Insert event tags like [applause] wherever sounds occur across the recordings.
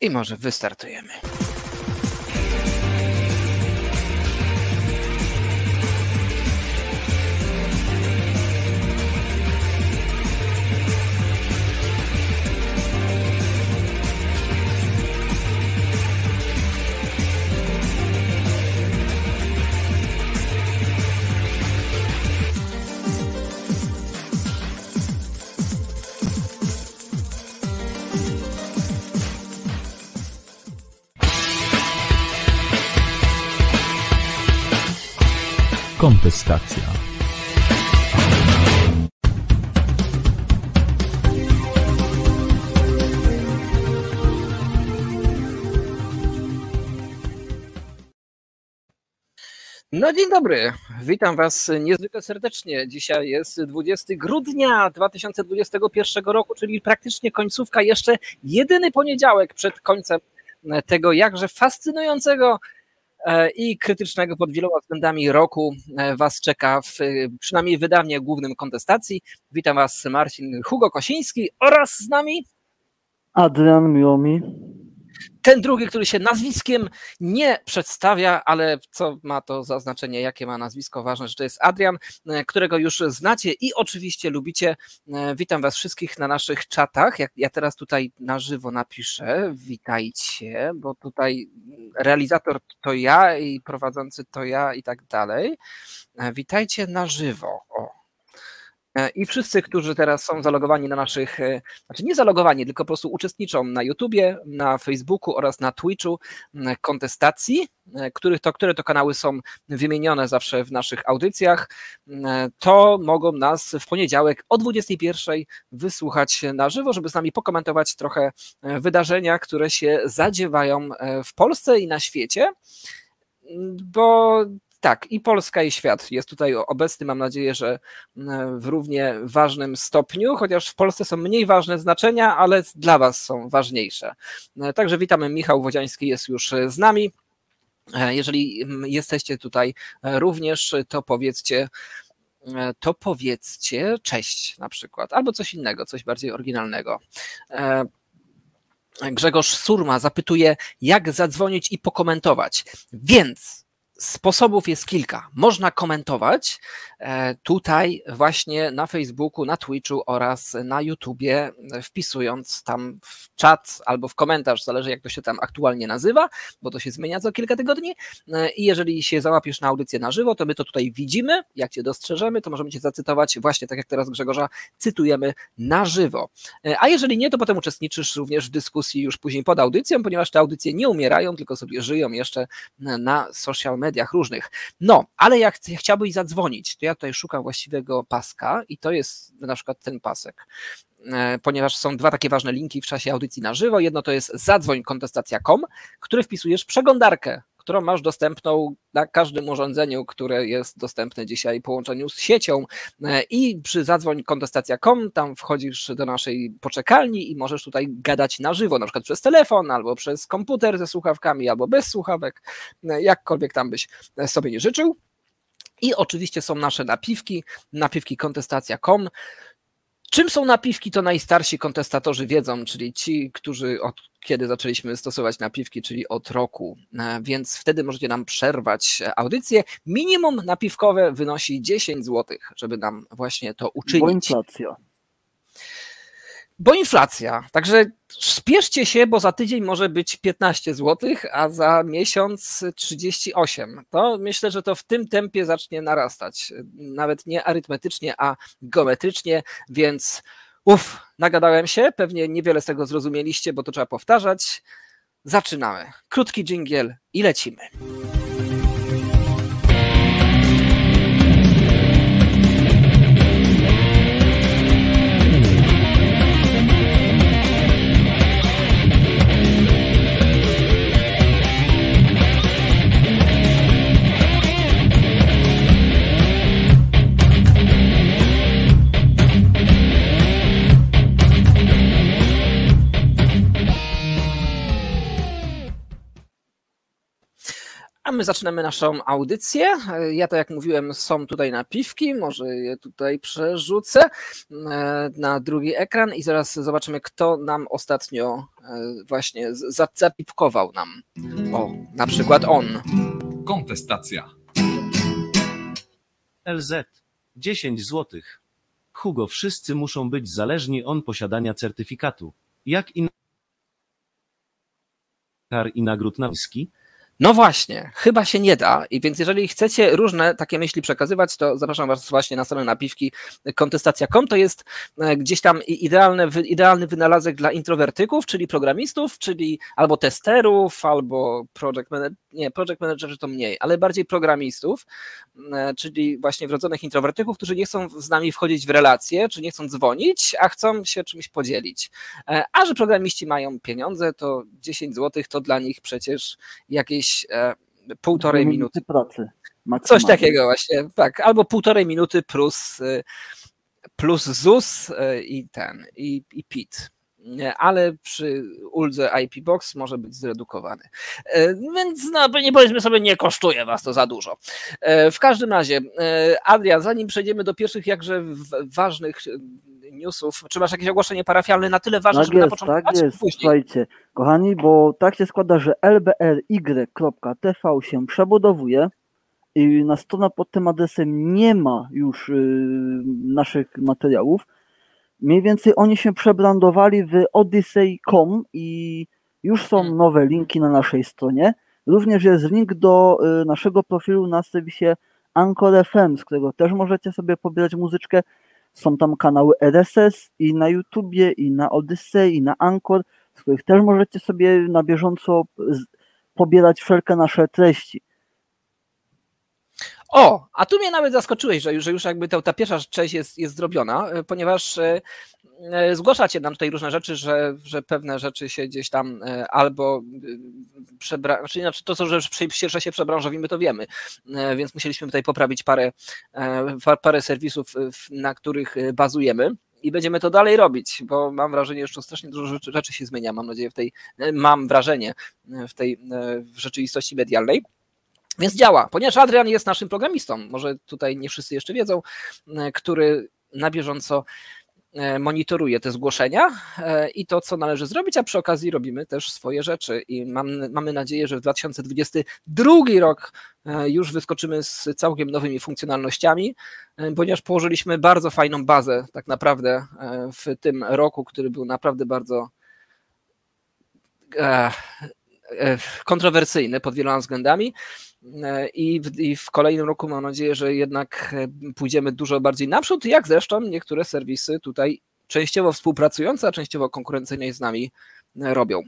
I może wystartujemy. Kontestacja. No dzień dobry, witam Was niezwykle serdecznie. Dzisiaj jest 20 grudnia 2021 roku, czyli praktycznie końcówka, jeszcze jedyny poniedziałek przed końcem tego jakże fascynującego i krytycznego pod wieloma względami roku e, Was czeka w przynajmniej wydawnie głównym kontestacji. Witam Was Marcin Hugo Kosiński oraz z nami Adrian, miło mi ten drugi, który się nazwiskiem nie przedstawia, ale co ma to za znaczenie, jakie ma nazwisko, ważne, że to jest Adrian, e, którego już znacie i oczywiście lubicie. E, witam Was wszystkich na naszych czatach. Jak ja teraz tutaj na żywo napiszę, witajcie, bo tutaj realizator to ja i prowadzący to ja i tak dalej. E, witajcie na żywo. O, I wszyscy, którzy teraz są zalogowani na naszych, e, znaczy nie zalogowani, tylko po prostu uczestniczą na YouTubie, na Facebooku oraz na Twitchu kontestacji, e, których to, które to kanały są wymienione zawsze w naszych audycjach, to mogą nas w poniedziałek o 21 wysłuchać na żywo, żeby z nami pokomentować trochę wydarzenia, które się zadziewają w Polsce i na świecie. Bo tak, i Polska, i świat jest tutaj obecny. Mam nadzieję, że mm, w równie ważnym stopniu, chociaż w Polsce są mniej ważne znaczenia, ale dla Was są ważniejsze. E, także witamy. Michał Wodziański jest już e, z nami. E, jeżeli jesteście tutaj również, to powiedzcie, to powiedzcie cześć na przykład, albo coś innego, coś bardziej oryginalnego. Grzegorz Surma zapytuje, jak zadzwonić i pokomentować. Więc Sposobów jest kilka. Można komentować e, tutaj właśnie na Facebooku, na Twitchu oraz na YouTubie, wpisując tam w czat albo w komentarz, zależy jak to się tam aktualnie nazywa, bo to się zmienia co kilka tygodni. E, I jeżeli się załapiesz na audycję na żywo, to my to tutaj widzimy. Jak cię dostrzeżemy, to możemy cię zacytować właśnie tak jak teraz Grzegorza cytujemy na żywo. E, a jeżeli nie, to potem uczestniczysz również w dyskusji już później pod audycją, ponieważ te audycje nie umierają, tylko sobie żyją jeszcze na social media mediach różnych. No, ale jak chciałbyś zadzwonić, to ja tutaj szukam właściwego paska i to jest na przykład ten pasek e, ponieważ są dwa takie ważne linki w czasie audycji na żywo. Jedno to jest zadzwoń kontestacja.com, który wpisujesz przeglądarkę którą masz dostępną na każdym urządzeniu, które jest dostępne dzisiaj w połączeniu z siecią e, i przy zadzwoń kontestacja.com tam wchodzisz do naszej poczekalni i możesz tutaj gadać na żywo, na przykład przez telefon, albo przez komputer ze słuchawkami, albo bez słuchawek, e, jakkolwiek tam byś sobie nie życzył. I oczywiście są nasze napiwki, napiwki kontestacja.com. Czym są napiwki, to najstarsi kontestatorzy wiedzą, czyli ci, którzy od kiedy zaczęliśmy stosować napiwki, czyli od roku, e, więc wtedy możecie nam przerwać audycję. Minimum napiwkowe wynosi 10 zł, żeby nam właśnie to uczynić. Bo inflacja. Bo inflacja. Także spieszcie się, bo za tydzień może być 15 zł, a za miesiąc 38. To myślę, że to w tym tempie zacznie narastać. Nawet nie arytmetycznie, a geometrycznie, więc uff, nagadałem się. Pewnie niewiele z tego zrozumieliście, bo to trzeba powtarzać. Zaczynamy. Krótki dżingiel i lecimy. A my zaczynamy naszą audycję. Ja, to, jak mówiłem, są tutaj napiwki, może je tutaj przerzucę e, na drugi ekran i zaraz zobaczymy, kto nam ostatnio e, właśnie zapipkował nam. O, na przykład on. Kontestacja. LZ. 10 złotych. Hugo, wszyscy muszą być zależni od posiadania certyfikatu. Jak i kar i nagród Nawski, na no właśnie, chyba się nie da. I więc jeżeli chcecie różne takie myśli przekazywać, to zapraszam Was właśnie na stronę napiwki kontestacja.com. To jest e, gdzieś tam idealny, idealny wynalazek dla introwertyków, czyli programistów, czyli albo testerów, albo project manager, nie, project managerzy to mniej, ale bardziej programistów, e, czyli właśnie wrodzonych introwertyków, którzy nie chcą z nami wchodzić w relacje, czy nie chcą dzwonić, a chcą się czymś podzielić. E, a że programiści mają pieniądze, to 10 zł to dla nich przecież jakieś e, półtorej minuty. pracy. Coś takiego właśnie, tak, albo półtorej minuty plus, plus ZUS i ten, i, i PIT ale przy uldze IP Box może być zredukowany. E, więc no, nie powiedzmy sobie, nie kosztuje Was to za dużo. E, w każdym razie, e, Adrian, zanim przejdziemy do pierwszych jakże ważnych newsów, czy masz jakieś ogłoszenie parafialne na tyle ważne, tak żeby jest, na początku Tak jest, później? słuchajcie, kochani, bo tak się składa, że lbry.tv się przebudowuje i na stronę pod tym adresem nie ma już y, naszych materiałów, mniej więcej oni się przebrandowali w odyssey.com i już są hmm. nowe linki na naszej stronie. Również jest link do y, naszego profilu na serwisie Anchor FM, z którego też możecie sobie pobierać muzyczkę. Są tam kanały RSS i na YouTubie, i na Odyssey, i na Anchor, z których też możecie sobie na bieżąco pobierać wszelkie nasze treści. O, a tu mnie nawet zaskoczyłeś, że już, że już jakby ta, ta pierwsza część jest, jest zrobiona, e, ponieważ e, e, zgłaszacie nam tutaj różne rzeczy, że, że pewne rzeczy się gdzieś tam albo przebra... znaczy, znaczy to, co, że, że się przebranżowimy, to wiemy, więc musieliśmy tutaj poprawić parę, parę serwisów, na których bazujemy i będziemy to dalej robić, bo mam wrażenie, że strasznie dużo rzeczy, rzeczy się zmienia, mam nadzieję, w tej, mam wrażenie w tej w rzeczywistości medialnej. Więc działa, ponieważ Adrian jest naszym programistą, może tutaj nie wszyscy jeszcze wiedzą, e, który na bieżąco e, monitoruje te zgłoszenia e, i to, co należy zrobić, a przy okazji robimy też swoje rzeczy i mam, mamy nadzieję, że w 2022 rok już wyskoczymy z całkiem nowymi funkcjonalnościami, ponieważ położyliśmy bardzo fajną bazę tak naprawdę w tym roku, który był naprawdę bardzo kontrowersyjny pod wieloma względami. E, I w, I w kolejnym roku mam nadzieję, że jednak e, pójdziemy dużo bardziej naprzód, jak zresztą niektóre serwisy tutaj częściowo współpracujące, a częściowo konkurencyjnie z nami e, robią.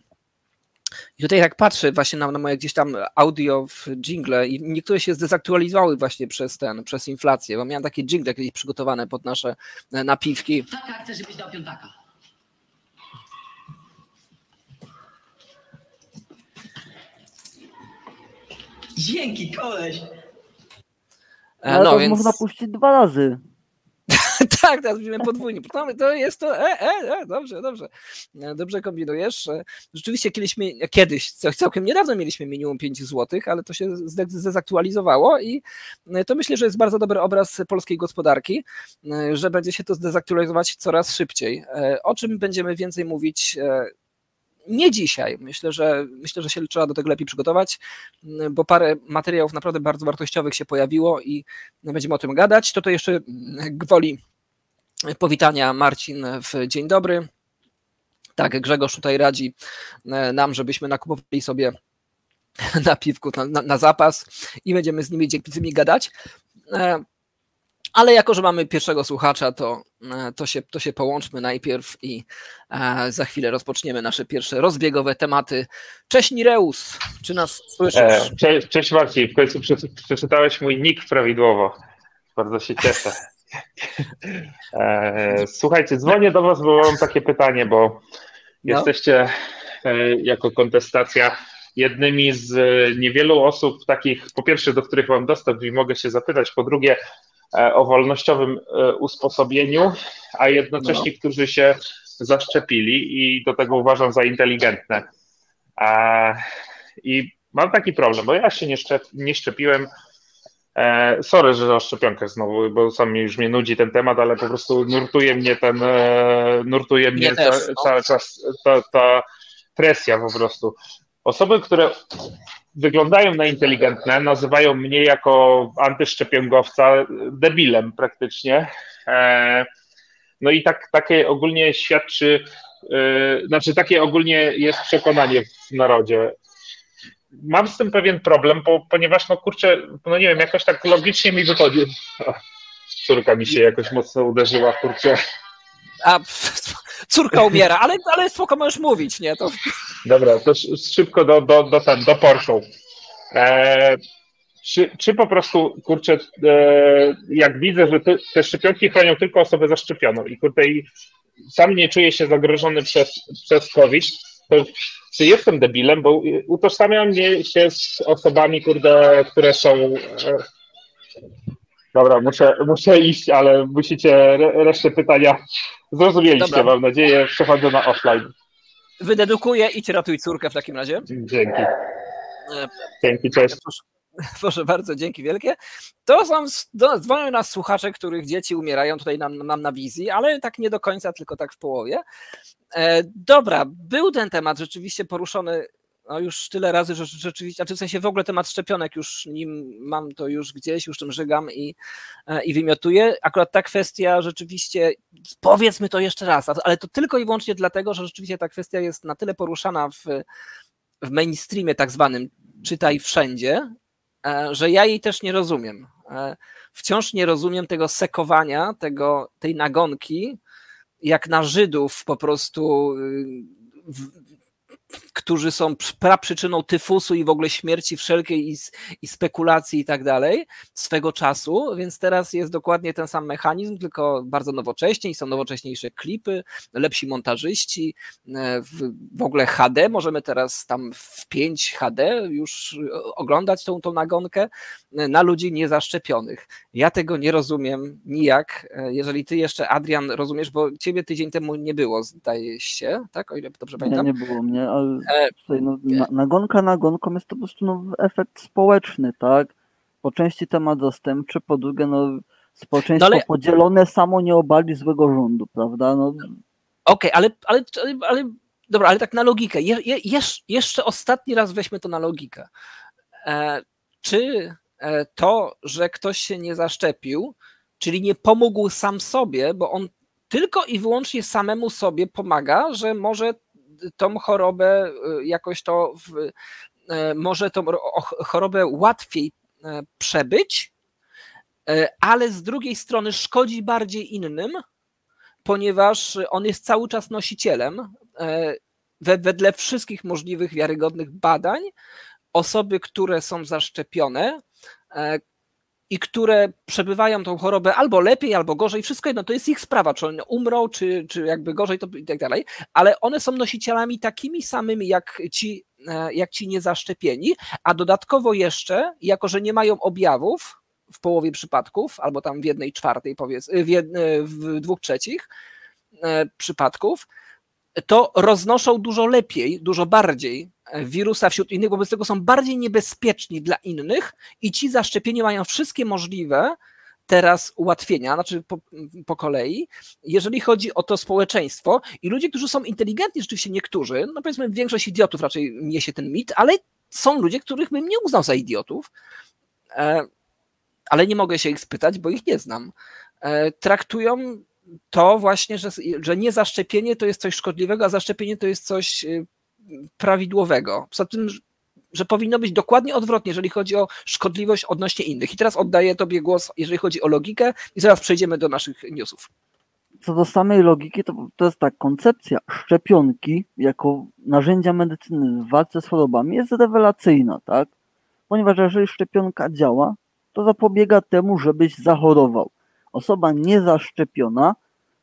I tutaj jak patrzę właśnie na, na moje gdzieś tam audio w jingle i niektóre się zdezaktualizowały właśnie przez ten, przez inflację, bo miałem takie jingle kiedyś przygotowane pod nasze napiwki. Tak, chcę, żebyś dał piątaka. Dzięki, koleś. E, Ale no, więc... można puścić dwa razy. [laughs] tak, teraz będziemy podwójnie. To jest to. E, e, e, dobrze, dobrze. E, dobrze kombinujesz. Rzeczywiście kiedyś, kiedyś, całkiem niedawno mieliśmy minimum 5 zł, ale to się zdezaktualizowało i to myślę, że jest bardzo dobry obraz polskiej gospodarki, że będzie się to zdezaktualizować coraz szybciej. O czym będziemy więcej mówić nie dzisiaj. Myślę, że myślę, że się trzeba do tego lepiej przygotować, bo parę materiałów naprawdę bardzo wartościowych się pojawiło i będziemy o tym gadać. To to jeszcze gwoli powitania Marcin w dzień dobry. Tak, Grzegorz tutaj radzi nam, żebyśmy nakupowali sobie [laughs] na, na, na zapas i będziemy z nimi, z nimi gadać. Ale jako, że mamy pierwszego słuchacza, to, e, to, się, to się połączmy najpierw i e, za chwilę rozpoczniemy nasze pierwsze rozbiegowe tematy. Cześć Nireus, czy nas słyszysz? E, cześć, cześć Marcin, w końcu przeczytałeś mój nick prawidłowo. Bardzo się cieszę. Słuchajcie, dzwonię do Was, bo mam takie pytanie, bo no. jesteście jako kontestacja jednymi z niewielu osób takich, po pierwsze, do których mam dostęp i mogę się zapytać, po drugie, o wolnościowym e, usposobieniu, a jednocześnie, no. którzy się zaszczepili i do tego uważam za inteligentne. I mam taki problem, bo ja się nie, szczep, nie szczepiłem. E, sorry, że o szczepionkach znowu, bo sam już mnie nudzi ten temat, ale po prostu nurtuje mnie ten, e, nurtuje mnie, no. cały czas ta, ta presja po prostu. Osoby, które wyglądają na inteligentne, nazywają mnie jako antyszczepionkowca debilem praktycznie. E, no i tak, takie ogólnie świadczy, e, znaczy takie ogólnie jest przekonanie w narodzie. Mam z tym pewien problem, bo, ponieważ no kurczę, no nie wiem, jakoś tak logicznie mi wychodzi. Córka mi się jakoś mocno uderzyła, kurczę. A [laughs] córka umiera, ale, ale spoko możesz mówić, nie? To Dobra, to sz- szybko do, do, do, ten, do Porsche. E, czy, czy po prostu, kurczę, e, jak widzę, że te, te szczepionki chronią tylko osobę zaszczepioną i kurde, i sam nie czuję się zagrożony przez, przez COVID, to czy jestem debilem, bo utożsamiam mnie się z osobami, kurde, które są... Dobra, muszę, muszę iść, ale musicie re, resztę pytania [laughs] zrozumieliście, Dobra. mam nadzieję. Przechodzę na offline. wydedukuję i cię ratuj córkę w takim razie. Dzięki. E, Dzięki, cześć. [laughs] Proszę bardzo, dzięki wielkie. To są, dzwonią nas słuchacze, których dzieci umierają tutaj nam, nam na wizji, ale tak nie do końca, tylko tak w połowie. E, dobra, był ten temat rzeczywiście poruszony no już tyle razy, że rzeczywiście, znaczy w sensie w ogóle temat szczepionek już nim mam to już gdzieś, już tym żygam i, e, i wymiotuję. Akurat ta kwestia rzeczywiście, powiedzmy to jeszcze raz, ale to tylko i wyłącznie dlatego, że rzeczywiście ta kwestia jest na tyle poruszana w, w mainstreamie tak zwanym, czytaj wszędzie, e, że ja jej też nie rozumiem. E, Wciąż nie rozumiem tego sekowania, tego, tej nagonki, jak na Żydów po prostu, y, którzy są praprzyczyną tyfusu i w ogóle śmierci wszelkiej i, i spekulacji i tak dalej swego czasu, więc teraz jest dokładnie ten sam mechanizm, tylko bardzo nowocześnie i są nowocześniejsze klipy, lepsi montażyści, e, w, w ogóle HD, możemy teraz tam w 5 HD już oglądać tą, tą nagonkę na ludzi niezaszczepionych. Ja tego nie rozumiem nijak. E, Jeżeli ty jeszcze, Adrian, rozumiesz, bo ciebie tydzień temu nie było, zdaje się, tak? O ile dobrze Nie, pamiętam. nie było mnie, ale E, tutaj, no, na, nagonka nagonką jest to po prostu no, efekt społeczny, tak? Po części temat zastępczy, po drugie no, społeczeństwo No ale- podzielone samo nie obali złego rządu, prawda? No, Okej, ale, ale, ale, ale dobra, ale tak na logikę. Je, je, jesz- jeszcze ostatni raz weźmy to na logikę. E, czy e, to, że ktoś się nie zaszczepił, czyli nie pomógł sam sobie, bo on tylko i wyłącznie samemu sobie pomaga, że może tą chorobę e, jakoś to w, e, może tą chorobę łatwiej e, przebyć, e, ale z drugiej strony szkodzi bardziej innym, ponieważ on jest cały czas nosicielem. e, we- Wedle wszystkich możliwych wiarygodnych badań, osoby, które są zaszczepione e, i które przebywają tą chorobę albo lepiej, albo gorzej, wszystko jedno, to jest ich sprawa, czy one umrą, czy, czy jakby gorzej, to i tak dalej, ale one są nosicielami takimi samymi jak ci, e, jak ci niezaszczepieni, a dodatkowo jeszcze, jako że nie mają objawów, w połowie przypadków, albo tam w jednej czwartej, powiedz, w, jed, w dwóch trzecich e, przypadków, to roznoszą dużo lepiej, dużo bardziej e, wirusa wśród innych, wobec tego są bardziej niebezpieczni dla innych i ci zaszczepieni mają wszystkie możliwe teraz ułatwienia, znaczy po, po kolei, jeżeli chodzi o to społeczeństwo i ludzie, którzy są inteligentni, rzeczywiście niektórzy, no powiedzmy większość idiotów raczej niesie ten mit, ale są ludzie, których bym nie uznał za idiotów, e, ale nie mogę się ich spytać, bo ich nie znam. E, traktują to właśnie, że, że niezaszczepienie to jest coś szkodliwego, a zaszczepienie to jest coś y, prawidłowego. Poza tym, że- powinno być dokładnie odwrotnie, jeżeli chodzi o szkodliwość odnośnie innych. I teraz oddaję Tobie głos, jeżeli chodzi o logikę, i zaraz przejdziemy do naszych newsów. co do samej logiki, to, to jest tak, koncepcja szczepionki jako narzędzia medycyny w walce z chorobami jest rewelacyjna, tak? Ponieważ jeżeli szczepionka działa, to zapobiega temu, żebyś zachorował. Osoba niezaszczepiona,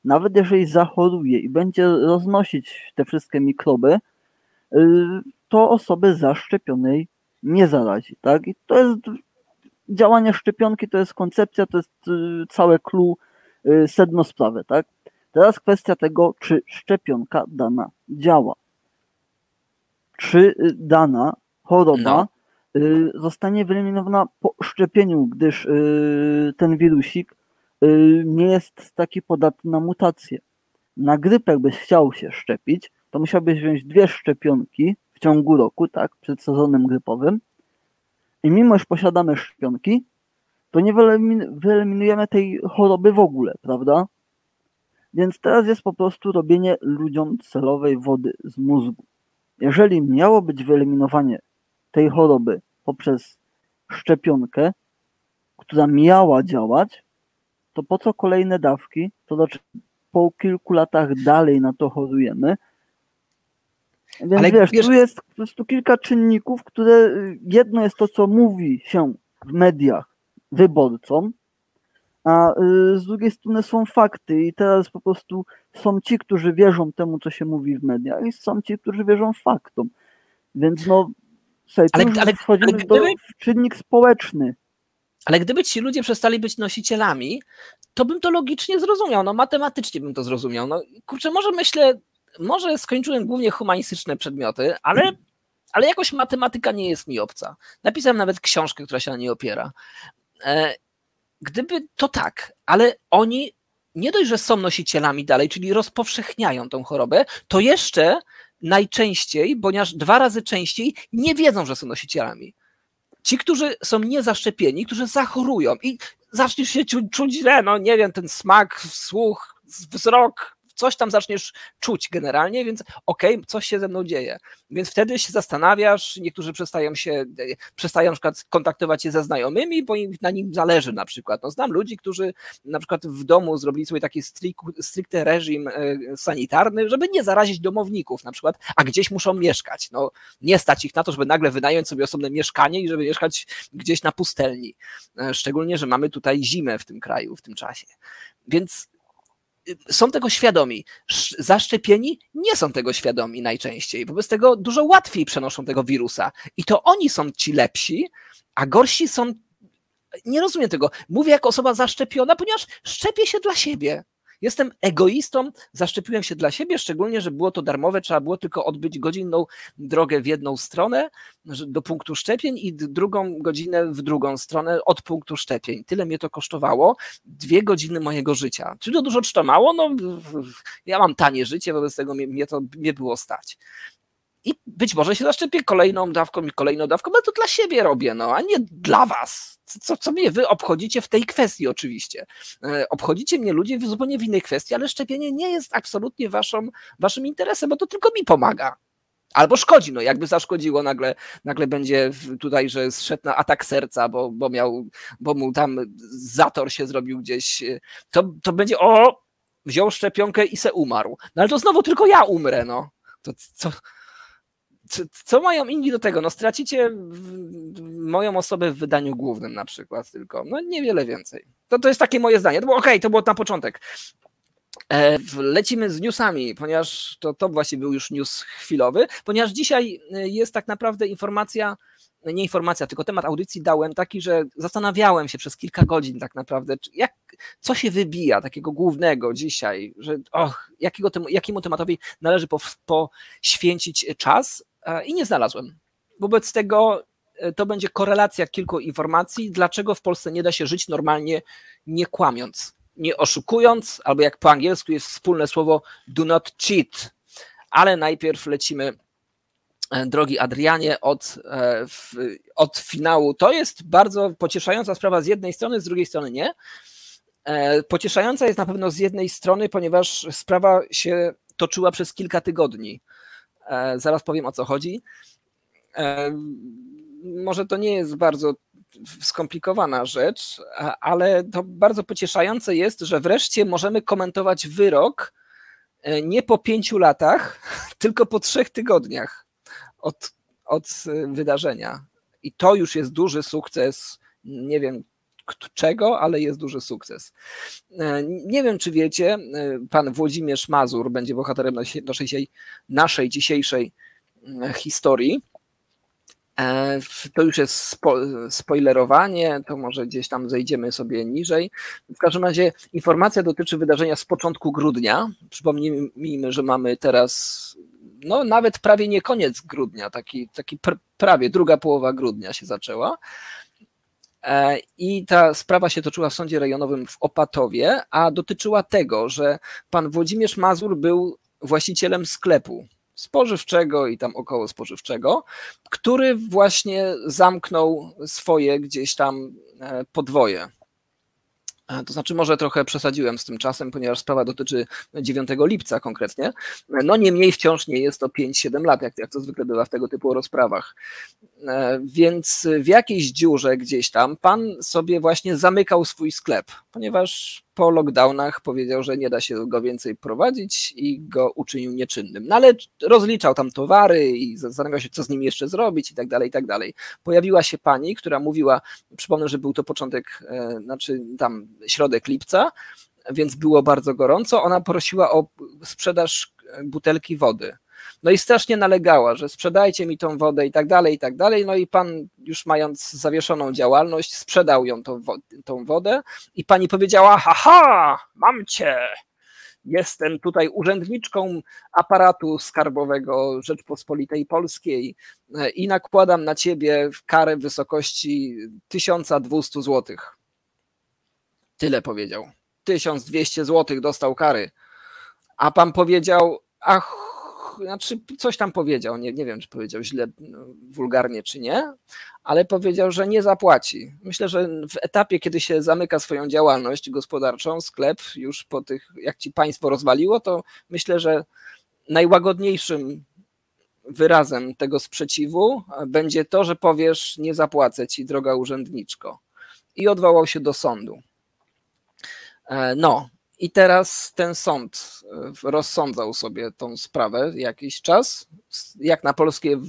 nawet jeżeli zachoruje i będzie roznosić te wszystkie mikroby, to osoby zaszczepionej nie zarazi, tak? I to jest działanie szczepionki, to jest koncepcja, to jest y, całe clue, y, sedno sprawy, tak? Teraz kwestia tego, czy szczepionka dana działa. Czy y, dana choroba No. y, zostanie wyeliminowana po szczepieniu, gdyż y, ten wirusik y, nie jest taki podatny na mutacje. Na grypę, jakbyś chciał się szczepić, to musiałbyś wziąć dwie szczepionki w ciągu roku, tak, przed sezonem grypowym. I mimo, że posiadamy szczepionki, to nie wyelimin- wyeliminujemy tej choroby w ogóle, prawda? Więc teraz jest po prostu robienie ludziom celowej wody z mózgu. Jeżeli miało być wyeliminowanie tej choroby poprzez szczepionkę, która miała działać, to po co kolejne dawki? To znaczy po kilku latach dalej na to chorujemy. Więc Ale wiesz, wiesz- tu jest po prostu kilka czynników, które y, jedno jest to, co mówi się w mediach wyborcom, a y, z drugiej strony są fakty i teraz po prostu są ci, którzy wierzą temu, co się mówi w mediach i są ci, którzy wierzą faktom. Więc no, słuchaj, Ale- ale- wchodzimy ale do, gdyby- w czynnik społeczny. Ale gdyby ci ludzie przestali być nosicielami, to bym to logicznie zrozumiał, no matematycznie bym to zrozumiał. No kurczę, może myślę, może skończyłem głównie humanistyczne przedmioty, ale, ale jakoś matematyka nie jest mi obca. Napisałem nawet książkę, która się na niej opiera. E, Gdyby to tak, ale oni nie dość, że są nosicielami dalej, czyli rozpowszechniają tą chorobę, to jeszcze najczęściej, ponieważ dwa razy częściej nie wiedzą, że są nosicielami. Ci, którzy są niezaszczepieni, którzy zachorują i zaczniesz się czuć, czuć źle, no nie wiem, ten smak, słuch, wzrok, coś tam zaczniesz czuć generalnie, więc okej, coś się ze mną dzieje. Więc wtedy się zastanawiasz, niektórzy przestają się, przestają na przykład kontaktować się ze znajomymi, bo im na nim zależy na przykład. No, znam ludzi, którzy na przykład w domu zrobili sobie taki stricte reżim e, sanitarny, żeby nie zarazić domowników na przykład, a gdzieś muszą mieszkać. No, nie stać ich na to, żeby nagle wynająć sobie osobne mieszkanie i żeby mieszkać gdzieś na pustelni. E, Szczególnie, że mamy tutaj zimę w tym kraju w tym czasie. Więc są tego świadomi. Sz- Zaszczepieni nie są tego świadomi najczęściej. Wobec tego dużo łatwiej przenoszą tego wirusa. I to oni są ci lepsi, a gorsi są. Nie rozumiem tego. Mówię jako osoba zaszczepiona, ponieważ szczepię się dla siebie. Jestem egoistą, zaszczepiłem się dla siebie, szczególnie, że było to darmowe, trzeba było tylko odbyć godzinną drogę w jedną stronę do punktu szczepień i drugą godzinę w drugą stronę od punktu szczepień. Tyle mnie to kosztowało, dwie godziny mojego życia. Czy to dużo, czy to mało? No, ja mam tanie życie, wobec tego mnie, mnie to nie było stać. I być może się zaszczepię kolejną dawką i kolejną dawką, ale to dla siebie robię, no, a nie dla was. Co- Co, mnie wy obchodzicie w tej kwestii oczywiście. E, Obchodzicie mnie ludzie zupełnie w innej kwestii, ale szczepienie nie jest absolutnie waszą, waszym interesem, bo to tylko mi pomaga. Albo szkodzi, no jakby zaszkodziło, nagle, nagle będzie tutaj, że zszedł na atak serca, bo, bo miał, bo mu tam zator się zrobił gdzieś, e, to, to będzie o, wziął szczepionkę i se umarł. No ale to znowu tylko ja umrę, no. To co, co, mają inni do tego? No stracicie moją osobę w wydaniu głównym na przykład tylko. No niewiele więcej. To, to jest takie moje zdanie. To było okej, to było na początek. E, Lecimy z newsami, ponieważ to, to właśnie był już news chwilowy, ponieważ dzisiaj e, jest tak naprawdę informacja, nie informacja, tylko temat audycji dałem taki, że zastanawiałem się przez kilka godzin tak naprawdę, jak, co się wybija takiego głównego dzisiaj, że och, jakiego temu, jakiemu tematowi należy po, poświęcić czas i nie znalazłem. Wobec tego e, to będzie korelacja kilku informacji, dlaczego w Polsce nie da się żyć normalnie, nie kłamiąc, nie oszukując, albo jak po angielsku jest wspólne słowo do not cheat. Ale najpierw lecimy, e, drogi Adrianie, od, e, od finału. To jest bardzo pocieszająca sprawa z jednej strony, z drugiej strony nie. E, Pocieszająca jest na pewno z jednej strony, ponieważ sprawa się toczyła przez kilka tygodni. E, Zaraz powiem o co chodzi. E, Może to nie jest bardzo skomplikowana rzecz, ale to bardzo pocieszające jest, że wreszcie możemy komentować wyrok e, nie po pięciu latach, [laughs] tylko po trzech tygodniach od, od wydarzenia. I to już jest duży sukces. Nie wiem czego, ale jest duży sukces. E, Nie wiem, czy wiecie, e, pan Włodzimierz Mazur będzie bohaterem naszej, naszej dzisiejszej e, historii. E, To już jest spo, spoilerowanie, to może gdzieś tam zejdziemy sobie niżej. W każdym razie informacja dotyczy wydarzenia z początku grudnia. Przypomnijmy, że mamy teraz no nawet prawie nie koniec grudnia, taki, taki pr prawie druga połowa grudnia się zaczęła. E, I ta sprawa się toczyła w sądzie rejonowym w Opatowie, a dotyczyła tego, że pan Włodzimierz Mazur był właścicielem sklepu spożywczego i tam około spożywczego, który właśnie zamknął swoje gdzieś tam e, podwoje. To znaczy, może trochę przesadziłem z tym czasem, ponieważ sprawa dotyczy 9 lipca konkretnie. No niemniej wciąż nie jest to 5-7 lat, jak, jak to zwykle bywa w tego typu rozprawach. E, więc w jakiejś dziurze gdzieś tam pan sobie właśnie zamykał swój sklep, ponieważ po lockdownach powiedział, że nie da się go więcej prowadzić i go uczynił nieczynnym. No ale rozliczał tam towary i zastanawiał się, co z nimi jeszcze zrobić i tak dalej, i tak dalej. Pojawiła się pani, która mówiła, przypomnę, że był to początek, e, znaczy tam środek lipca, więc było bardzo gorąco. Ona prosiła o sprzedaż butelki wody. No i strasznie nalegała, że sprzedajcie mi tą wodę i tak dalej, i tak dalej. No i pan, już mając zawieszoną działalność, sprzedał ją tą, tą wodę i pani powiedziała: Haha, mam cię. Jestem tutaj urzędniczką aparatu skarbowego Rzeczpospolitej Polskiej e, i nakładam na ciebie karę w wysokości 1200 zł. Tyle powiedział. 1200 zł dostał kary. A pan powiedział: Ach, znaczy coś tam powiedział, nie, nie wiem, czy powiedział źle, no, wulgarnie, czy nie, ale powiedział, że nie zapłaci. Myślę, że w etapie, kiedy się zamyka swoją działalność gospodarczą, sklep, już po tych, jak ci państwo rozwaliło, to myślę, że najłagodniejszym wyrazem tego sprzeciwu będzie to, że powiesz, nie zapłacę ci, droga urzędniczko. I odwołał się do sądu. E, no, i teraz ten sąd rozsądzał sobie tą sprawę jakiś czas, jak na polskie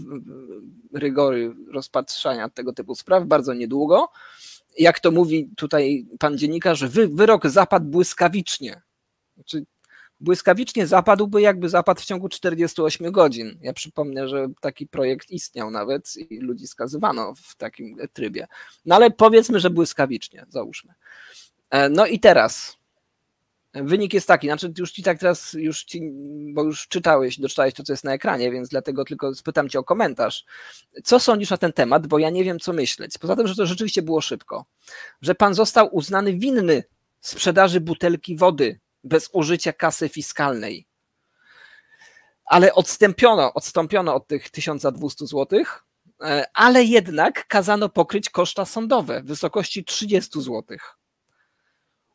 rygory rozpatrzania tego typu spraw, bardzo niedługo. Jak to mówi tutaj pan dziennikarz, wy, wyrok zapadł błyskawicznie. Znaczy, błyskawicznie zapadłby, jakby zapadł w ciągu 48 godzin. Ja przypomnę, że taki projekt istniał nawet i ludzi skazywano w takim trybie. No ale powiedzmy, że błyskawicznie, załóżmy. E, no i teraz Wynik jest taki, znaczy już ci tak teraz, już ci, bo już czytałeś, doczytałeś to, co jest na ekranie, więc dlatego tylko spytam cię o komentarz. Co sądzisz na ten temat, bo ja nie wiem, co myśleć. Poza tym, że to rzeczywiście było szybko. Że pan został uznany winny sprzedaży butelki wody bez użycia kasy fiskalnej. Ale odstąpiono, odstąpiono od tych 1200 zł, e, ale jednak kazano pokryć koszta sądowe w wysokości 30 złotych.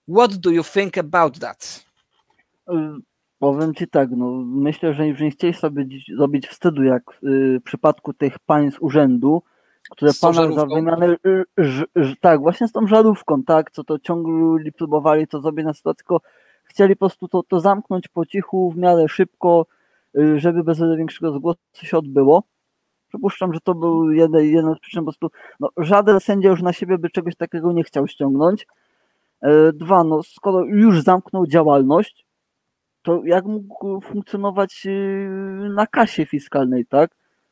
What do you think about that? Powiem Ci tak, no myślę, że nie chcieli sobie zrobić wstydu, jak y, w przypadku tych pań z urzędu, które z pana za wymianę, y, tak, właśnie z tą żarówką, tak, co to ciągle próbowali to zrobić na sytuację, tylko chcieli po prostu to, to zamknąć po cichu, w miarę szybko, y, żeby bez większego zgłosu się odbyło. Przypuszczam, że to był jeden, jeden z przyczyn, po prostu no, żaden sędzia już na siebie by czegoś takiego nie chciał ściągnąć, dwa, no skoro już zamknął działalność, to jak mógł funkcjonować e, na kasie fiskalnej, tak?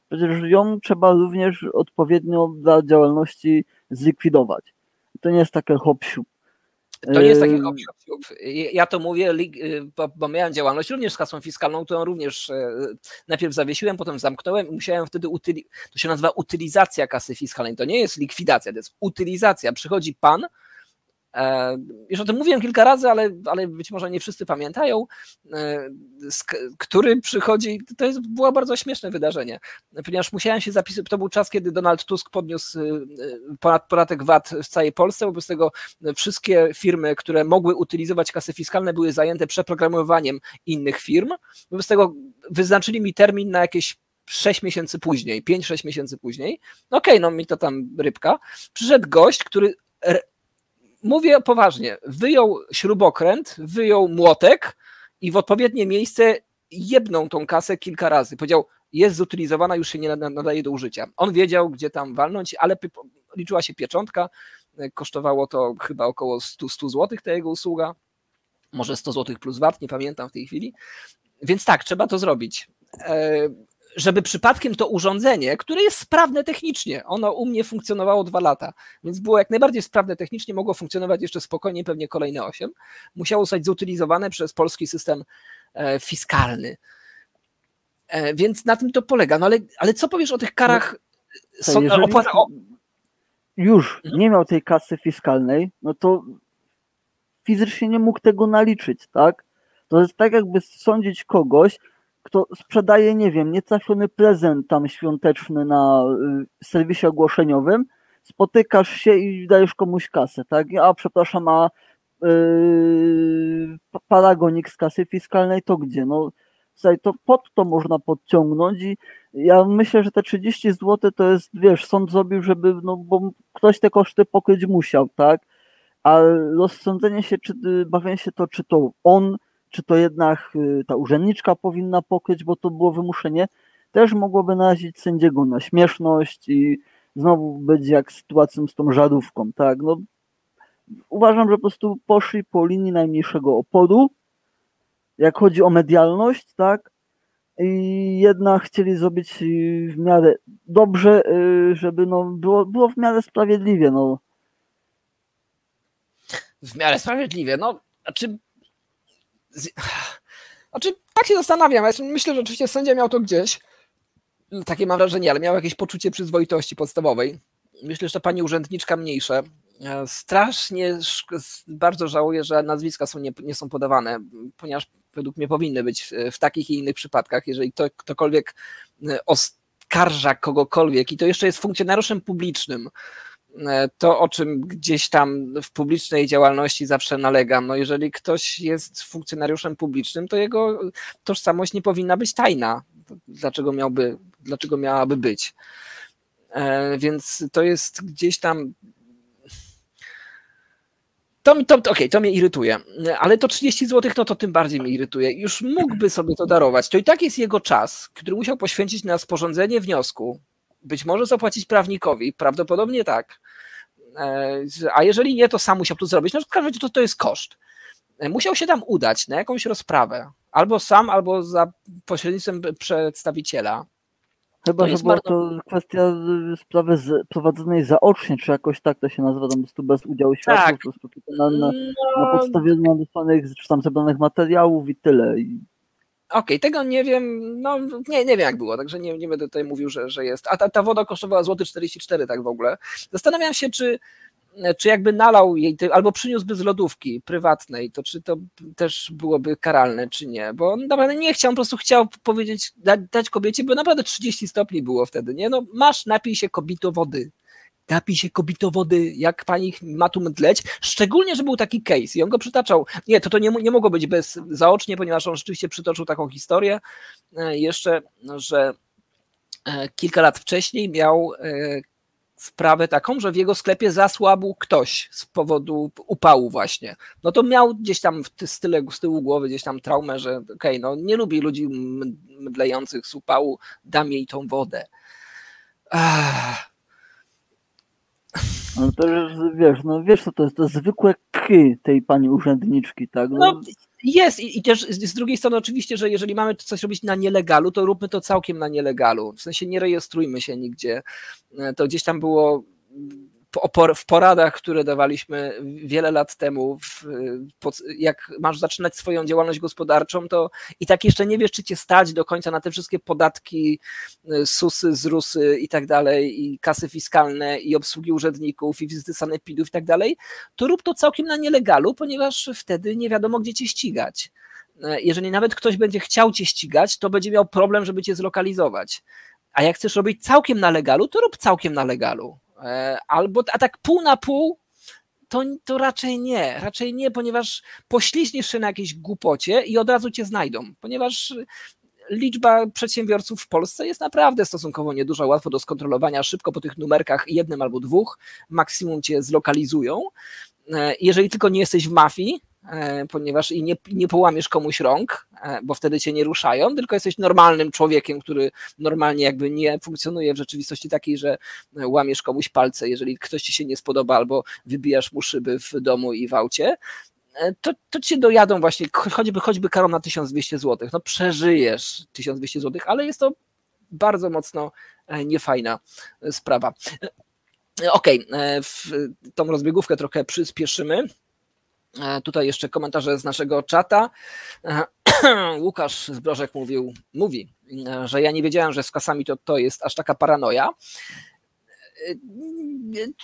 Przecież ją trzeba również odpowiednio dla działalności zlikwidować. To nie jest takie hop to nie jest taki hop Ja to mówię, bo miałem działalność również z kasą fiskalną, którą również e, najpierw zawiesiłem, potem zamknąłem i musiałem wtedy, to się nazywa utylizacja kasy fiskalnej. To nie jest likwidacja, to jest utylizacja. Przychodzi pan, E, już o tym mówiłem kilka razy, ale, ale być może nie wszyscy pamiętają, e, który przychodzi, to jest, było bardzo śmieszne wydarzenie, ponieważ musiałem się zapisać, to był czas, kiedy Donald Tusk podniósł e, podatek VAT w całej Polsce, wobec tego wszystkie firmy, które mogły utylizować kasy fiskalne były zajęte przeprogramowaniem innych firm, wobec tego wyznaczyli mi termin na jakieś 6 miesięcy później, 5-6 miesięcy później, okej, okay, no mi to tam rybka, przyszedł gość, który mówię poważnie, wyjął śrubokręt, wyjął młotek i w odpowiednie miejsce jebnął tą kasę kilka razy. Powiedział, jest zutylizowana, już się nie nadaje do użycia. On wiedział, gdzie tam walnąć, ale liczyła się pieczątka, kosztowało to chyba około 100, 100 zł ta jego usługa, może 100 zł plus VAT, nie pamiętam w tej chwili. Więc tak, trzeba to zrobić. Żeby przypadkiem to urządzenie, które jest sprawne technicznie, ono u mnie funkcjonowało dwa lata, więc było jak najbardziej sprawne technicznie, mogło funkcjonować jeszcze spokojnie, pewnie kolejne osiem, musiało zostać zutylizowane przez polski system e, fiskalny. E, więc na tym to polega. No ale, ale co powiesz o tych karach? To Są, jeżeli opłaca, o, już Mhm. nie miał tej kasy fiskalnej, no to fizycznie nie mógł tego naliczyć, tak? To jest tak jakby sądzić kogoś, kto sprzedaje, nie wiem, nietrafiony prezent tam świąteczny na y, serwisie ogłoszeniowym, spotykasz się i dajesz komuś kasę, tak? A przepraszam, a yy, pa- paragonik z kasy fiskalnej to gdzie? No słuchaj, to pod to można podciągnąć i ja myślę, że te 30 zł to jest, wiesz, sąd zrobił, żeby, no bo ktoś te koszty pokryć musiał, tak? A rozsądzenie się, czy y, bawienie się to, czy to on, czy to jednak y, ta urzędniczka powinna pokryć, bo to było wymuszenie, też mogłoby narazić sędziego na śmieszność i znowu być jak sytuacją z tą żarówką, tak? No, uważam, że po prostu poszli po linii najmniejszego oporu, jak chodzi o medialność, tak? I jednak chcieli zrobić y, w miarę dobrze, y, żeby no, było, było w miarę sprawiedliwie. No. w miarę sprawiedliwie. No, znaczy, z, znaczy, tak się zastanawiam. Ja myślę, że oczywiście sędzia miał to gdzieś. Takie mam wrażenie, ale miał jakieś poczucie przyzwoitości podstawowej. Myślę, że ta pani urzędniczka mniejsze. Strasznie bardzo żałuję, że nazwiska są nie, nie są podawane, ponieważ według mnie powinny być w, takich i innych przypadkach. Jeżeli to, ktokolwiek e, oskarża kogokolwiek i to jeszcze jest funkcjonariuszem publicznym, to o czym gdzieś tam w publicznej działalności zawsze nalegam. No jeżeli ktoś jest funkcjonariuszem publicznym, to jego tożsamość nie powinna być tajna. Dlaczego miałby, dlaczego miałaby być? E, Więc to jest gdzieś tam. To, to, to, okej, to mnie irytuje, ale to 30 zł, no to tym bardziej mnie irytuje. Już mógłby sobie to darować. To i tak jest jego czas, który musiał poświęcić na sporządzenie wniosku. Być może zapłacić prawnikowi, prawdopodobnie tak. E, A jeżeli nie, to sam musiał to zrobić. No w każdym razie to, to jest koszt. E, Musiał się tam udać na jakąś rozprawę. Albo sam, albo za pośrednictwem przedstawiciela. Chyba, To że jest była bardzo- to kwestia y, sprawy z, prowadzonej zaocznie, czy jakoś tak to się nazywa, tam po prostu bez udziału świadków, Tak. po prostu na, na, na No, podstawie nadesłanych, czy tam zebranych materiałów i tyle. I Okej, tego nie wiem, no nie, nie wiem jak było, także nie, nie będę tutaj mówił, że, że jest. A ta, ta woda kosztowała złoty 44 tak w ogóle. Zastanawiam się, czy, czy jakby nalał jej, albo przyniósłby z lodówki prywatnej, to czy to też byłoby karalne, czy nie, bo naprawdę nie chciał, on po prostu chciał powiedzieć, dać kobiecie, bo naprawdę 30 stopni było wtedy, nie, no masz, napij się kobito wody. Napij się kobito wody, jak pani ma tu mdleć. Szczególnie, że był taki case i on go przytaczał. Nie, to to nie, nie mogło być bez zaocznie, ponieważ on rzeczywiście przytoczył taką historię e, jeszcze, no, że e, kilka lat wcześniej miał e, sprawę taką, że w jego sklepie zasłabł ktoś z powodu upału właśnie. No to miał gdzieś tam z, tyle, z tyłu głowy gdzieś tam traumę, że okej, no nie lubi ludzi mdlejących z upału, dam jej tą wodę. Ach, no to wiesz, no wiesz co to jest, to zwykłe ky tej pani urzędniczki, tak? No jest i, i też z, drugiej strony oczywiście, że jeżeli mamy coś robić na nielegalu, to róbmy to całkiem na nielegalu. W sensie nie rejestrujmy się nigdzie. E, To gdzieś tam było w poradach, które dawaliśmy wiele lat temu, w, jak masz zaczynać swoją działalność gospodarczą, to i tak jeszcze nie wiesz, czy cię stać do końca na te wszystkie podatki, e, susy, zrusy i tak dalej, i kasy fiskalne, i obsługi urzędników, i wizyty sanepidów i tak dalej, to rób to całkiem na nielegalu, ponieważ wtedy nie wiadomo, gdzie cię ścigać. E, Jeżeli nawet ktoś będzie chciał cię ścigać, to będzie miał problem, żeby cię zlokalizować. A jak chcesz robić całkiem na legalu, to rób całkiem na legalu. E, Albo, a tak pół na pół, to, to raczej nie. Raczej nie, ponieważ pośliźniesz się na jakiejś głupocie i od razu cię znajdą. Ponieważ liczba przedsiębiorców w Polsce jest naprawdę stosunkowo nieduża, łatwo do skontrolowania, szybko po tych numerkach jednym albo dwóch maksimum cię zlokalizują. E, Jeżeli tylko nie jesteś w mafii, ponieważ i nie, nie połamiesz komuś rąk, e, bo wtedy cię nie ruszają, tylko jesteś normalnym człowiekiem, który normalnie jakby nie funkcjonuje w rzeczywistości takiej, że e, łamiesz komuś palce, jeżeli ktoś ci się nie spodoba, albo wybijasz mu szyby w domu i w aucie, e, to, to cię dojadą właśnie, cho- choćby, choćby karą na 1200 zł. No przeżyjesz 1200 zł, ale jest to bardzo mocno e, niefajna e, sprawa. E, Okej, e, w tą rozbiegówkę trochę przyspieszymy. E, Tutaj jeszcze komentarze z naszego czata. E, [clears throat] Łukasz Zbrożek mówił, mówi, że ja nie wiedziałem, że z kasami to, to jest aż taka paranoja.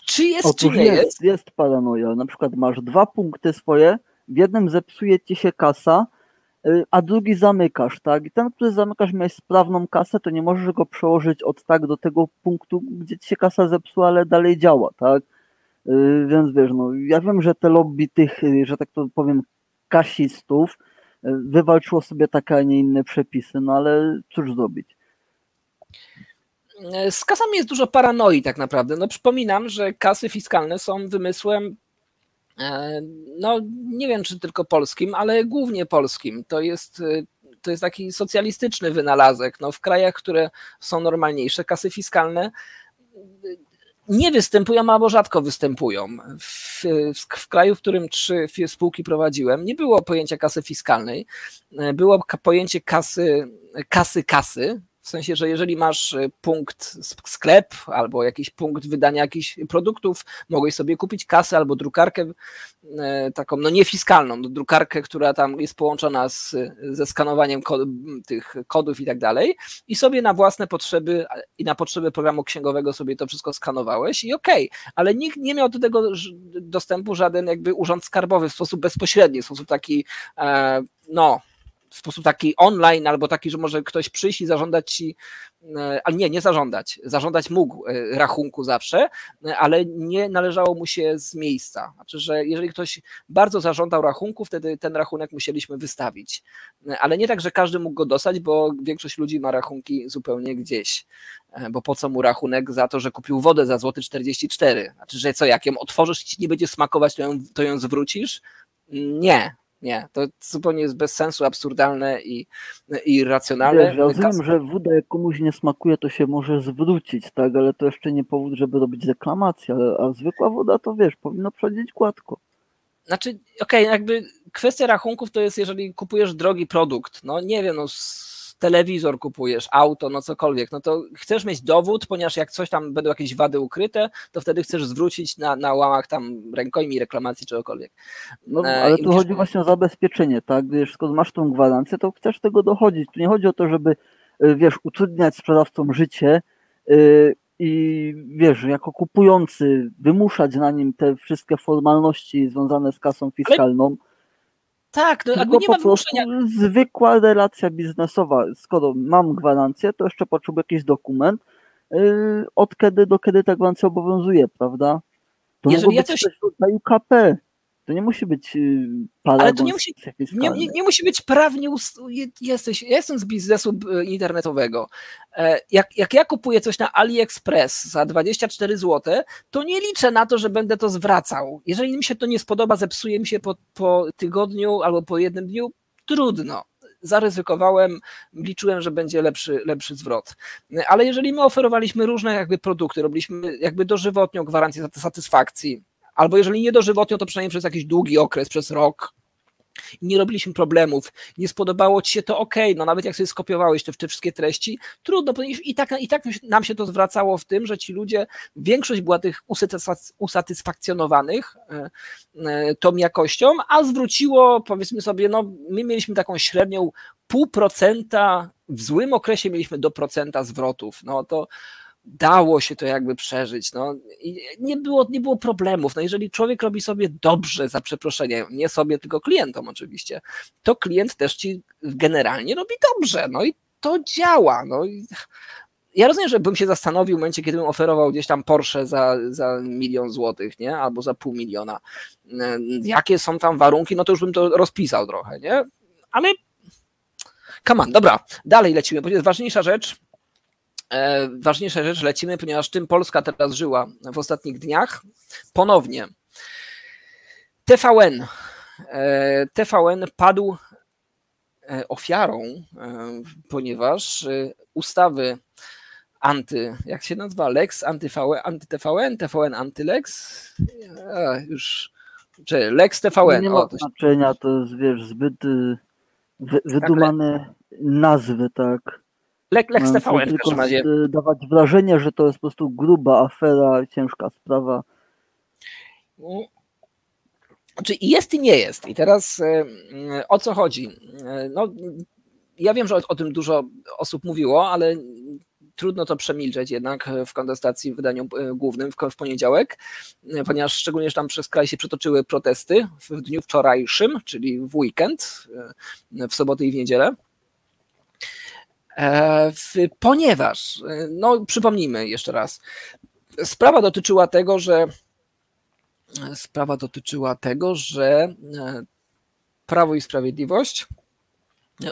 Czy jest, Otóż czy nie jest, jest? jest paranoja. Na przykład masz dwa punkty swoje, w jednym zepsuje ci się kasa, a drugi zamykasz, tak? I ten, który zamykasz, miałeś sprawną kasę, to nie możesz go przełożyć od tak do tego punktu, gdzie ci się kasa zepsuła, ale dalej działa, tak? Y, Więc wiesz, no, ja wiem, że te lobby tych, y, że tak to powiem, kasistów y, wywalczyło sobie takie, a nie inne przepisy, no ale cóż zrobić? Z kasami jest dużo paranoi tak naprawdę. No przypominam, że kasy fiskalne są wymysłem e, no nie wiem czy tylko polskim, ale głównie polskim. To jest, to jest taki socjalistyczny wynalazek. No w krajach, które są normalniejsze, kasy fiskalne nie występują albo rzadko występują. W, w, w kraju, w którym trzy spółki prowadziłem, nie było pojęcia kasy fiskalnej, e, było pojęcie kasy, kasy, kasy. W sensie, że jeżeli masz e, punkt sklep albo jakiś punkt wydania jakichś produktów, mogłeś sobie kupić kasę albo drukarkę e, taką, no niefiskalną, no drukarkę, która tam jest połączona z, ze skanowaniem kod, tych kodów i tak dalej i sobie na własne potrzeby i na potrzeby programu księgowego sobie to wszystko skanowałeś i okej, ale nikt nie miał do tego dostępu żaden jakby urząd skarbowy w sposób bezpośredni, w sposób taki e, no w sposób taki online, albo taki, że może ktoś przyjść i zażądać ci, e, ale nie, nie zażądać, zażądać mógł e, rachunku zawsze, e, ale nie należało mu się z miejsca. Znaczy, że jeżeli ktoś bardzo zażądał rachunku, wtedy ten rachunek musieliśmy wystawić. Ale nie tak, że każdy mógł go dostać, bo większość ludzi ma rachunki zupełnie gdzieś. Bo po co mu rachunek za to, że kupił wodę za złoty 44? Znaczy, że co, jak ją otworzysz i ci nie będzie smakować, to ją, to ją zwrócisz? Nie, nie, to zupełnie jest bez sensu, absurdalne i, i irracjonalne. Wiesz, rozumiem, że woda jak komuś nie smakuje, to się może zwrócić, tak, ale to jeszcze nie powód, żeby robić reklamację, ale, a zwykła woda to wiesz, powinno przechodzić gładko. Znaczy, okej, jakby kwestia rachunków to jest, jeżeli kupujesz drogi produkt, no nie wiem, no telewizor kupujesz, auto, no cokolwiek, no to chcesz mieć dowód, ponieważ jak coś tam będą jakieś wady ukryte, to wtedy chcesz zwrócić na, na łamach tam rękojmi reklamacji czegokolwiek. No, E, ale tu chodzi właśnie o zabezpieczenie, tak? Wiesz, skoro masz tą gwarancję, to chcesz tego dochodzić. Tu nie chodzi o to, żeby, y, wiesz, utrudniać sprzedawcom życie y, i, wiesz, jako kupujący wymuszać na nim te wszystkie formalności związane z kasą fiskalną, Tak, no tylko nie po prostu zwykła relacja biznesowa. Skoro mam gwarancję, to jeszcze potrzebuję jakiś dokument, y, od kiedy do kiedy ta gwarancja obowiązuje, prawda? To Jeżeli ja coś- coś w rodzaju KP. To nie musi być y, paragon to nie musi- Nie, nie, nie musi być prawnie. ust- je- Jesteś, ja jestem z biznesu internetowego. E, Jak, jak ja kupuję coś na AliExpress za 24 zł, to nie liczę na to, że będę to zwracał. Jeżeli mi się to nie spodoba, zepsuje mi się po, po tygodniu albo po jednym dniu, trudno. Zaryzykowałem, liczyłem, że będzie lepszy, lepszy zwrot. E, Ale jeżeli my oferowaliśmy różne jakby produkty, robiliśmy jakby dożywotnią gwarancję satysfakcji, albo jeżeli nie dożywotnią, to przynajmniej przez jakiś długi okres, przez rok, nie robiliśmy problemów, nie spodobało ci się to, ok, no nawet jak sobie skopiowałeś te, te wszystkie treści, trudno, ponieważ i tak, i tak nam się to zwracało w tym, że ci ludzie, większość była tych usatysfak- usatysfakcjonowanych e, e, tą jakością, a zwróciło, powiedzmy sobie, no my mieliśmy taką średnią pół procenta, w złym okresie mieliśmy do procenta zwrotów, no to dało się to jakby przeżyć. No. I nie, było, nie było problemów. No jeżeli człowiek robi sobie dobrze, za przeproszeniem, nie sobie, tylko klientom oczywiście, to klient też ci generalnie robi dobrze. No i to działa. No. I ja rozumiem, że bym się zastanowił w momencie, kiedy bym oferował gdzieś tam Porsche za, za milion złotych, nie? Albo za pół miliona. E, Jakie są tam warunki, no to już bym to rozpisał trochę, nie? Ale come on, dobra, dalej lecimy, bo jest ważniejsza rzecz, ważniejsza rzecz lecimy, ponieważ tym Polska teraz żyła w ostatnich dniach. Ponownie TVN. E, TVN padł e, ofiarą, e, ponieważ e, ustawy anty, jak się nazywa, Lex, anty-TVN, anty-TVN, TVN, anty-Lex, e, już, czy Lex TVN, nie ma znaczenia, to jest, wiesz, zbyt y, wy, wydumane nazwy, tak. Lex, Lex Mające TVN w każdym razie. dawać wrażenie, że to jest po prostu gruba afera, ciężka sprawa. Czy jest i nie jest. I teraz o co chodzi? No, ja wiem, że o, o, tym dużo osób mówiło, ale trudno to przemilczeć jednak w kontestacji w wydaniu e, głównym w, poniedziałek, e, ponieważ szczególnie, że tam przez kraj się przetoczyły protesty w dniu wczorajszym, czyli w weekend, e, w sobotę i w niedzielę. Ponieważ, no przypomnijmy jeszcze raz, sprawa dotyczyła tego, że sprawa dotyczyła tego, że Prawo i Sprawiedliwość,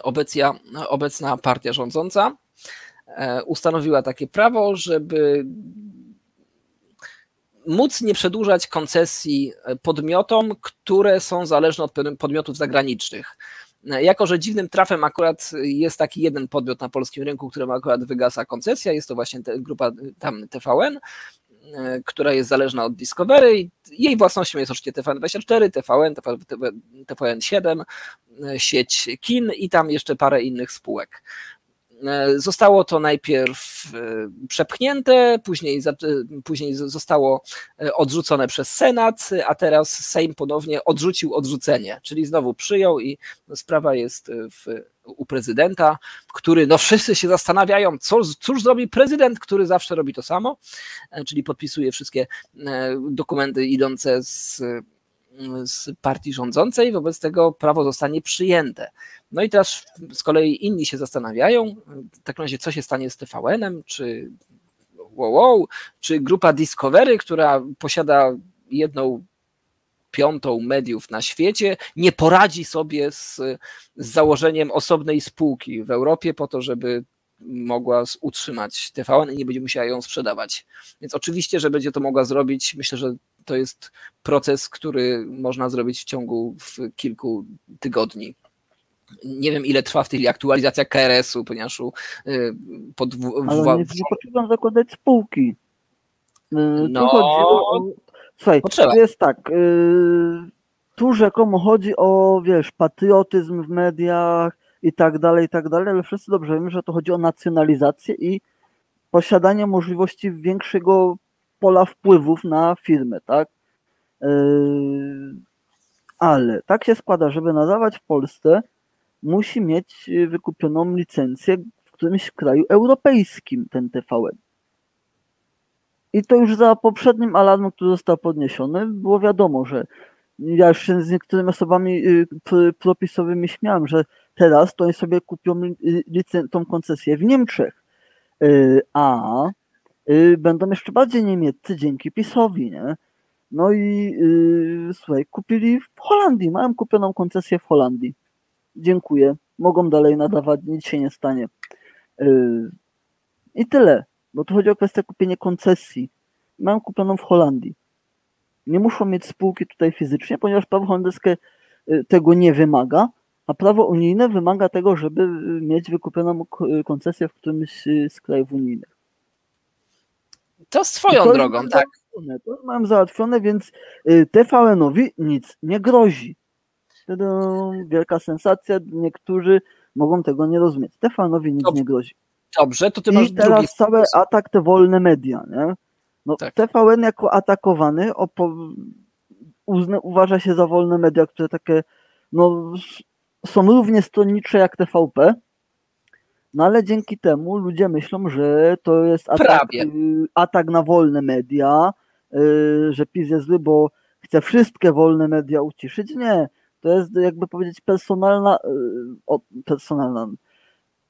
obecna, obecna partia rządząca, E, ustanowiła takie prawo, żeby móc nie przedłużać koncesji podmiotom, które są zależne od podmiotów zagranicznych. Jako, że dziwnym trafem akurat jest taki jeden podmiot na polskim rynku, którym akurat wygasa koncesja, jest to właśnie grupa tam TVN, e, która jest zależna od Discovery. Jej własnością jest oczywiście TVN24, TVN, TVN7, sieć kin i tam jeszcze parę innych spółek. E, zostało to najpierw e, przepchnięte, później, później zostało e, odrzucone przez Senat, a teraz Sejm ponownie odrzucił odrzucenie, czyli znowu przyjął i sprawa jest w, u prezydenta, który, no wszyscy się zastanawiają, co, cóż zrobi prezydent, który zawsze robi to samo, czyli podpisuje wszystkie dokumenty idące z z partii rządzącej, wobec tego prawo zostanie przyjęte. No i teraz z kolei inni się zastanawiają, w takim razie co się stanie z TVN-em, czy wow, wow, czy grupa Discovery, która posiada jedną piątą mediów na świecie, nie poradzi sobie z, z założeniem osobnej spółki w Europie po to, żeby mogła utrzymać TVN i nie będzie musiała ją sprzedawać. Więc oczywiście, że będzie to mogła zrobić, myślę, że to jest proces, który można zrobić w ciągu w kilku tygodni. Nie wiem, ile trwa w tej chwili aktualizacja KRS-u, ponieważ y, pod... Ale nie, nie potrzeba zakładać spółki. Y, no, tu chodzi o... Słuchaj, to jest tak, y, tu rzekomo chodzi o, wiesz, patriotyzm w mediach i tak dalej, i tak dalej, ale wszyscy dobrze wiemy, że to chodzi o nacjonalizację i posiadanie możliwości większego pola wpływów na firmę, tak? Yy, ale tak się składa, żeby nadawać w Polsce, musi mieć wykupioną licencję w którymś kraju europejskim ten TVN. I to już za poprzednim alarmem, który został podniesiony, było wiadomo, że ja już się z niektórymi osobami yy, propisowymi śmiałem, że teraz to oni sobie kupią yy, tą koncesję w Niemczech. A Y, będą jeszcze bardziej niemieccy dzięki PiSowi, nie? No i yy, słuchaj, kupili w Holandii, mają kupioną koncesję w Holandii. Dziękuję. Mogą dalej nadawać, nic się nie stanie. Yy, I tyle, bo tu chodzi o kwestię kupienia koncesji. Mają kupioną w Holandii. Nie muszą mieć spółki tutaj fizycznie, ponieważ prawo holenderskie y, tego nie wymaga, a prawo unijne wymaga tego, żeby mieć wykupioną koncesję w którymś z krajów unijnych. To swoją to drogą, tak. To mam załatwione, więc y, TVN-owi nic nie grozi. Wielka sensacja, niektórzy mogą tego nie rozumieć. TVN-owi nic nie grozi. Dobrze, to ty I masz teraz drugi cały atak te wolne media, nie? No, tak. TVN jako atakowany uzna, uważa się za wolne media, które takie no, są równie stronnicze jak TVP, no ale dzięki temu ludzie myślą, że to jest atak, y, atak na wolne media, y, że PiS jest zły, bo chce wszystkie wolne media uciszyć. Nie, to jest jakby powiedzieć personalna, y, personalna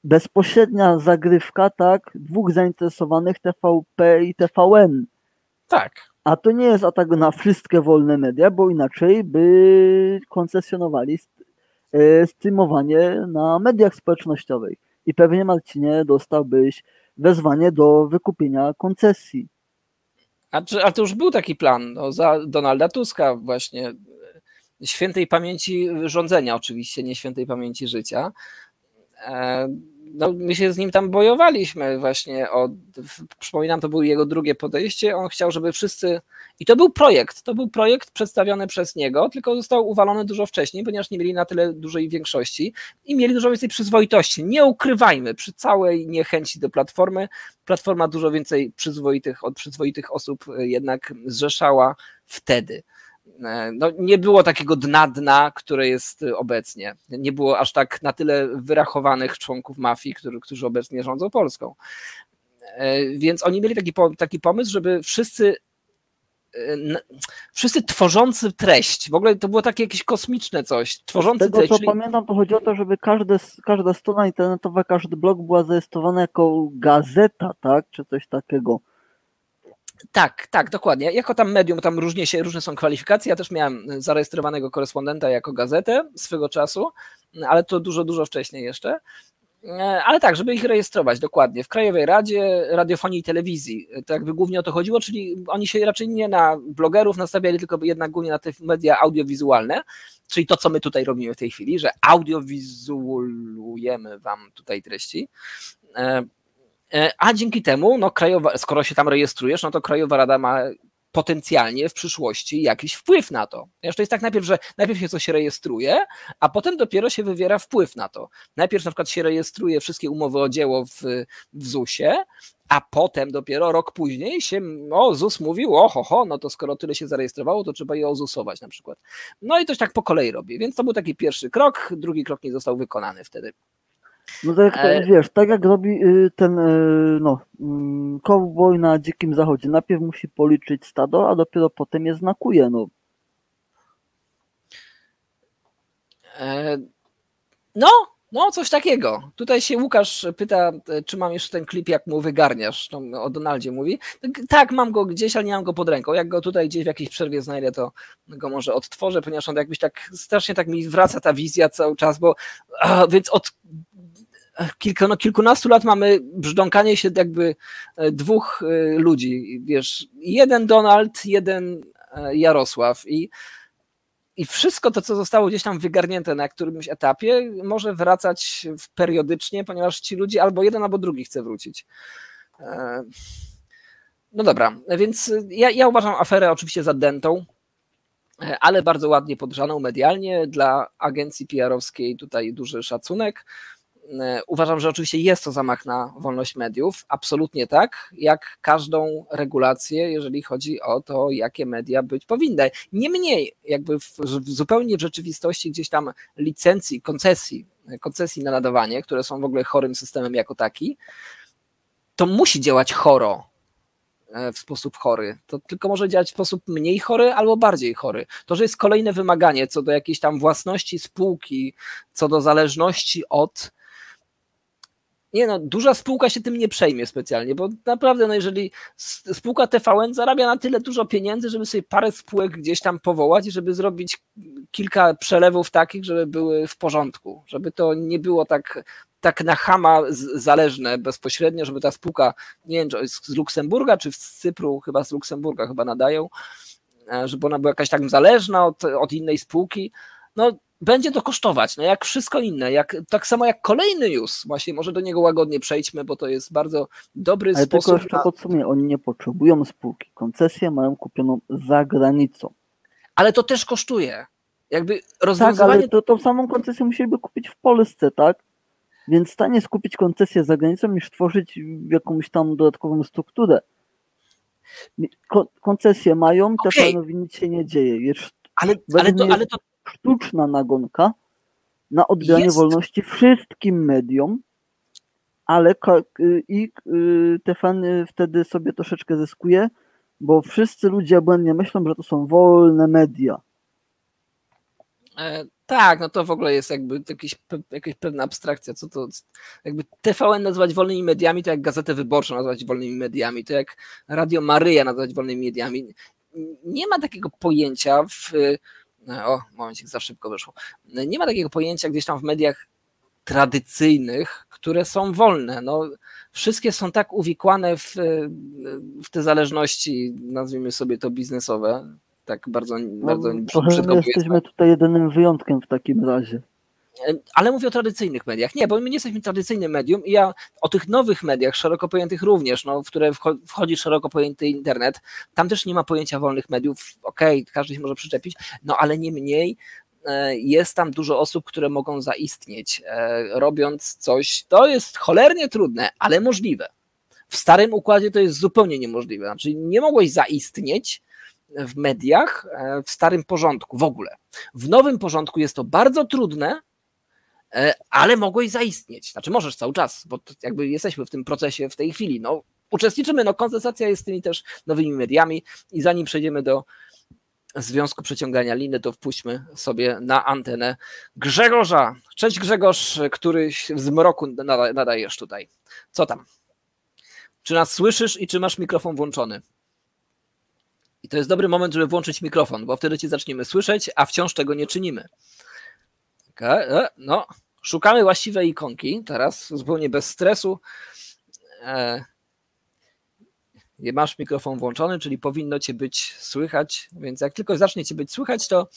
bezpośrednia zagrywka, tak, dwóch zainteresowanych TVP i TVN. Tak. A to nie jest atak na wszystkie wolne media, bo inaczej by koncesjonowali streamowanie na mediach społecznościowych i pewnie Marcinie dostałbyś wezwanie do wykupienia koncesji. A, a to już był taki plan no, za Donalda Tuska właśnie świętej pamięci rządzenia oczywiście, nie świętej pamięci życia. E, no, my się z nim tam bojowaliśmy właśnie. O, przypominam, to było jego drugie podejście. On chciał, żeby wszyscy. I to był projekt. To był projekt przedstawiony przez niego, tylko został uwalony dużo wcześniej, ponieważ nie mieli na tyle dużej większości i mieli dużo więcej przyzwoitości. Nie ukrywajmy, przy całej niechęci do platformy, platforma dużo więcej przyzwoitych od przyzwoitych osób jednak zrzeszała wtedy. E, no, nie było takiego dna dna, które jest obecnie. Nie było aż tak na tyle wyrachowanych członków mafii, którzy, którzy obecnie rządzą Polską. E, więc oni mieli taki, taki pomysł, żeby wszyscy e, wszyscy tworzący treść, w ogóle to było takie jakieś kosmiczne coś, tworzący Z tego treść. co czyli... pamiętam, to chodzi o to, żeby każde, każda strona internetowa, każdy blog była zarejestrowana jako gazeta, tak? Czy coś takiego. Tak, tak, dokładnie. Jako tam medium, tam różnie, się, różne są kwalifikacje. Ja też miałem zarejestrowanego korespondenta jako gazetę swego czasu, ale to dużo, dużo wcześniej jeszcze. E, ale tak, żeby ich rejestrować dokładnie. W Krajowej Radzie Radiofonii i Telewizji. To jakby głównie o to chodziło, czyli oni się raczej nie na blogerów nastawiali, tylko jednak głównie na te media audiowizualne, czyli to, co my tutaj robimy w tej chwili, że audiowizualujemy wam tutaj treści. E, a dzięki temu, no krajowa, skoro się tam rejestrujesz, no to Krajowa Rada ma potencjalnie w przyszłości jakiś wpływ na to. Ponieważ to jest tak najpierw, że najpierw się coś rejestruje, a potem dopiero się wywiera wpływ na to. Najpierw na przykład się rejestruje wszystkie umowy o dzieło w, w ZUS-ie, a potem dopiero rok później się, o ZUS mówił, oho, ho, no to skoro tyle się zarejestrowało, to trzeba je ozusować na przykład. No i to tak po kolei robi, więc to był taki pierwszy krok, drugi krok nie został wykonany wtedy. No tak jak e... wiesz, tak jak robi y, ten y, no, mm, cowboy na dzikim zachodzie. Najpierw musi policzyć stado, a dopiero potem je znakuje. No. E... No, no, coś takiego. Tutaj się Łukasz pyta, e, czy mam jeszcze ten klip, jak mu wygarniasz. To o Donaldzie mówi. Tak, mam go gdzieś, ale nie mam go pod ręką. Jak go tutaj gdzieś w jakiejś przerwie znajdę, to go może odtworzę, ponieważ on jakbyś tak strasznie tak mi wraca ta wizja cały czas, bo a, więc od kilka, no, kilkunastu lat mamy brzdąkanie się jakby e, dwóch e, ludzi, wiesz, jeden Donald, jeden e, Jarosław i i wszystko to, co zostało gdzieś tam wygarnięte na którymś etapie, może wracać periodycznie, ponieważ ci ludzie albo jeden, albo drugi chce wrócić. No dobra, więc ja, ja uważam aferę oczywiście za dentą, ale bardzo ładnie podgrzaną medialnie. Dla agencji PR-owskiej tutaj duży szacunek. E, uważam, że oczywiście jest to zamach na wolność mediów, absolutnie tak, jak każdą regulację, jeżeli chodzi o to, jakie media być powinny. Niemniej, jakby w, w zupełnie w rzeczywistości gdzieś tam licencji, koncesji, koncesji na nadawanie, które są w ogóle chorym systemem jako taki, to musi działać choro, e, w sposób chory. To tylko może działać w sposób mniej chory albo bardziej chory. To, że jest kolejne wymaganie co do jakiejś tam własności spółki, co do zależności od nie no, duża spółka się tym nie przejmie specjalnie, bo naprawdę, no jeżeli spółka TVN zarabia na tyle dużo pieniędzy, żeby sobie parę spółek gdzieś tam powołać i żeby zrobić kilka przelewów takich, żeby były w porządku, żeby to nie było tak, tak na chama zależne bezpośrednio, żeby ta spółka, nie wiem, czy z Luksemburga, czy z Cypru, chyba z Luksemburga chyba nadają, e, żeby ona była jakaś tak zależna od, od innej spółki, no będzie to kosztować, no jak wszystko inne, jak, tak samo jak kolejny news, właśnie może do niego łagodnie przejdźmy, bo to jest bardzo dobry Ale sposób. tylko jeszcze na... podsumuję, oni nie potrzebują spółki, koncesję mają kupioną za granicą. Ale to też kosztuje. Jakby rozwiązywanie... Tak, ale to, tą samą koncesję musieliby kupić w Polsce, tak? Więc stanie skupić koncesję za granicą niż tworzyć jakąś tam dodatkową strukturę. koncesje mają, okay. nic się nie dzieje. Jest, ale, ale, to, ale to sztuczna nagonka na odbieranie Jest. wolności wszystkim mediom, ale y, i y, TVN wtedy sobie troszeczkę zyskuje, bo wszyscy ludzie błędnie myślą, że to są wolne media. E, tak, no to w ogóle jest jakby jakieś, jakaś pewna abstrakcja, co to jakby TVN nazywać wolnymi mediami, to jak Gazetę Wyborczą nazwać wolnymi mediami, to jak Radio Maryja nazwać wolnymi mediami. Nie ma takiego pojęcia w o, momencik, za szybko wyszło. Nie ma takiego pojęcia gdzieś tam w mediach tradycyjnych, które są wolne. No, wszystkie są tak uwikłane w, w te zależności, nazwijmy sobie to biznesowe, tak bardzo, no, bardzo no, jesteśmy tutaj jedynym wyjątkiem w takim razie ale mówię o tradycyjnych mediach. Nie, bo my nie jesteśmy tradycyjnym medium i ja o tych nowych mediach, szeroko pojętych również, no, w które wchodzi szeroko pojęty internet, tam też nie ma pojęcia wolnych mediów. Okej, okay, każdy się może przyczepić, no ale nie mniej e, jest tam dużo osób, które mogą zaistnieć, e, robiąc coś, to jest cholernie trudne, ale możliwe. W starym układzie to jest zupełnie niemożliwe. Znaczy, nie mogłeś zaistnieć, w mediach e, w starym porządku w ogóle. W nowym porządku jest to bardzo trudne, ale mogłeś zaistnieć. Znaczy możesz cały czas, bo jakby jesteśmy w tym procesie w tej chwili. No, uczestniczymy, no konsensacja jest z tymi też nowymi mediami i zanim przejdziemy do Związku Przeciągania Liny, to wpuśćmy sobie na antenę Grzegorza. Cześć Grzegorz, który w zmroku nadajesz tutaj. Co tam? Czy nas słyszysz i czy masz mikrofon włączony? I to jest dobry moment, żeby włączyć mikrofon, bo wtedy cię zaczniemy słyszeć, a wciąż tego nie czynimy. Okay, e, no, szukamy właściwej ikonki teraz, zupełnie bez stresu. E, masz mikrofon włączony, czyli powinno cię być słychać, więc jak tylko zacznie cię być słychać, to,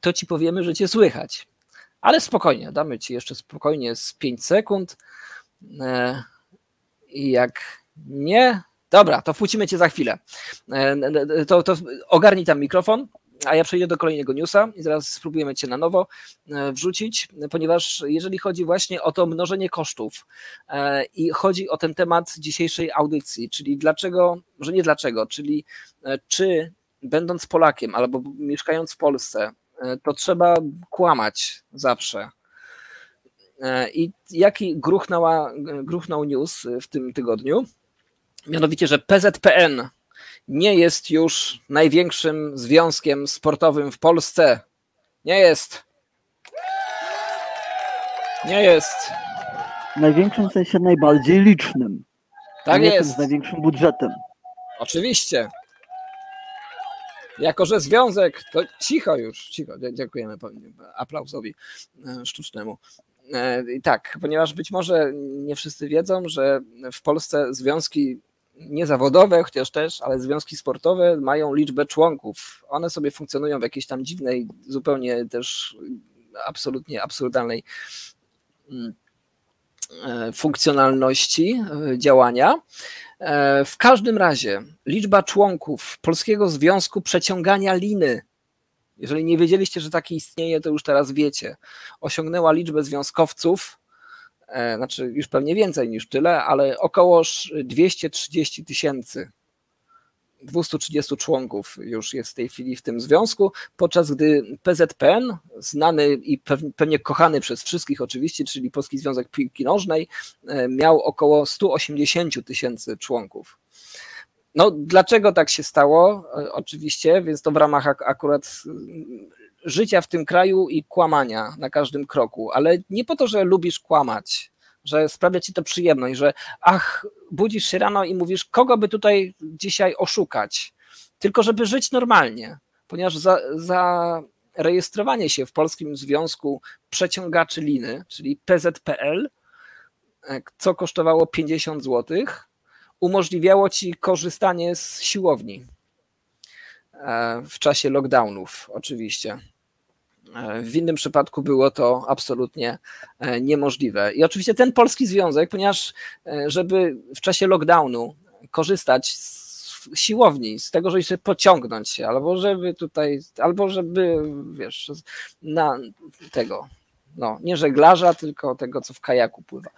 to ci powiemy, że cię słychać. Ale spokojnie, damy ci jeszcze spokojnie z 5 sekund. E, I jak nie, dobra, to wpuścimy cię za chwilę. E, to, to ogarnij tam mikrofon, a ja przejdę do kolejnego newsa i zaraz spróbujemy Cię na nowo e, wrzucić, ponieważ jeżeli chodzi właśnie o to mnożenie kosztów e, i chodzi o ten temat dzisiejszej audycji, czyli dlaczego, może nie dlaczego, czyli e, czy będąc Polakiem albo mieszkając w Polsce, to trzeba kłamać zawsze. I jaki gruchnął news w tym tygodniu? Mianowicie, że PZPN nie jest już największym związkiem sportowym w Polsce. Nie jest. Nie jest. Największym w sensie najbardziej licznym. Tak nie jest. Z największym budżetem. Oczywiście. Jako, że związek, to cicho już, cicho, dziękujemy aplausowi e, sztucznemu. E, I tak, ponieważ być może nie wszyscy wiedzą, że w Polsce związki niezawodowe, chociaż też, ale związki sportowe mają liczbę członków. One sobie funkcjonują w jakiejś tam dziwnej, zupełnie też absolutnie absurdalnej mm, e, funkcjonalności e, działania. E, w każdym razie liczba członków Polskiego Związku Przeciągania Liny, jeżeli nie wiedzieliście, że taki istnieje, to już teraz wiecie, osiągnęła liczbę związkowców znaczy już pewnie więcej niż tyle, ale około 230 tysięcy 230 członków już jest w tej chwili w tym związku, podczas gdy PZPN, znany i pewnie kochany przez wszystkich oczywiście, czyli Polski Związek Piłki Nożnej, e, miał około 180 tysięcy członków. No, dlaczego tak się stało? E, oczywiście, więc to w ramach akurat życia w tym kraju i kłamania na każdym kroku, ale nie po to, że lubisz kłamać, że sprawia ci to przyjemność, że ach, budzisz się rano i mówisz, kogo by tutaj dzisiaj oszukać, tylko żeby żyć normalnie, ponieważ za, za rejestrowanie się w Polskim Związku Przeciągaczy Liny, czyli PZPL, e, co kosztowało 50 zł, umożliwiało ci korzystanie z siłowni e, w czasie lockdownów, oczywiście. W innym przypadku było to absolutnie e, niemożliwe. I oczywiście ten polski związek, ponieważ e, żeby w czasie lockdownu korzystać z siłowni, z tego, żeby się pociągnąć się, albo żeby tutaj, albo żeby, wiesz, na tego, no, nie żeglarza, tylko tego, co w kajaku pływa.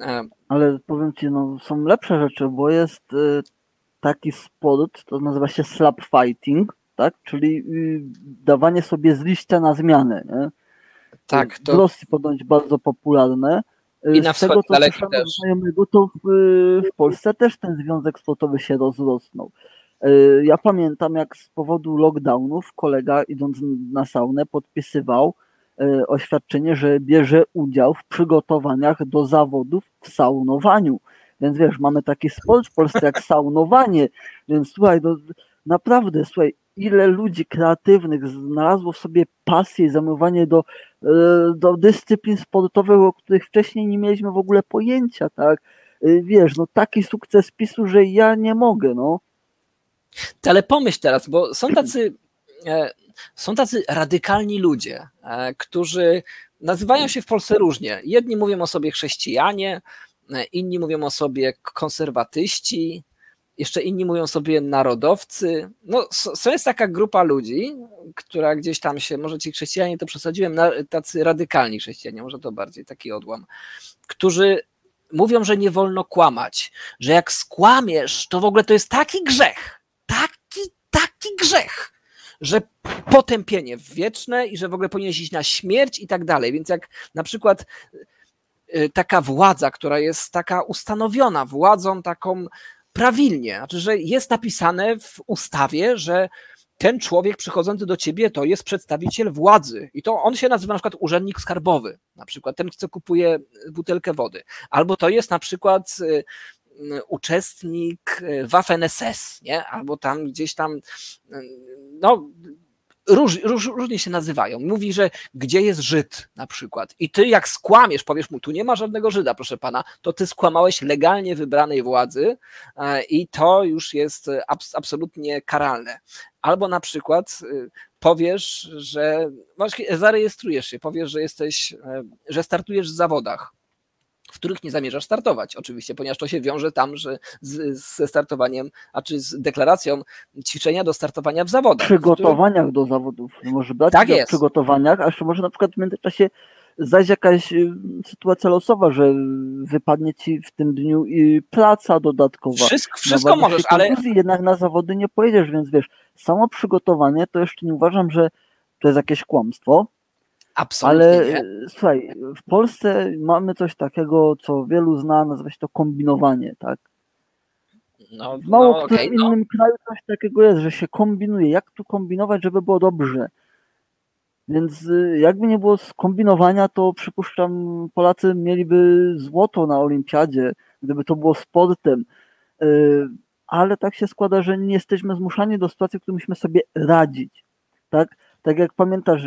E, Ale powiem Ci, no, są lepsze rzeczy, bo jest taki sport, to nazywa się slap fighting, tak? Czyli y, dawanie sobie z liścia na zmianę. Nie? Tak, to... W Rosji ponoć bardzo popularne. Y, I na z tego, co słyszałem od znajomego, to w, w Polsce też ten związek sportowy się rozrosnął. Y, ja pamiętam, jak z powodu lockdownów kolega idąc na saunę podpisywał oświadczenie, że bierze udział w przygotowaniach do zawodów w saunowaniu. Więc wiesz, mamy taki sport w Polsce jak saunowanie, więc słuchaj, no, naprawdę, słuchaj, ile ludzi kreatywnych znalazło w sobie pasję i zamiłowanie do, e, do dyscyplin sportowych, o których wcześniej nie mieliśmy w ogóle pojęcia, tak? E, wiesz, no taki sukces PiSu, że ja nie mogę, no. Ale pomyśl teraz, bo są tacy, e, są tacy radykalni ludzie, którzy nazywają się w Polsce różnie. Jedni mówią o sobie chrześcijanie, inni mówią o sobie konserwatyści, jeszcze inni mówią sobie narodowcy. No, są jest taka grupa ludzi, która gdzieś tam się, może ci chrześcijanie to przesadziłem, tacy radykalni chrześcijanie, może to bardziej taki odłam, którzy mówią, że nie wolno kłamać, że jak skłamiesz, to w ogóle to jest taki grzech, taki, taki grzech, że potępienie wieczne i że w ogóle powinieneś iść na śmierć i tak dalej. Więc jak na przykład y, taka władza, która jest taka ustanowiona, władzą taką prawilnie, znaczy, że jest napisane w ustawie, że ten człowiek przychodzący do ciebie to jest przedstawiciel władzy. I to on się nazywa na przykład urzędnik skarbowy, na przykład ten, co kupuje butelkę wody, albo to jest na przykład y, y, uczestnik Waffen-SS, nie? albo tam gdzieś tam no róż, róż, różnie się nazywają. Mówi, że gdzie jest Żyd na przykład. I ty jak skłamiesz, powiesz mu, tu nie ma żadnego Żyda, proszę pana, to ty skłamałeś legalnie wybranej władzy e, i to już jest abs absolutnie karalne. Albo na przykład y, powiesz, że zarejestrujesz się, powiesz, że jesteś, e, że startujesz w zawodach w których nie zamierzasz startować, oczywiście, ponieważ to się wiąże tam, że z, ze startowaniem, a czy z deklaracją ćwiczenia do startowania w zawodach. Przygotowaniach których... do zawodów. Może brać tak jest. przygotowaniach, a jeszcze może na przykład w międzyczasie zaś jakaś y, sytuacja losowa, że wypadnie ci w tym dniu i praca dodatkowa. Wszystko, wszystko możesz, ale. Jednak na zawody nie pojedziesz, więc wiesz, samo przygotowanie to jeszcze nie uważam, że to jest jakieś kłamstwo, Absolutnie Ale nie. słuchaj, w Polsce mamy coś takiego, co wielu zna, nazywa się to kombinowanie, tak? No, w mało no, którym okay, no. innym kraju coś takiego jest, że się kombinuje. Jak tu kombinować, żeby było dobrze? Więc y, jakby nie było skombinowania, to przypuszczam, Polacy mieliby złoto na olimpiadzie, gdyby to było sportem. Y, ale tak się składa, że nie jesteśmy zmuszani do sytuacji, w której musimy sobie radzić. Tak? Tak jak pamiętasz,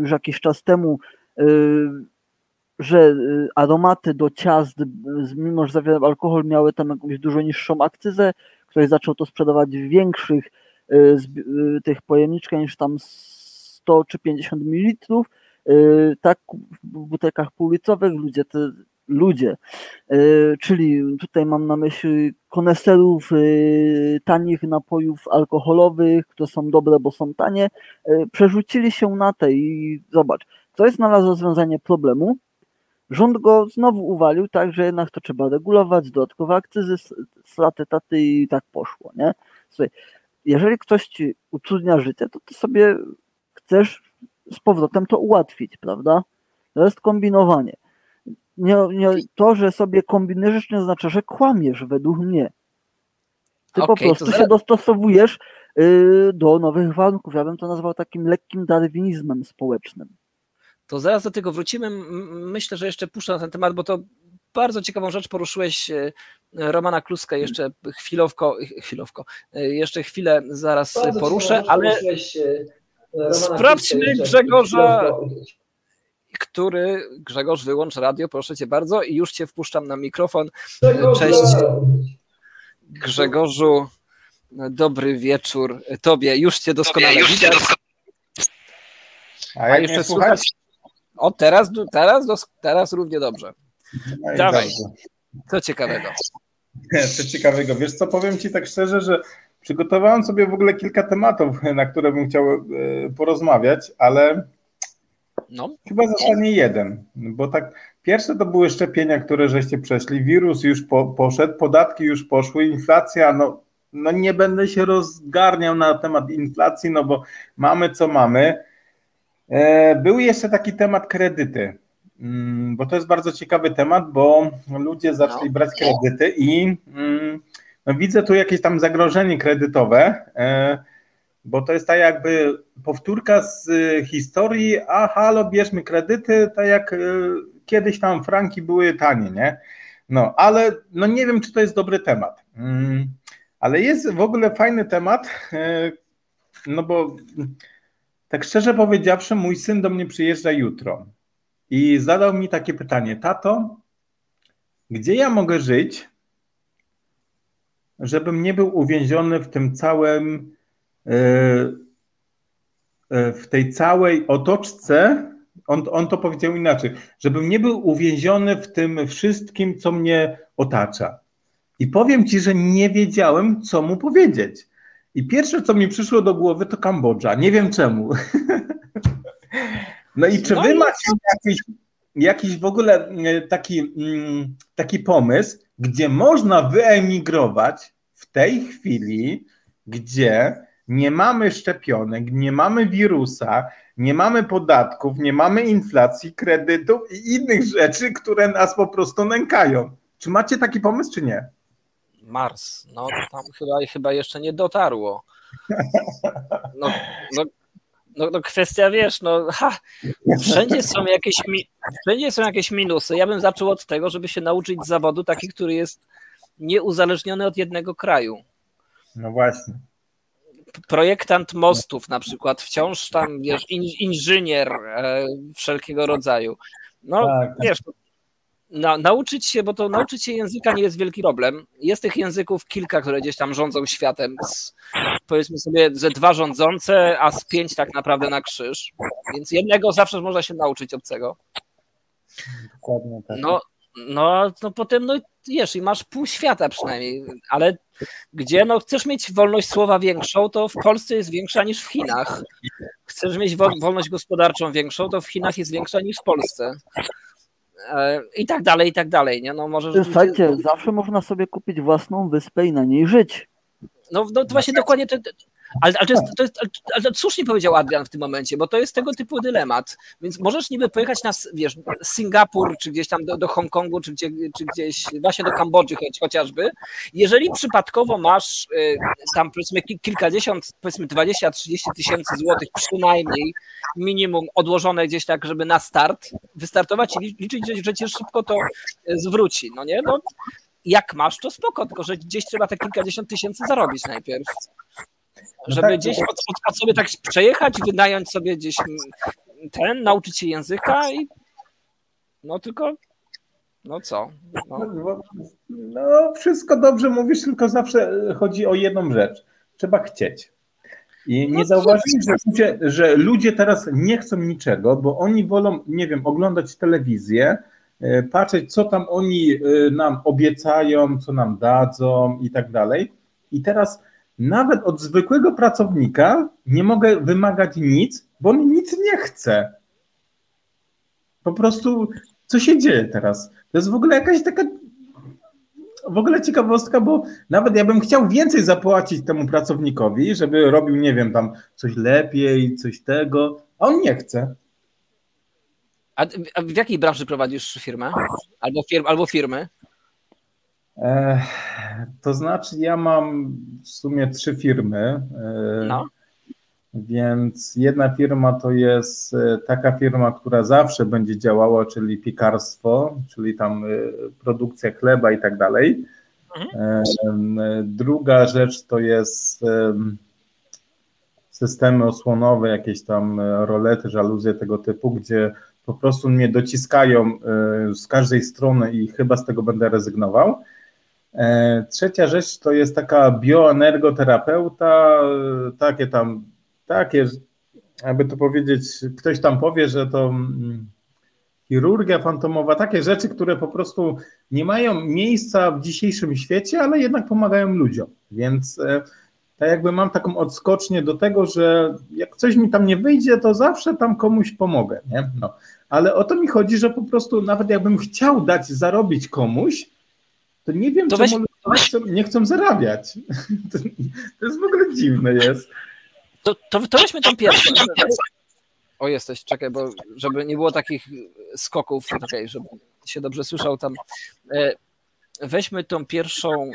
już jakiś czas temu, y, że y, aromaty do ciast, mimo że zawierały alkohol, miały tam jakąś dużo niższą akcyzę, ktoś zaczął to sprzedawać w większych y, tych pojemniczkach niż tam 100 czy 50 ml, tak w butelkach półlitrowych ludzie te ludzie, e, czyli tutaj mam na myśli koneserów e, tanich napojów alkoholowych, które są dobre, bo są tanie, e, przerzucili się na te i zobacz, co jest znalazł rozwiązanie problemu, rząd go znowu uwalił, tak, że jednak to trzeba regulować, dodatkowe akcyzy, straty, taty i tak poszło, nie? Słuchaj, jeżeli ktoś ci utrudnia życie, to ty sobie chcesz z powrotem to ułatwić, prawda? To jest kombinowanie nie, nie, to, że sobie kombinujesz, nie oznacza, że kłamiesz, według mnie. Ty okay, po prostu się dostosowujesz y, do nowych warunków. Ja bym to nazwał takim lekkim darwinizmem społecznym. To zaraz do tego wrócimy. Myślę, że jeszcze puszczę na ten temat, bo to bardzo ciekawą rzecz poruszyłeś y, Romana Kluska jeszcze chwilowko, chwilowko, y, jeszcze chwilę zaraz bardzo poruszę, ale sprawdźmy Grzegorza który, Grzegorz, wyłącz radio, proszę cię bardzo i już cię wpuszczam na mikrofon. Cześć Grzegorzu, dobry wieczór tobie, już cię doskonale widzę. A, ja jeszcze słuchać? O, teraz, teraz, teraz równie dobrze. No Dawaj, co ciekawego? [laughs] Co ciekawego, wiesz co, powiem ci tak szczerze, że przygotowałem sobie w ogóle kilka tematów, na które bym chciał e, porozmawiać, ale no. Chyba zostanie jeden, bo tak pierwsze to były szczepienia, które żeście przeszli, wirus już po, poszedł, podatki już poszły, inflacja, no, no nie będę się rozgarniał na temat inflacji, no bo mamy co mamy. E, był jeszcze taki temat kredyty, mm, bo to jest bardzo ciekawy temat, bo ludzie zaczęli no. brać kredyty i mm, no widzę tu jakieś tam zagrożenie kredytowe. Bo to jest tak jakby powtórka z y, historii, a halo, bierzmy kredyty, tak jak y, kiedyś tam franki były tanie, nie? No, ale no nie wiem, czy to jest dobry temat. Mm, ale jest w ogóle fajny temat, y, no bo tak szczerze powiedziawszy, mój syn do mnie przyjeżdża jutro i zadał mi takie pytanie: Tato, gdzie ja mogę żyć, żebym nie był uwięziony w tym całym w tej całej otoczce, on, on to powiedział inaczej, żebym nie był uwięziony w tym wszystkim, co mnie otacza. I powiem ci, że nie wiedziałem, co mu powiedzieć. I pierwsze, co mi przyszło do głowy, to Kambodża. Nie wiem czemu. [laughs] No i czy wy no macie jakiś, jakiś w ogóle e, taki, mm, taki pomysł, gdzie można wyemigrować w tej chwili, gdzie nie mamy szczepionek, nie mamy wirusa, nie mamy podatków, nie mamy inflacji, kredytów i innych rzeczy, które nas po prostu nękają. Czy macie taki pomysł, czy nie? Mars, no tam chyba, chyba jeszcze nie dotarło. No, no, no, no kwestia, wiesz, no ha, wszędzie są jakieś wszędzie są jakieś minusy. Ja bym zaczął od tego, żeby się nauczyć zawodu taki, który jest nieuzależniony od jednego kraju. No właśnie. Projektant mostów na przykład, wciąż tam, wiesz, inżynier e, wszelkiego rodzaju. No, tak. wiesz, na, nauczyć się, bo to nauczyć się języka nie jest wielki problem. Jest tych języków kilka, które gdzieś tam rządzą światem. Z, powiedzmy sobie, ze dwa rządzące, a z pięć tak naprawdę na krzyż. Więc jednego zawsze można się nauczyć obcego. Dokładnie tak. No, no, no potem, no wiesz, i masz pół świata przynajmniej, ale gdzie no chcesz mieć wolność słowa większą, to w Polsce jest większa niż w Chinach. Chcesz mieć wolność gospodarczą większą, to w Chinach jest większa niż w Polsce. E, I tak dalej, i tak dalej. Nie? No, może Słuchajcie, zawsze można sobie kupić własną wyspę i na niej żyć. No, no to właśnie dokładnie to, ale, ale, to jest, to jest, ale to słusznie powiedział Adrian w tym momencie, bo to jest tego typu dylemat. Więc możesz niby pojechać na wiesz, Singapur, czy gdzieś tam do, do Hongkongu, czy, gdzie, czy gdzieś właśnie do Kambodży chociażby. Jeżeli przypadkowo masz y, tam powiedzmy kilkadziesiąt, powiedzmy 20-30 tysięcy złotych przynajmniej minimum odłożone gdzieś tak, żeby na start wystartować i liczyć, że, że cię szybko to y, zwróci. No nie? No, jak masz, to spoko, tylko że gdzieś trzeba te kilkadziesiąt tysięcy zarobić najpierw. No żeby tak, gdzieś od, od, sobie tak przejechać, wynająć sobie gdzieś ten, nauczyć się języka i no tylko no co? No. no. wszystko dobrze mówisz, tylko zawsze chodzi o jedną rzecz. Trzeba chcieć. I nie no zauważyli, że ludzie, że ludzie teraz nie chcą niczego, bo oni wolą, nie wiem, oglądać telewizję, e, patrzeć, co tam oni e, nam obiecają, co nam dadzą i tak dalej. I teraz nawet od zwykłego pracownika nie mogę wymagać nic, bo on nic nie chce. Po prostu, co się dzieje teraz? To jest w ogóle jakaś taka w ogóle ciekawostka, bo nawet ja bym chciał więcej zapłacić temu pracownikowi, żeby robił, nie wiem, tam coś lepiej, coś tego, a on nie chce. A w jakiej branży prowadzisz firmę? Albo, albo firmy? To znaczy, ja mam w sumie trzy firmy. No. Więc jedna firma to jest e, taka firma, która zawsze będzie działała, czyli piekarstwo, czyli tam e, produkcja chleba i tak dalej. Mhm. Druga rzecz to jest systemy osłonowe, jakieś tam e, rolety, żaluzje tego typu, gdzie po prostu mnie dociskają z każdej strony i chyba z tego będę rezygnował. E, trzecia rzecz to jest taka bioenergoterapeuta, takie tam, takie, aby to powiedzieć, ktoś tam powie, że to mm, chirurgia fantomowa, takie rzeczy, które po prostu nie mają miejsca w dzisiejszym świecie, ale jednak pomagają ludziom. Więc e, tak jakby mam taką odskocznię do tego, że jak coś mi tam nie wyjdzie, to zawsze tam komuś pomogę, nie? No. Ale o to mi chodzi, że po prostu nawet jakbym chciał dać zarobić komuś, to nie wiem, to czemu weź... ludzie nie chcą zarabiać. [laughs] To, to, jest w ogóle dziwne jest. To, to, to weźmy tą pierwszą. O, jesteś, czekaj, bo żeby nie było takich skoków, okay, żeby się dobrze słyszał tam. E, weźmy tą pierwszą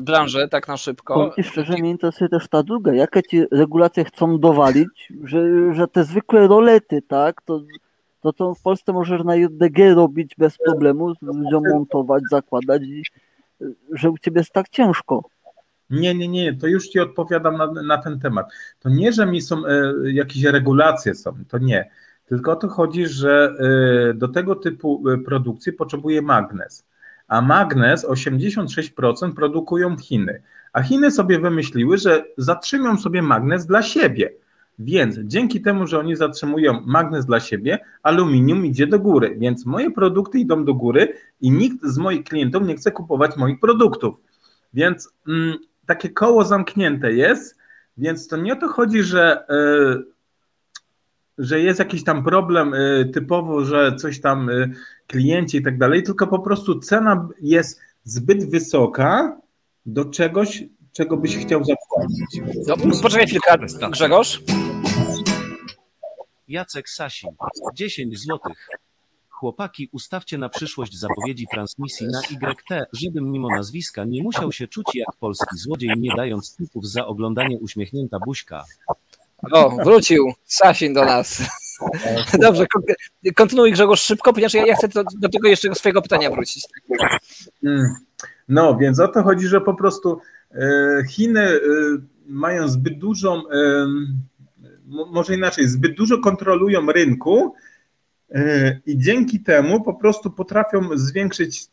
branżę tak na szybko. I szczerze mnie interesuje też ta druga. Jakie ci regulacje chcą dowalić, że, że te zwykłe rolety, tak, to to co w Polsce możesz na JDG robić bez problemu, ludziom montować, zakładać i że u ciebie jest tak ciężko. Nie, nie, nie, to już ci odpowiadam na, na ten temat. To nie, że mi są e, jakieś regulacje są, to nie. Tylko o to chodzi, że e, do tego typu e, produkcji potrzebuje magnes. A magnes 86% produkują Chiny. A Chiny sobie wymyśliły, że zatrzymią sobie magnes dla siebie. Więc dzięki temu, że oni zatrzymują magnes dla siebie, aluminium idzie do góry, więc moje produkty idą do góry i nikt z moich klientów nie chce kupować moich produktów. Więc mm, takie koło zamknięte jest, więc to nie o to chodzi, że, yy, że jest jakiś tam problem yy, typowo, że coś tam yy, klienci i tak dalej, tylko po prostu cena jest zbyt wysoka do czegoś, czego byś chciał zapłacić. No, poczekaj chwilkę, Grzegorz. Jacek Sasin, 10 złotych. Chłopaki, ustawcie na przyszłość zapowiedzi transmisji na YT, żebym mimo nazwiska nie musiał się czuć jak polski złodziej, nie dając tipów za oglądanie uśmiechnięta buźka. O, wrócił Sasin do nas. [laughs] Dobrze, kontynuuj Grzegorz szybko, ponieważ ja, ja chcę do, do, tego jeszcze swojego pytania wrócić. Mm. No, więc o to chodzi, że po prostu Chiny e, mają zbyt dużą, e, może inaczej, zbyt dużo kontrolują rynku i dzięki temu po prostu potrafią zwiększyć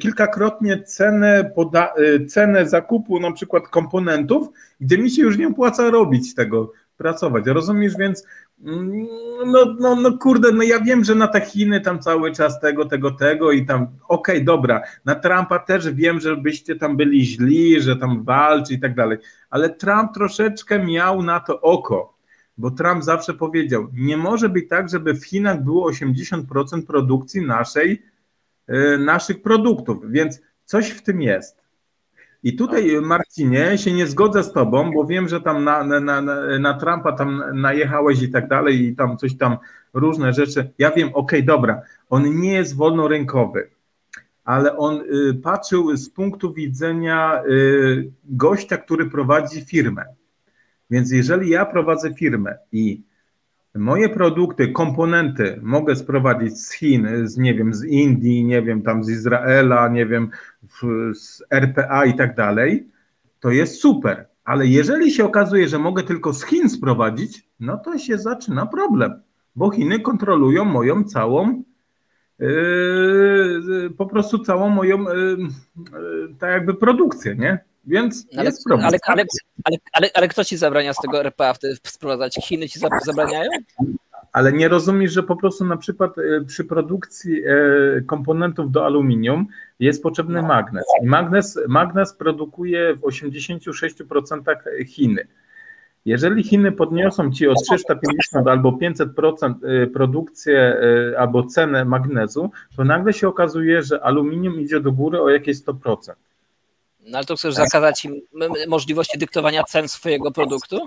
kilkakrotnie cenę, poda- cenę zakupu na przykład komponentów, gdzie mi się już nie opłaca robić tego, pracować. Rozumiesz, więc no, no, no kurde, no ja wiem, że na te Chiny tam cały czas tego, tego, tego i tam, okej, okay, dobra, na Trumpa też wiem, że byście tam byli źli, że tam walczy i tak dalej, ale Trump troszeczkę miał na to oko, bo Trump zawsze powiedział, nie może być tak, żeby w Chinach było 80% produkcji naszej, yy, naszych produktów, więc coś w tym jest. I tutaj, Marcinie, się nie zgodzę z tobą, bo wiem, że tam na, na, na, na Trumpa tam najechałeś i tak dalej, i tam coś tam, różne rzeczy. Ja wiem, okej, okay, dobra, on nie jest wolnorynkowy, ale on y, patrzył z punktu widzenia y, gościa, który prowadzi firmę. Więc jeżeli ja prowadzę firmę i Moje produkty, komponenty mogę sprowadzić z Chin, z nie wiem, z Indii, nie wiem, tam z Izraela, nie wiem, z RPA i tak dalej, to jest super. Ale jeżeli się okazuje, że mogę tylko z Chin sprowadzić, no to się zaczyna problem, bo Chiny kontrolują moją całą, yy, po prostu całą moją, yy, yy, tak jakby produkcję, nie? Więc ale, jest problem. Ale, ale, ale, ale, ale kto ci zabrania z tego RPA sprowadzać? Chiny ci zabraniają? Ale nie rozumiesz, że po prostu na przykład e, przy produkcji e, komponentów do aluminium jest potrzebny no. magnes. I magnes, magnes produkuje w 86% Chiny. Jeżeli Chiny podniosą ci o 350 albo 500% e, produkcję albo cenę magnezu, to nagle się okazuje, że aluminium idzie do góry o jakieś 100%. No ale to chcesz zakazać im możliwości dyktowania cen swojego produktu?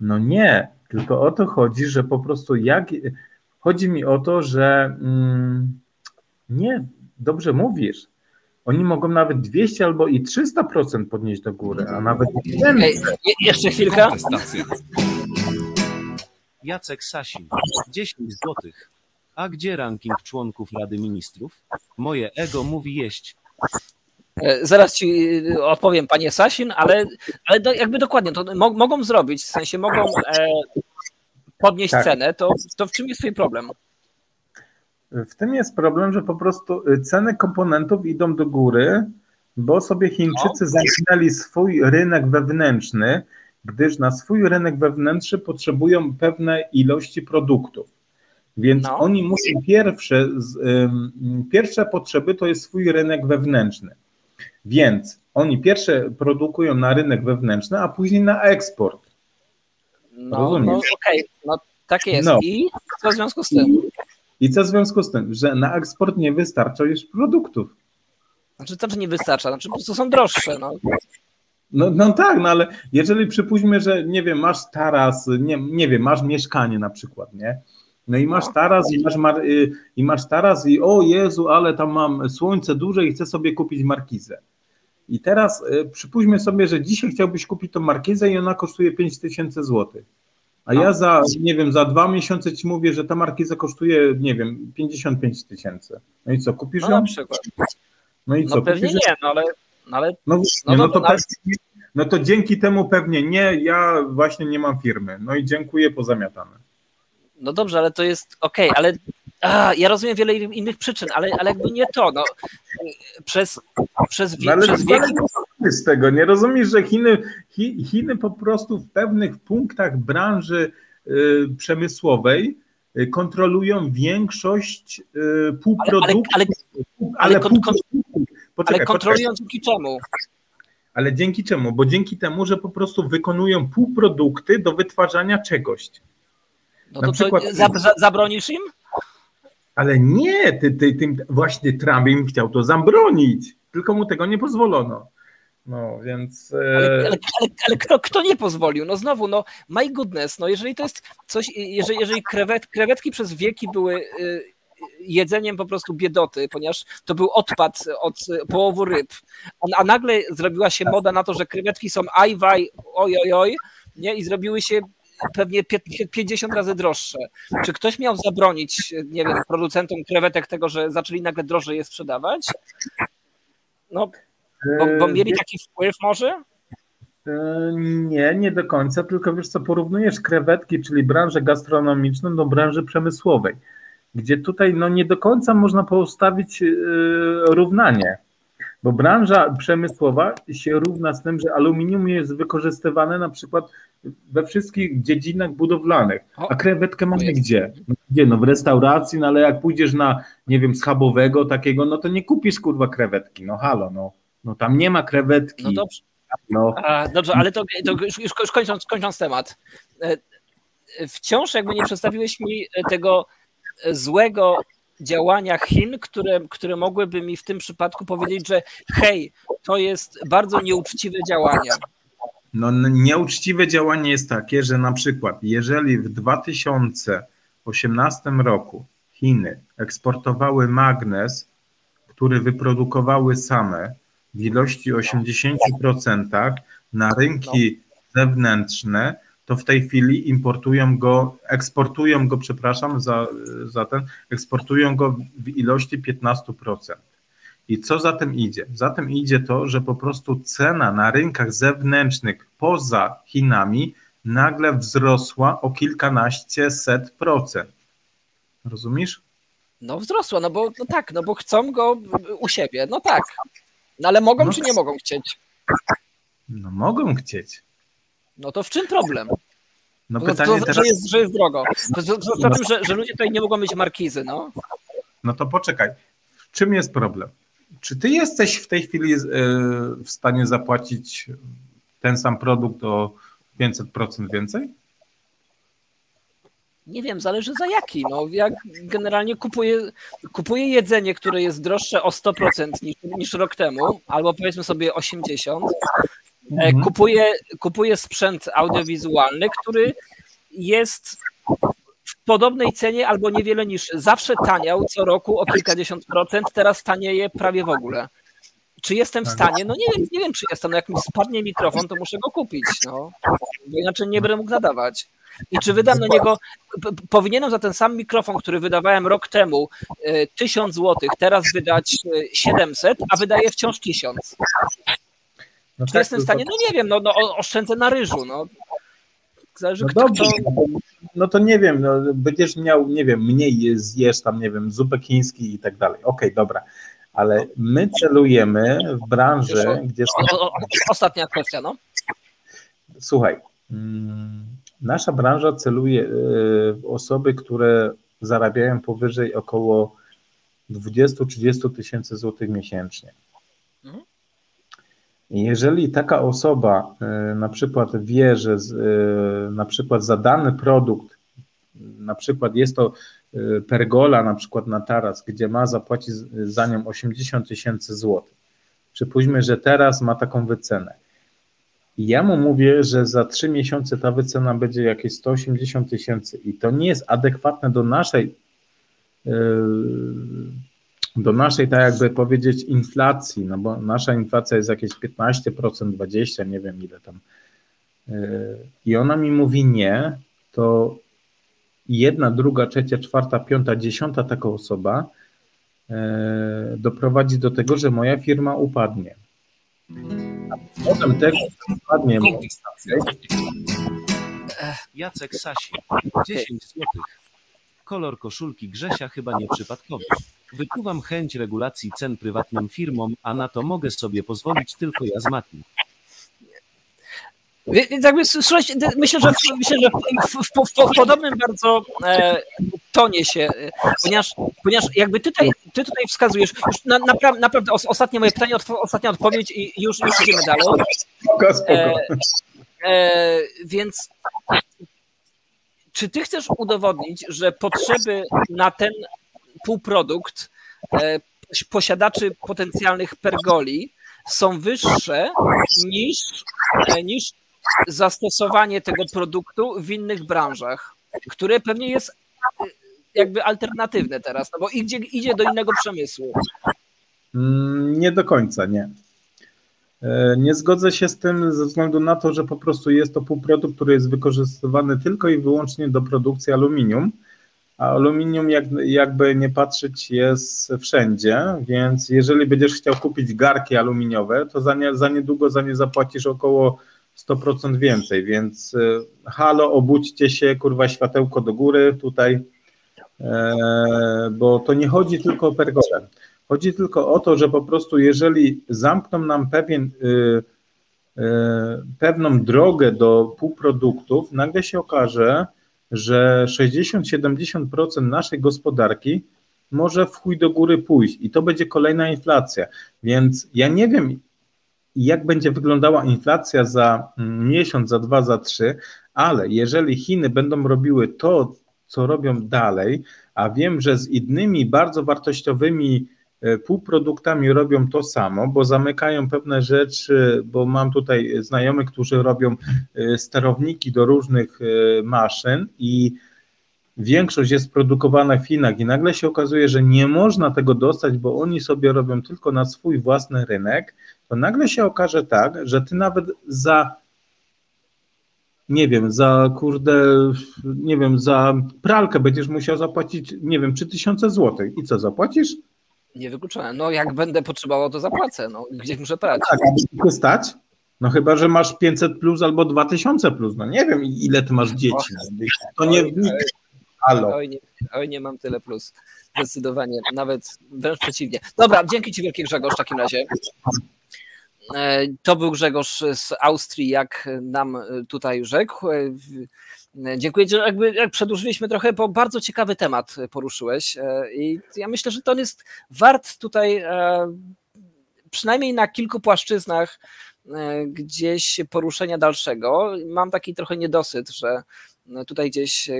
No nie, tylko o to chodzi, że po prostu jak. Chodzi mi o to, że mm, nie, dobrze mówisz. Oni mogą nawet 200 albo i 300% podnieść do góry, a nawet więcej. Okay. Jeszcze chwilkę. Jacek Sasin, 10 złotych. A gdzie ranking członków Rady Ministrów? Moje ego mówi jeść. E, zaraz ci e, opowiem, panie Sasin, ale, ale do, jakby dokładnie to mo, mogą zrobić, w sensie mogą e, podnieść tak. cenę, to, to w czym jest twój problem? W tym jest problem, że po prostu y, ceny komponentów idą do góry, bo sobie Chińczycy no. zamknęli swój rynek wewnętrzny, gdyż na swój rynek wewnętrzny potrzebują pewne ilości produktów. Więc no. oni muszą pierwsze, pierwsze potrzeby to jest swój rynek wewnętrzny. Więc oni pierwsze produkują na rynek wewnętrzny, a później na eksport. No, Rozumiesz? no okej, okay. no tak jest. No. I co w związku z tym? I co w związku z tym? Że na eksport nie wystarcza już produktów. Znaczy, co to nie wystarcza? Znaczy, po prostu są droższe. No. No, no tak, no ale jeżeli przypuśćmy, że nie wiem, masz taras, nie, nie wiem, masz mieszkanie na przykład, nie? No i masz no. taras i masz, mar, y, i masz taras i o Jezu, ale tam mam słońce duże i chcę sobie kupić markizę. I teraz y, przypuśćmy sobie, że dzisiaj chciałbyś kupić tą markizę i ona kosztuje 5000 zł. A ja za, nie wiem, za dwa miesiące ci mówię, że ta markiza kosztuje, nie wiem, 55 tysięcy. No i co, kupisz no, ją? Na przykład. No i co? No pewnie kupisz nie, no ale... No, ale, no, no, no, to no, pewnie, no to dzięki temu pewnie nie, ja właśnie nie mam firmy. No i dziękuję, pozamiatane. No dobrze, ale to jest okej, okay, ale a, ja rozumiem wiele innych przyczyn, ale, ale jakby nie to. No. Przez, przez, no ale przez z tego, nie rozumiesz, że Chiny, Chiny po prostu w pewnych punktach branży y, przemysłowej y, kontrolują większość y, półproduktów. Ale, ale, ale, ale, kontrolują dzięki czemu? Ale dzięki czemu? Bo dzięki temu, że po prostu wykonują półprodukty do wytwarzania czegoś. No to, przykład, to zabronisz im? Ale nie, ty, ty, ty, właśnie Trump im chciał to zabronić, tylko mu tego nie pozwolono. No, więc. Ale, ale, ale, ale, kto, kto nie pozwolił? No znowu, no my goodness, no jeżeli to jest coś, jeżeli, jeżeli krewet, krewetki przez wieki były jedzeniem po prostu biedoty, ponieważ to był odpad od połowu ryb, a nagle zrobiła się moda na to, że krewetki są ajwaj, oj, oj, oj, nie? i zrobiły się pewnie 50 razy droższe. Czy ktoś miał zabronić, nie wiem, producentom krewetek tego, że zaczęli nagle drożej je sprzedawać? No, bo, bo mieli taki wpływ może? E, nie, nie do końca, tylko wiesz co, porównujesz krewetki, czyli branżę gastronomiczną do branży przemysłowej gdzie tutaj no, nie do końca można postawić yy, równanie, bo branża przemysłowa się równa z tym, że aluminium jest wykorzystywane na przykład we wszystkich dziedzinach budowlanych, a krewetkę mamy gdzie? Gdzie? No w restauracji, no ale jak pójdziesz na, nie wiem, schabowego takiego, no to nie kupisz kurwa krewetki, no halo, no, no tam nie ma krewetki. No dobrze. No. A, dobrze, ale to, to już, już kończąc, kończąc temat. E, wciąż jakby nie przedstawiłeś mi tego złego działania Chin, które, które mogłyby mi w tym przypadku powiedzieć, że hej, to jest bardzo nieuczciwe działanie. No, nieuczciwe działanie jest takie, że na przykład, jeżeli w 2018 roku Chiny eksportowały magnes, który wyprodukowały same w ilości 80% na rynki zewnętrzne, to w tej chwili importują go, eksportują go, przepraszam za, za ten, eksportują go w ilości 15%. I co za tym idzie? Za tym idzie to, że po prostu cena na rynkach zewnętrznych poza Chinami nagle wzrosła o kilkanaście set procent. Rozumiesz? No wzrosła, no bo no tak, no bo chcą go u siebie, no tak. No ale mogą no, czy nie mogą chcieć? No mogą chcieć. No to w czym problem? No pytanie to, to, teraz... że, jest, że jest drogo. To, to, to, to że, że ludzie tutaj nie mogą mieć markizy, no. No to poczekaj. W czym jest problem? Czy ty jesteś w tej chwili e, w stanie zapłacić ten sam produkt o 500% więcej? Nie wiem, zależy za jaki. No, jak generalnie kupuję, kupuję jedzenie, które jest droższe o 100% niż, niż rok temu, albo powiedzmy sobie 80%, E, mhm. Kupuję, kupuję sprzęt audiowizualny, który jest podobnej cenie albo niewiele niż zawsze taniał co roku o kilkadziesiąt procent, teraz tanieje prawie w ogóle. Czy jestem w tak. stanie? No nie wiem, nie wiem czy jestem. No jak mi spadnie mikrofon, to muszę go kupić, no. Bo inaczej nie będę mógł nadawać. I czy wydam na niego, powinienem za ten sam mikrofon, który wydawałem rok temu, 1000 e, zł, teraz wydać 700, e, a wydaję wciąż 1000. No Czy tak, jestem w stanie? No nie wiem, no, no oszczędzę na ryżu. No. Zależy, no kto, dobrze, kto... no to nie wiem, no, będziesz miał, nie wiem, mniej zjesz tam, nie wiem, zupę chiński i tak dalej. Okej, okay, dobra. Ale my celujemy w branży, gdzie... O, o, ostatnia kwestia, no. Słuchaj, mm, nasza branża celuje y, w osoby, które zarabiają powyżej około 20-30 tysięcy złotych miesięcznie. Jeżeli taka osoba e, na przykład wie, że e, na przykład za dany produkt, na przykład jest to e, pergola na przykład na taras, gdzie ma zapłacić za nią 80 tysięcy złotych. Przypuśćmy, że teraz ma taką wycenę. I ja mu mówię, że za 3 miesiące ta wycena będzie jakieś 180 tysięcy i to nie jest adekwatne do naszej do naszej, tak jakby powiedzieć, inflacji, no bo nasza inflacja jest jakieś 15%, 20%, nie wiem ile tam. Yy, I ona mi mówi nie, to jedna, druga, trzecia, czwarta, piąta, dziesiąta taka osoba yy, doprowadzi do tego, że moja firma upadnie. A potem tego upadnie. Jacek Sasi, 10 złotych. Kolor koszulki Grzesia chyba nieprzypadkowy. Wykuwam chęć regulacji cen prywatnym firmom, a na to mogę sobie pozwolić tylko ja z Mati. Więc jakby, słuchajcie, myślę, że, myślę, że w, w, w, w podobnym bardzo e, tonie się, e, ponieważ, ponieważ jakby ty tutaj, ty tutaj wskazujesz, już na, naprawdę, naprawdę ostatnie moje pytanie, ostatnia odpowiedź i już, już idziemy dalej. E, e, więc czy ty chcesz udowodnić, że potrzeby na ten półprodukt e, posiadaczy potencjalnych pergoli są wyższe niż, niż zastosowanie tego produktu w innych branżach, które pewnie jest jakby alternatywne teraz, no bo idzie, idzie do innego przemysłu. Mm, nie do końca, nie. E, nie zgodzę się z tym ze względu na to, że po prostu jest to półprodukt, który jest wykorzystywany tylko i wyłącznie do produkcji aluminium, a aluminium jak, jakby nie patrzeć jest wszędzie, więc jeżeli będziesz chciał kupić garki aluminiowe, to za, nie, za niedługo za nie zapłacisz około 100% więcej, więc e, halo, obudźcie się, kurwa światełko do góry tutaj, e, bo to nie chodzi tylko o pergolę. Chodzi tylko o to, że po prostu jeżeli zamkną nam pewien, y, y, pewną drogę do półproduktów, nagle się okaże, że 60-70% naszej gospodarki może w chuj do góry pójść i to będzie kolejna inflacja. Więc ja nie wiem, jak będzie wyglądała inflacja za mm, miesiąc, za dwa, za trzy, ale jeżeli Chiny będą robiły to, co robią dalej, a wiem, że z innymi bardzo wartościowymi półproduktami robią to samo, bo zamykają pewne rzeczy, bo mam tutaj znajomych, którzy robią e, sterowniki do różnych e, maszyn i większość jest produkowana w Chinach i nagle się okazuje, że nie można tego dostać, bo oni sobie robią tylko na swój własny rynek, to nagle się okaże tak, że ty nawet za nie wiem, za kurde, nie wiem, za pralkę będziesz musiał zapłacić, nie wiem, 3000 zł. I co, zapłacisz? Niewykluczone. No jak będę potrzebował, to zapłacę. No, gdzieś muszę prać. Tak, a stać? No chyba, że masz 500 plus albo 2000 plus. No nie wiem, ile ty masz dzieci. To nie Halo. Oj nie, oj, nie mam tyle plus. Zdecydowanie. Nawet wręcz przeciwnie. Dobra, dzięki Ci wielkie Grzegorz w takim razie. E, to był Grzegorz z Austrii, jak nam tutaj rzekł. Dziękuję, że jakby jak przedłużyliśmy trochę, bo bardzo ciekawy temat poruszyłeś e, i ja myślę, że to jest wart tutaj e, przynajmniej na kilku płaszczyznach e, gdzieś poruszenia dalszego. Mam taki trochę niedosyt, że tutaj gdzieś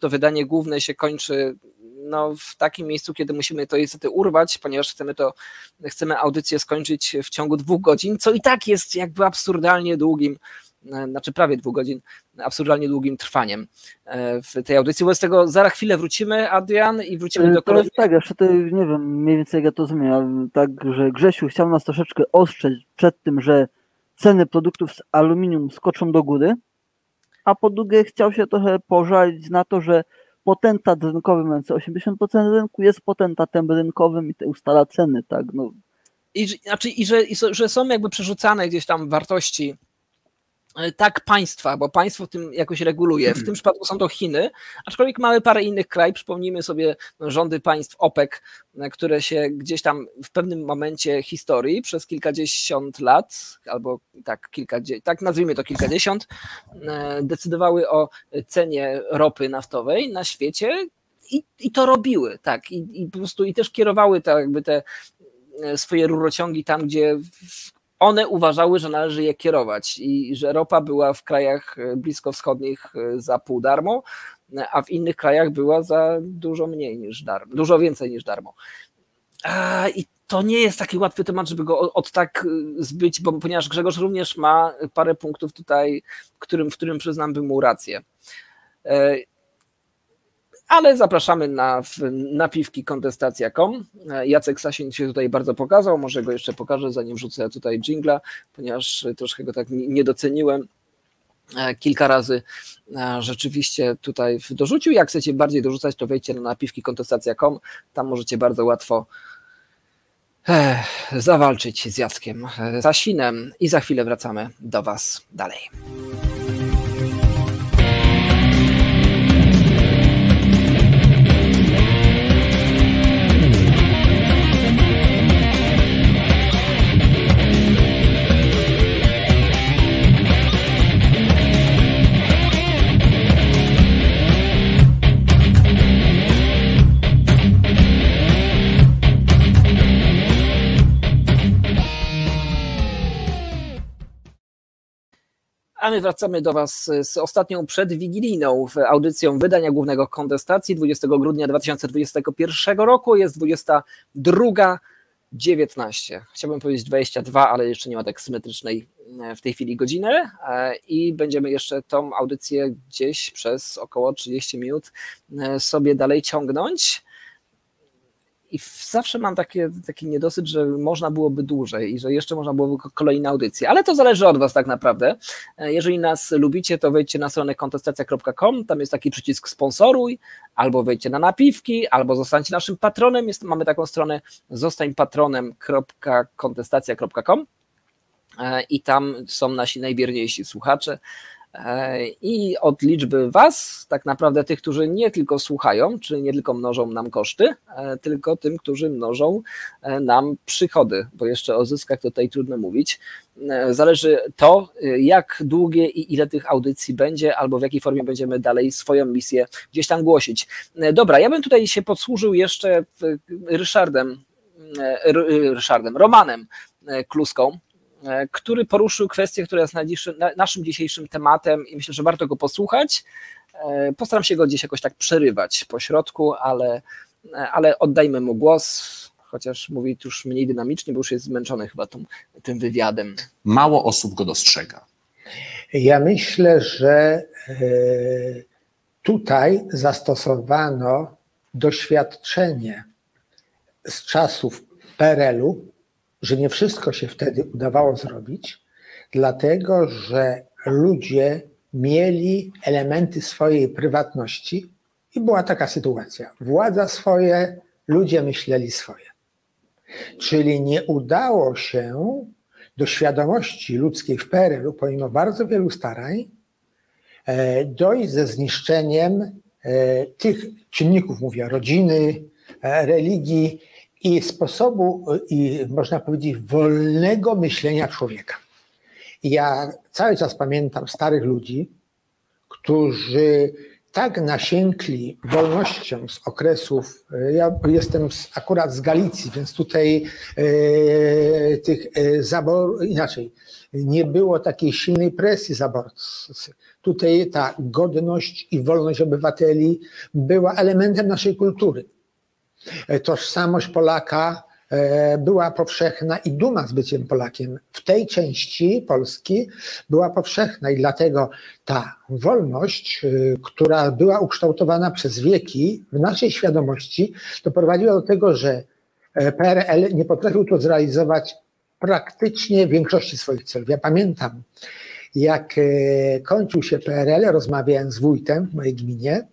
to wydanie główne się kończy no, w takim miejscu, kiedy musimy to niestety urwać, ponieważ chcemy to, chcemy audycję skończyć w ciągu dwóch godzin, co i tak jest jakby absurdalnie długim znaczy prawie dwóch godzin, absurdalnie długim trwaniem e, w tej audycji. Wobec tego zaraz chwilę wrócimy, Adrian, i wrócimy do kolejnych... Tak, jeszcze to nie wiem mniej więcej jak ja to rozumiem, tak, że Grzesiu chciał nas troszeczkę ostrzec przed tym, że ceny produktów z aluminium skoczą do góry, a po drugie chciał się trochę pożalić na to, że potentat rynkowy, mający 80% rynku, jest potentatem rynkowym i te ustala ceny, tak, no. I, znaczy, i, że, i że są jakby przerzucane gdzieś tam wartości E, tak państwa, bo państwo tym jakoś reguluje. W tym przypadku są to Chiny, aczkolwiek mamy parę innych krajów. Przypomnijmy sobie rządy państw OPEC, e, które się gdzieś tam w pewnym momencie historii przez kilkadziesiąt lat, albo tak, kilkadziesiąt, tak nazwijmy to kilkadziesiąt, e, decydowały o cenie ropy naftowej na świecie i, i to robiły, tak, i, i po prostu i też kierowały te, jakby te swoje rurociągi tam, gdzie one uważały, że należy je kierować i że ropa była w krajach e, bliskowschodnich e, za pół darmo, a w innych krajach była za dużo mniej niż darmo, dużo więcej niż darmo. I to nie jest taki łatwy temat, żeby go od tak e, zbyć, bo ponieważ Grzegorz również ma parę punktów tutaj, którym, w którym przyznam by mu rację ale zapraszamy na napiwki kontestacja.com. Jacek Sasin się tutaj bardzo pokazał, może go jeszcze pokażę, zanim wrzucę tutaj jingla, ponieważ troszkę go tak nie doceniłem e, kilka razy e, rzeczywiście tutaj dorzucił. Jak chcecie bardziej dorzucać, to wejdźcie na napiwki kontestacja.com, tam możecie bardzo łatwo e, zawalczyć z Jackiem Sasinem i za chwilę wracamy do Was dalej. My wracamy do Was z ostatnią przedwigilijną audycją wydania głównego kontestacji 20 grudnia 2021 roku. Jest 22 19. Chciałbym powiedzieć 22, ale jeszcze nie ma tak symetrycznej e, w tej chwili godziny e, i będziemy jeszcze tą audycję gdzieś przez około 30 minut e, sobie dalej ciągnąć. I zawsze mam takie, taki niedosyt, że można byłoby dłużej i że jeszcze można byłoby kolejne audycje, ale to zależy od Was tak naprawdę. Jeżeli nas lubicie, to wejdźcie na stronę kontestacja.com, tam jest taki przycisk sponsoruj, albo wejdźcie na napiwki, albo zostańcie naszym patronem. Jest, mamy taką stronę zostańpatronem.kontestacja.com i tam są nasi najwierniejsi słuchacze E, I od liczby Was, tak naprawdę tych, którzy nie tylko słuchają, czyli nie tylko mnożą nam koszty, e, tylko tym, którzy mnożą e, nam przychody, bo jeszcze o zyskach tutaj trudno mówić. Zależy to, jak długie i ile tych audycji będzie, albo w jakiej formie będziemy dalej swoją misję gdzieś tam głosić. Dobra, ja bym tutaj się podsłużył jeszcze Ryszardem, Ryszardem Romanem Kluską, E, który poruszył kwestię, która jest naszym dzisiejszym tematem i myślę, że warto go posłuchać. E, postaram się go gdzieś jakoś tak przerywać po środku, ale, e, ale oddajmy mu głos, chociaż mówi już mniej dynamicznie, bo już jest zmęczony chyba tą, tym wywiadem. Mało osób go dostrzega. Ja myślę, że tutaj zastosowano doświadczenie z czasów PRL-u, że nie wszystko się wtedy udawało zrobić, dlatego że ludzie mieli elementy swojej prywatności i była taka sytuacja. Władza swoje, ludzie myśleli swoje. Czyli nie udało się do świadomości ludzkiej w PRL-u, pomimo bardzo wielu starań, e, dojść ze zniszczeniem e, tych czynników, mówię, rodziny, e, religii i sposobu, i można powiedzieć, wolnego myślenia człowieka. Ja cały czas pamiętam starych ludzi, którzy tak nasiękli wolnością z okresów, ja jestem z, akurat z Galicji, więc tutaj e, tych e, zaborów, inaczej, nie było takiej silnej presji zaborcy. Tutaj ta godność i wolność obywateli była elementem naszej kultury. E, tożsamość Polaka e, była powszechna i duma z byciem Polakiem w tej części Polski była powszechna i dlatego ta wolność, e, która była ukształtowana przez wieki w naszej świadomości, doprowadziła do tego, że PRL nie potrafił to zrealizować praktycznie większości swoich celów. Ja pamiętam, jak kończył się PRL, rozmawiałem z wójtem w mojej gminie,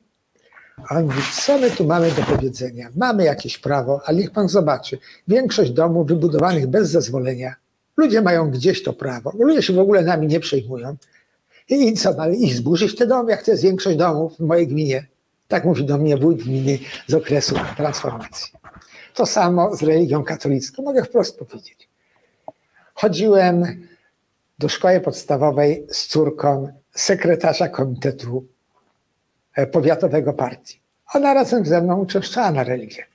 a on mówi, co my tu mamy do powiedzenia? Mamy jakieś prawo, ale niech pan zobaczy. Większość domów wybudowanych bez zezwolenia, ludzie mają gdzieś to prawo. Ludzie się w ogóle nami nie przejmują. I co, mamy iść zburzyć te domy, jak to jest większość domów w mojej gminie. Tak mówi do mnie wójt gminy z okresu transformacji. To samo z religią katolicką, mogę wprost powiedzieć. Chodziłem do szkoły podstawowej z córką sekretarza komitetu powiatowego partii. Ona razem ze mną uczęszczała na religię.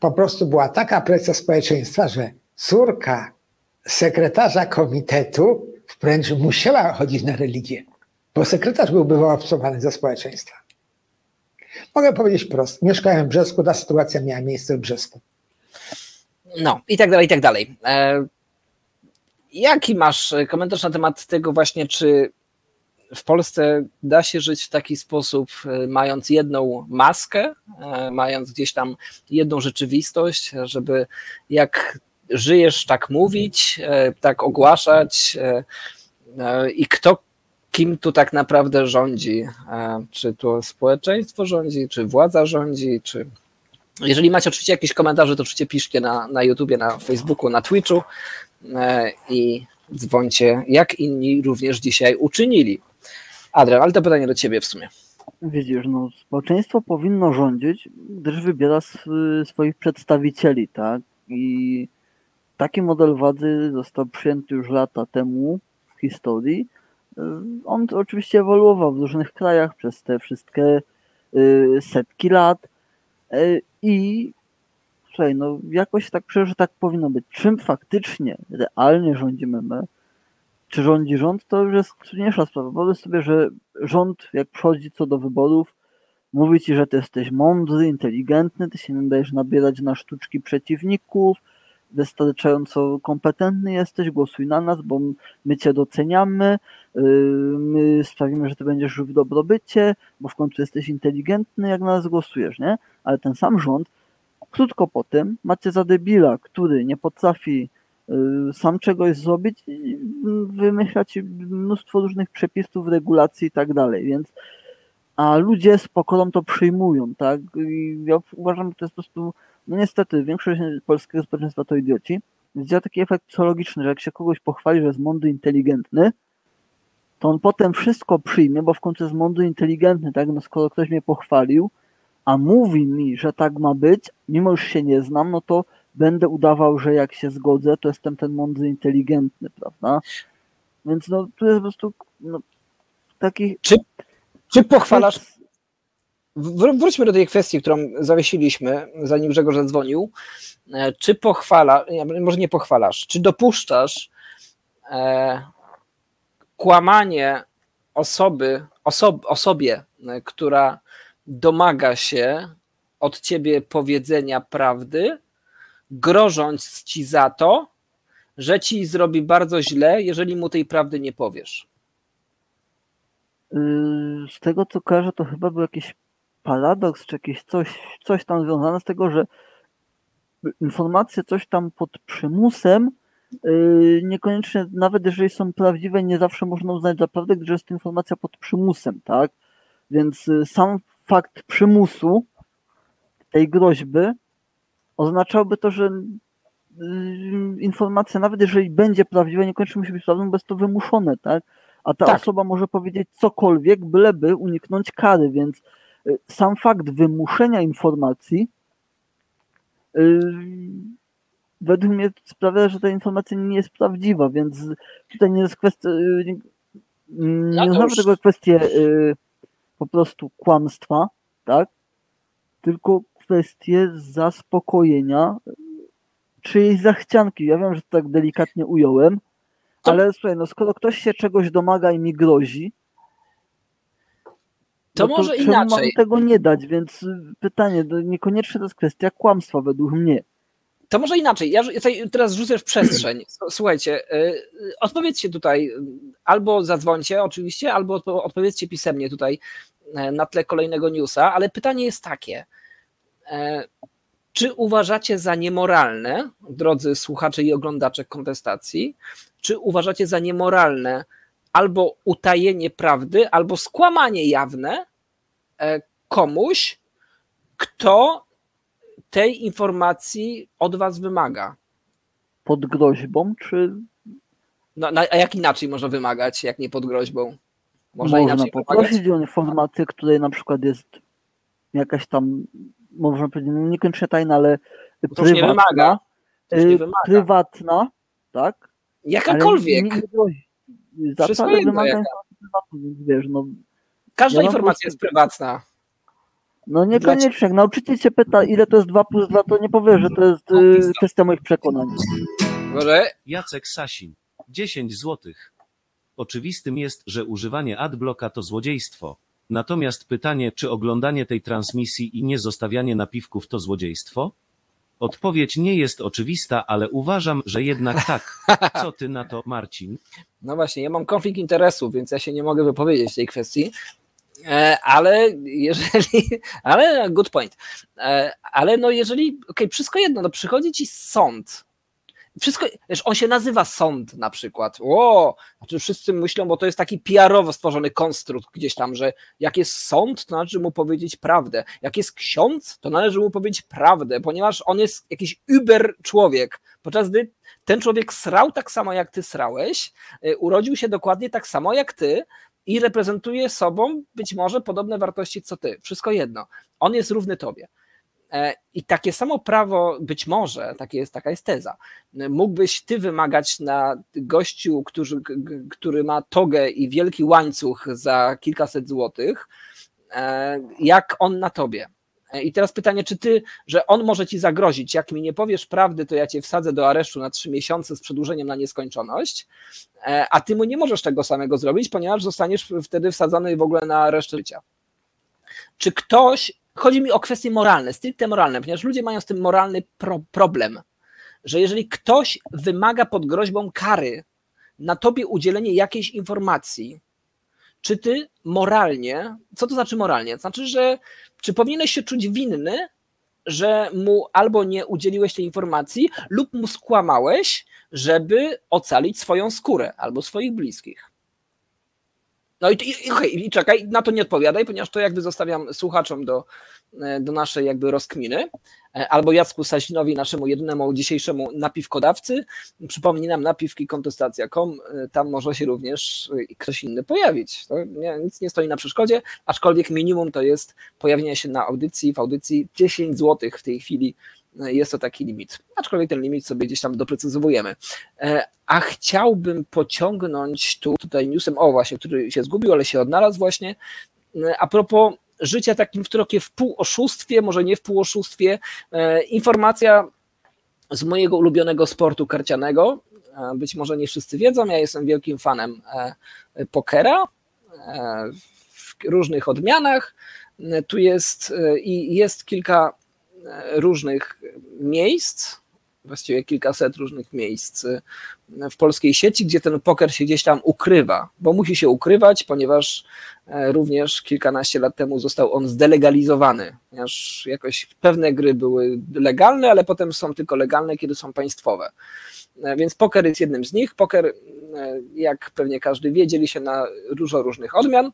Po prostu była taka presja społeczeństwa, że córka sekretarza komitetu wręcz musiała chodzić na religię, bo sekretarz byłby wyobcowany ze społeczeństwa. Mogę powiedzieć prosto. Mieszkałem w Brzesku, ta sytuacja miała miejsce w Brzesku. No i tak dalej, i tak dalej. E, jaki masz komentarz na temat tego właśnie, czy w Polsce da się żyć w taki sposób, e, mając jedną maskę, e, mając gdzieś tam jedną rzeczywistość, żeby jak żyjesz, tak mówić, e, tak ogłaszać i kto kim tu tak naprawdę rządzi? Czy to społeczeństwo rządzi, czy władza rządzi, czy jeżeli macie oczywiście jakieś komentarze, to oczywiście piszcie na, na YouTubie, na Facebooku, na Twitchu i dzwońcie, jak inni również dzisiaj uczynili. Adrian, ale to pytanie do ciebie w sumie. Widzisz, no, społeczeństwo powinno rządzić, gdyż wybiera swoich przedstawicieli, tak? I taki model władzy został przyjęty już lata temu w historii. On oczywiście ewoluował w różnych krajach przez te wszystkie y, setki lat y, i słuchaj, no jakoś tak przecież tak powinno być. Czym faktycznie, realnie rządzimy my, czy rządzi rząd, to już jest trudniejsza sprawa. Wyobraź sobie, że rząd, jak przychodzi co do wyborów, mówi ci, że ty jesteś mądry, inteligentny, ty się nie dajesz nabierać na sztuczki przeciwników, wystarczająco kompetentny jesteś, głosuj na nas, bo my cię doceniamy, y, my sprawimy, że ty będziesz żył w dobrobycie, bo w końcu jesteś inteligentny, jak na nas głosujesz, nie? Ale ten sam rząd, krótko po tym, macie za debila, który nie potrafi sam czegoś zrobić i wymyślać mnóstwo różnych przepisów, regulacji i tak dalej, więc a ludzie z pokorą to przyjmują, tak? I ja uważam, że to jest po prostu, no niestety, większość polskiego społeczeństwa to idioci, więc działa taki efekt psychologiczny, że jak się kogoś pochwali, że jest mądry, inteligentny, to on potem wszystko przyjmie, bo w końcu jest mądry, inteligentny, tak? No skoro ktoś mnie pochwalił, a mówi mi, że tak ma być, mimo już się nie znam, no to będę udawał, że jak się zgodzę, to jestem ten mądry, inteligentny, prawda? Więc no, tu jest po prostu no, taki... Czy czy pochwalasz. Wróćmy do tej kwestii, którą zawiesiliśmy, zanim Grzegorz zadzwonił. E, czy pochwala, może nie pochwalasz, czy dopuszczasz e, kłamanie osoby, osob, osobie, która domaga się od ciebie powiedzenia prawdy, grożąc ci za to, że ci zrobi bardzo źle, jeżeli mu tej prawdy nie powiesz? Yy, z tego co kojarzę, to chyba był jakiś paradoks, czy jakieś coś, coś tam związane z tego, że informacje coś tam pod przymusem, yy, niekoniecznie, nawet jeżeli są prawdziwe, nie zawsze można uznać za prawdę, gdyż jest to informacja pod przymusem, tak? Więc yy, sam fakt przymusu tej groźby oznaczałby to, że informacja, nawet jeżeli będzie prawdziwa, niekoniecznie musi być prawdą, bo jest to wymuszone, tak? a ta tak. osoba może powiedzieć cokolwiek, byleby uniknąć kary, więc y, sam fakt wymuszenia informacji yy, według mnie sprawia, że ta informacja nie jest prawdziwa, więc tutaj nie jest kwestia, yy, nie już... tego kwestię yy, po prostu kłamstwa, tak? Tylko kwestię zaspokojenia czyjejś zachcianki. Ja wiem, że to tak delikatnie ująłem, to... Ale słuchaj, no skoro ktoś się czegoś domaga i mi grozi, to, no to może inaczej. Mam tego nie dać, więc pytanie, niekoniecznie to jest kwestia kłamstwa według mnie. To może inaczej. Ja teraz rzucę w przestrzeń. [clears throat] Słuchajcie, yy, odpowiedzcie tutaj, albo zadzwońcie oczywiście, albo odpowiedzcie pisemnie tutaj na tle kolejnego newsa, ale pytanie jest takie. E, czy uważacie za niemoralne, drodzy słuchacze i oglądacze kontestacji, czy uważacie za niemoralne albo utajenie prawdy, albo skłamanie jawne e, komuś, kto tej informacji od was wymaga? Pod groźbą, czy. No, a jak inaczej można wymagać, jak nie pod groźbą? Można, można poprosić o informację, której na przykład jest jakaś tam, można powiedzieć, no niekoniecznie tajna, ale prywatna. Nie wymaga. Nie y, wymaga. Prywatna, tak? Jakakolwiek. Zasady wymagają wiesz, no. Każda ja informacja jest prywatna. No niekoniecznie. Jak nauczyciel się pyta, ile to jest 2 plus 2, to nie powie, że to jest y, kwestia moich przekonań. Może? Jacek Sasin. 10 złotych. Oczywistym jest, że używanie adblocka to złodziejstwo. Natomiast pytanie, czy oglądanie tej transmisji i nie zostawianie napiwków to złodziejstwo? Odpowiedź nie jest oczywista, ale uważam, że jednak tak. Co ty na to, Marcin? No właśnie, ja mam konflikt interesów, więc ja się nie mogę wypowiedzieć w tej kwestii. E, ale jeżeli, ale good point. E, ale no jeżeli, okej, okay, wszystko jedno, no przychodzi ci sąd wszystko, wiesz, on się nazywa sąd na przykład. O, znaczy wszyscy myślą, bo to jest taki PR-owo stworzony konstrukt gdzieś tam, że jak jest sąd, to należy mu powiedzieć prawdę. Jak jest ksiądz, to należy mu powiedzieć prawdę, ponieważ on jest jakiś uber człowiek. Podczas gdy ten człowiek srał tak samo jak ty srałeś, y, urodził się dokładnie tak samo jak ty, i reprezentuje sobą być może podobne wartości co ty. Wszystko jedno. On jest równy tobie. E, I takie samo prawo, być może, takie jest, taka jest teza, mógłbyś ty wymagać na gościu, który, który ma togę i wielki łańcuch za kilkaset złotych, e, jak on na tobie. E, I teraz pytanie, czy ty, że on może ci zagrozić, jak mi nie powiesz prawdy, to ja cię wsadzę do aresztu na trzy miesiące z przedłużeniem na nieskończoność, a ty mu nie możesz tego samego zrobić, ponieważ zostaniesz wtedy wsadzony w ogóle na resztę życia. Czy ktoś Chodzi mi o kwestie moralne, stricte moralne, ponieważ ludzie mają z tym moralny pro problem. że jeżeli ktoś wymaga pod groźbą kary na tobie udzielenie jakiejś informacji, czy ty moralnie, co to znaczy moralnie? To znaczy, że czy powinieneś się czuć winny, że mu albo nie udzieliłeś tej informacji, lub mu skłamałeś, żeby ocalić swoją skórę albo swoich bliskich. No i, i, okay, i czekaj, na to nie odpowiadaj, ponieważ to jakby zostawiam słuchaczom do, e, do naszej jakby rozkminy. E, albo Jacku Sasinowi, naszemu jedynemu dzisiejszemu napiwkodawcy. Przypomnij napiwki kontestacja.com, e, tam może się również ktoś inny pojawić. To nie, nic nie stoi na przeszkodzie, aczkolwiek minimum to jest pojawienie się na audycji, w audycji 10 zł w tej chwili jest to taki limit. Aczkolwiek ten limit sobie gdzieś tam doprecyzowujemy. E, a chciałbym pociągnąć tu tutaj newsem, o właśnie, który się zgubił, ale się odnalazł właśnie. E, a propos życia takim w trochę w półoszustwie, może nie w półoszustwie, e, informacja z mojego ulubionego sportu karcianego. Być może nie wszyscy wiedzą, ja jestem wielkim fanem pokera w różnych odmianach. Tu jest i jest kilka różnych miejsc, właściwie kilkaset różnych miejsc w polskiej sieci, gdzie ten poker się gdzieś tam ukrywa, bo musi się ukrywać, ponieważ e, również kilkanaście lat temu został on zdelegalizowany, ponieważ jakoś pewne gry były legalne, ale potem są tylko legalne, kiedy są państwowe. E, więc poker jest jednym z nich. Poker, e, jak pewnie każdy wie, dzieli się na dużo różnych odmian.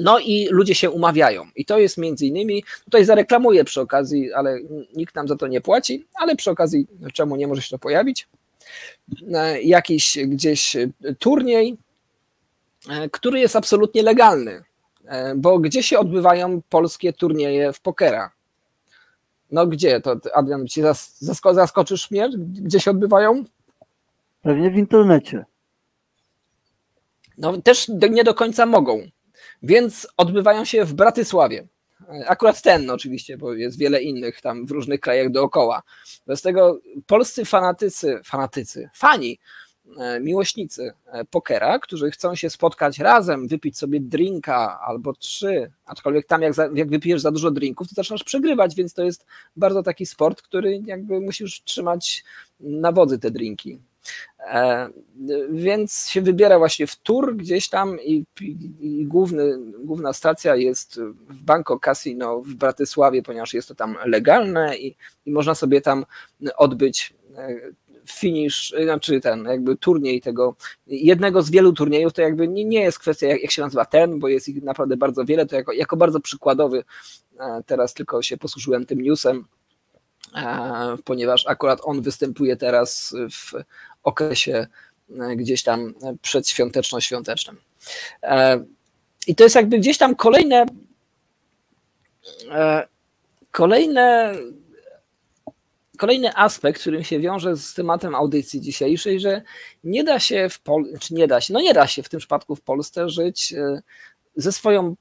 No i ludzie się umawiają. I to jest między innymi, tutaj zareklamuję przy okazji, ale nikt nam za to nie płaci, ale przy okazji, czemu nie może się to pojawić? E, jakiś gdzieś turniej, e, który jest absolutnie legalny, e, bo gdzie się odbywają polskie turnieje w pokera? No gdzie? To Adrian, ci zaskoczysz mnie? Gdzie się odbywają? Pewnie w internecie. No też nie do końca mogą więc odbywają się w Bratysławie. Akurat ten oczywiście, bo jest wiele innych tam w różnych krajach dookoła. Bez tego polscy fanatycy, fanatycy, fani, e, miłośnicy e, pokera, którzy chcą się spotkać razem, wypić sobie drinka albo trzy, aczkolwiek tam jak, za, jak wypijesz za dużo drinków, to zaczynasz przegrywać, więc to jest bardzo taki sport, który jakby musisz trzymać na wodzy te drinki. E, więc się wybiera właśnie w Tur gdzieś tam i, i główny, główna stacja jest w Banco Casino w Bratysławie, ponieważ jest to tam legalne i, i można sobie tam odbyć e, finish, znaczy ten jakby turniej tego, jednego z wielu turniejów, to jakby nie, nie jest kwestia jak, jak się nazywa ten, bo jest ich naprawdę bardzo wiele, to jako, jako bardzo przykładowy e, teraz tylko się posłużyłem tym newsem, ponieważ akurat on występuje teraz w okresie e, gdzieś tam przedświąteczno-świątecznym. E, I to jest jakby gdzieś tam kolejne e, kolejne kolejny aspekt, którym się wiąże z tematem audycji dzisiejszej, że nie da się w Pol- czy nie da się, no nie da się w tym przypadku w Polsce żyć ze swoją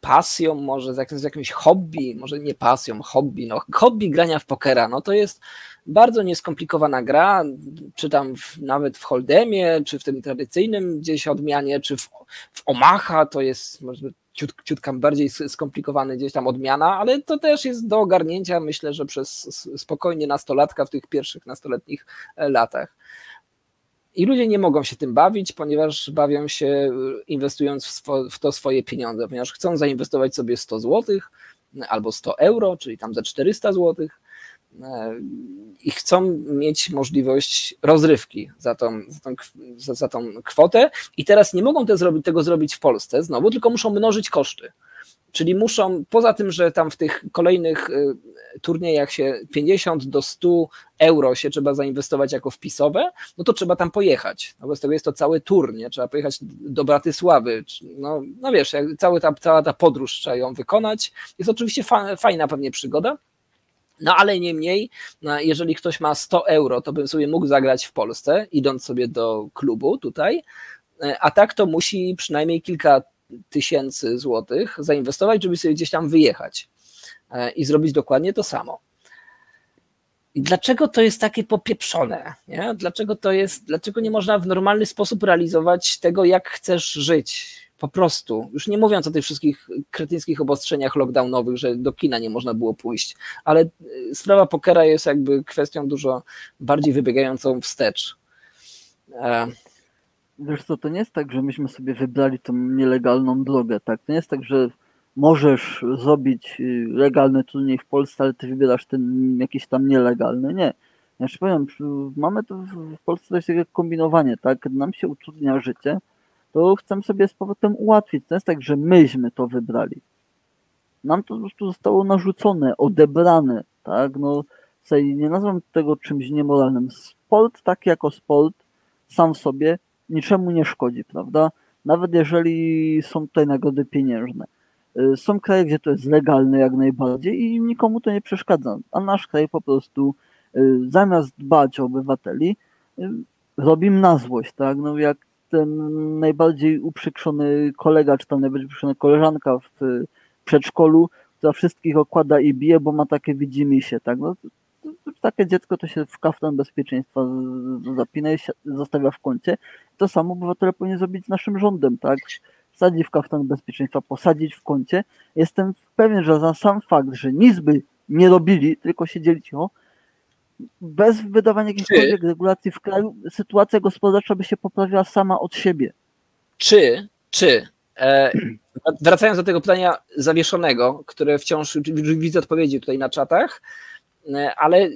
pasją, może z, jakimś, hobby, może nie pasją, hobby, no hobby grania w pokera, no to jest bardzo nieskomplikowana gra, czy tam w, nawet w Holdemie, czy w tym tradycyjnym gdzieś odmianie, czy w, w Omaha, to jest może ciut, ciutka bardziej skomplikowany gdzieś tam odmiana, ale to też jest do ogarnięcia, myślę, że przez spokojnie nastolatka w tych pierwszych nastoletnich e, latach. I ludzie nie mogą się tym bawić, ponieważ bawią się e, inwestując w, swo, w to swoje pieniądze, ponieważ chcą zainwestować sobie 100 zł albo 100 euro, czyli tam za 400 złotych E, i chcą mieć możliwość rozrywki za tą, za tą, za, tą kwotę i teraz nie mogą tego zrobić w Polsce znowu, tylko muszą mnożyć koszty. Czyli muszą, poza tym, że tam w tych kolejnych e, turniejach się 50 do 100 euro się trzeba zainwestować jako wpisowe, no to trzeba tam pojechać. No bo z tego jest to cały tur, nie? Trzeba pojechać do Bratysławy. No, no wiesz, cały ta, cała ta podróż trzeba ją wykonać. Jest oczywiście fa, fajna pewnie przygoda, no ale niemniej, no, jeżeli ktoś ma 100 euro, to bym sobie mógł zagrać w Polsce, idąc sobie do klubu tutaj, e, a tak to musi przynajmniej kilka tysięcy złotych zainwestować, żeby sobie gdzieś tam wyjechać e, i zrobić dokładnie to samo. I dlaczego to jest takie popieprzone? Nie? Dlaczego to jest, dlaczego nie można w normalny sposób realizować tego, jak chcesz żyć? Po prostu. Już nie mówiąc o tych wszystkich kretyńskich obostrzeniach lockdownowych, że do kina nie można było pójść, ale y, sprawa pokera jest jakby kwestią dużo bardziej wybiegającą wstecz. Wiesz co, to nie jest tak, że myśmy sobie wybrali tą nielegalną drogę, tak? To nie jest tak, że możesz zrobić y, legalny turniej w Polsce, ale ty wybierasz ten jakiś tam nielegalny. Nie. Ja ci powiem, mamy to w Polsce coś takiego kombinowanie, tak? Kiedy nam się utrudnia życie, to chcemy sobie z powrotem ułatwić. To jest tak, że myśmy to wybrali. Nam to po prostu zostało narzucone, odebrane, tak? No, sobie nie nazywam tego czymś niemoralnym. Sport tak jako sport sam w sobie niczemu nie szkodzi, prawda? Nawet jeżeli są tutaj nagrody pieniężne. Y, są kraje, gdzie to jest legalne jak najbardziej i nikomu to nie przeszkadza. A nasz kraj po prostu y, zamiast dbać o obywateli, y, robi na złość, tak? No jak ten najbardziej uprzykrzony kolega, czy tam najbardziej uprzykrzona koleżanka w przedszkolu, która wszystkich okłada i bije, bo ma takie widzimy się, tak? No, takie dziecko to się w kaftan bezpieczeństwa zapina i zostawia w kącie. To samo obywatele powinien zrobić z naszym rządem, tak? wsadzić w kaftan bezpieczeństwa, posadzić w kącie. Jestem pewien, że za sam fakt, że nic by nie robili, tylko siedzieli cicho, bez wydawania jakichkolwiek regulacji w kraju, sytuacja gospodarcza by się poprawiła sama od siebie. Czy, czy, e, wracając do tego pytania zawieszonego, które wciąż widzę odpowiedzi tutaj na czatach, e, ale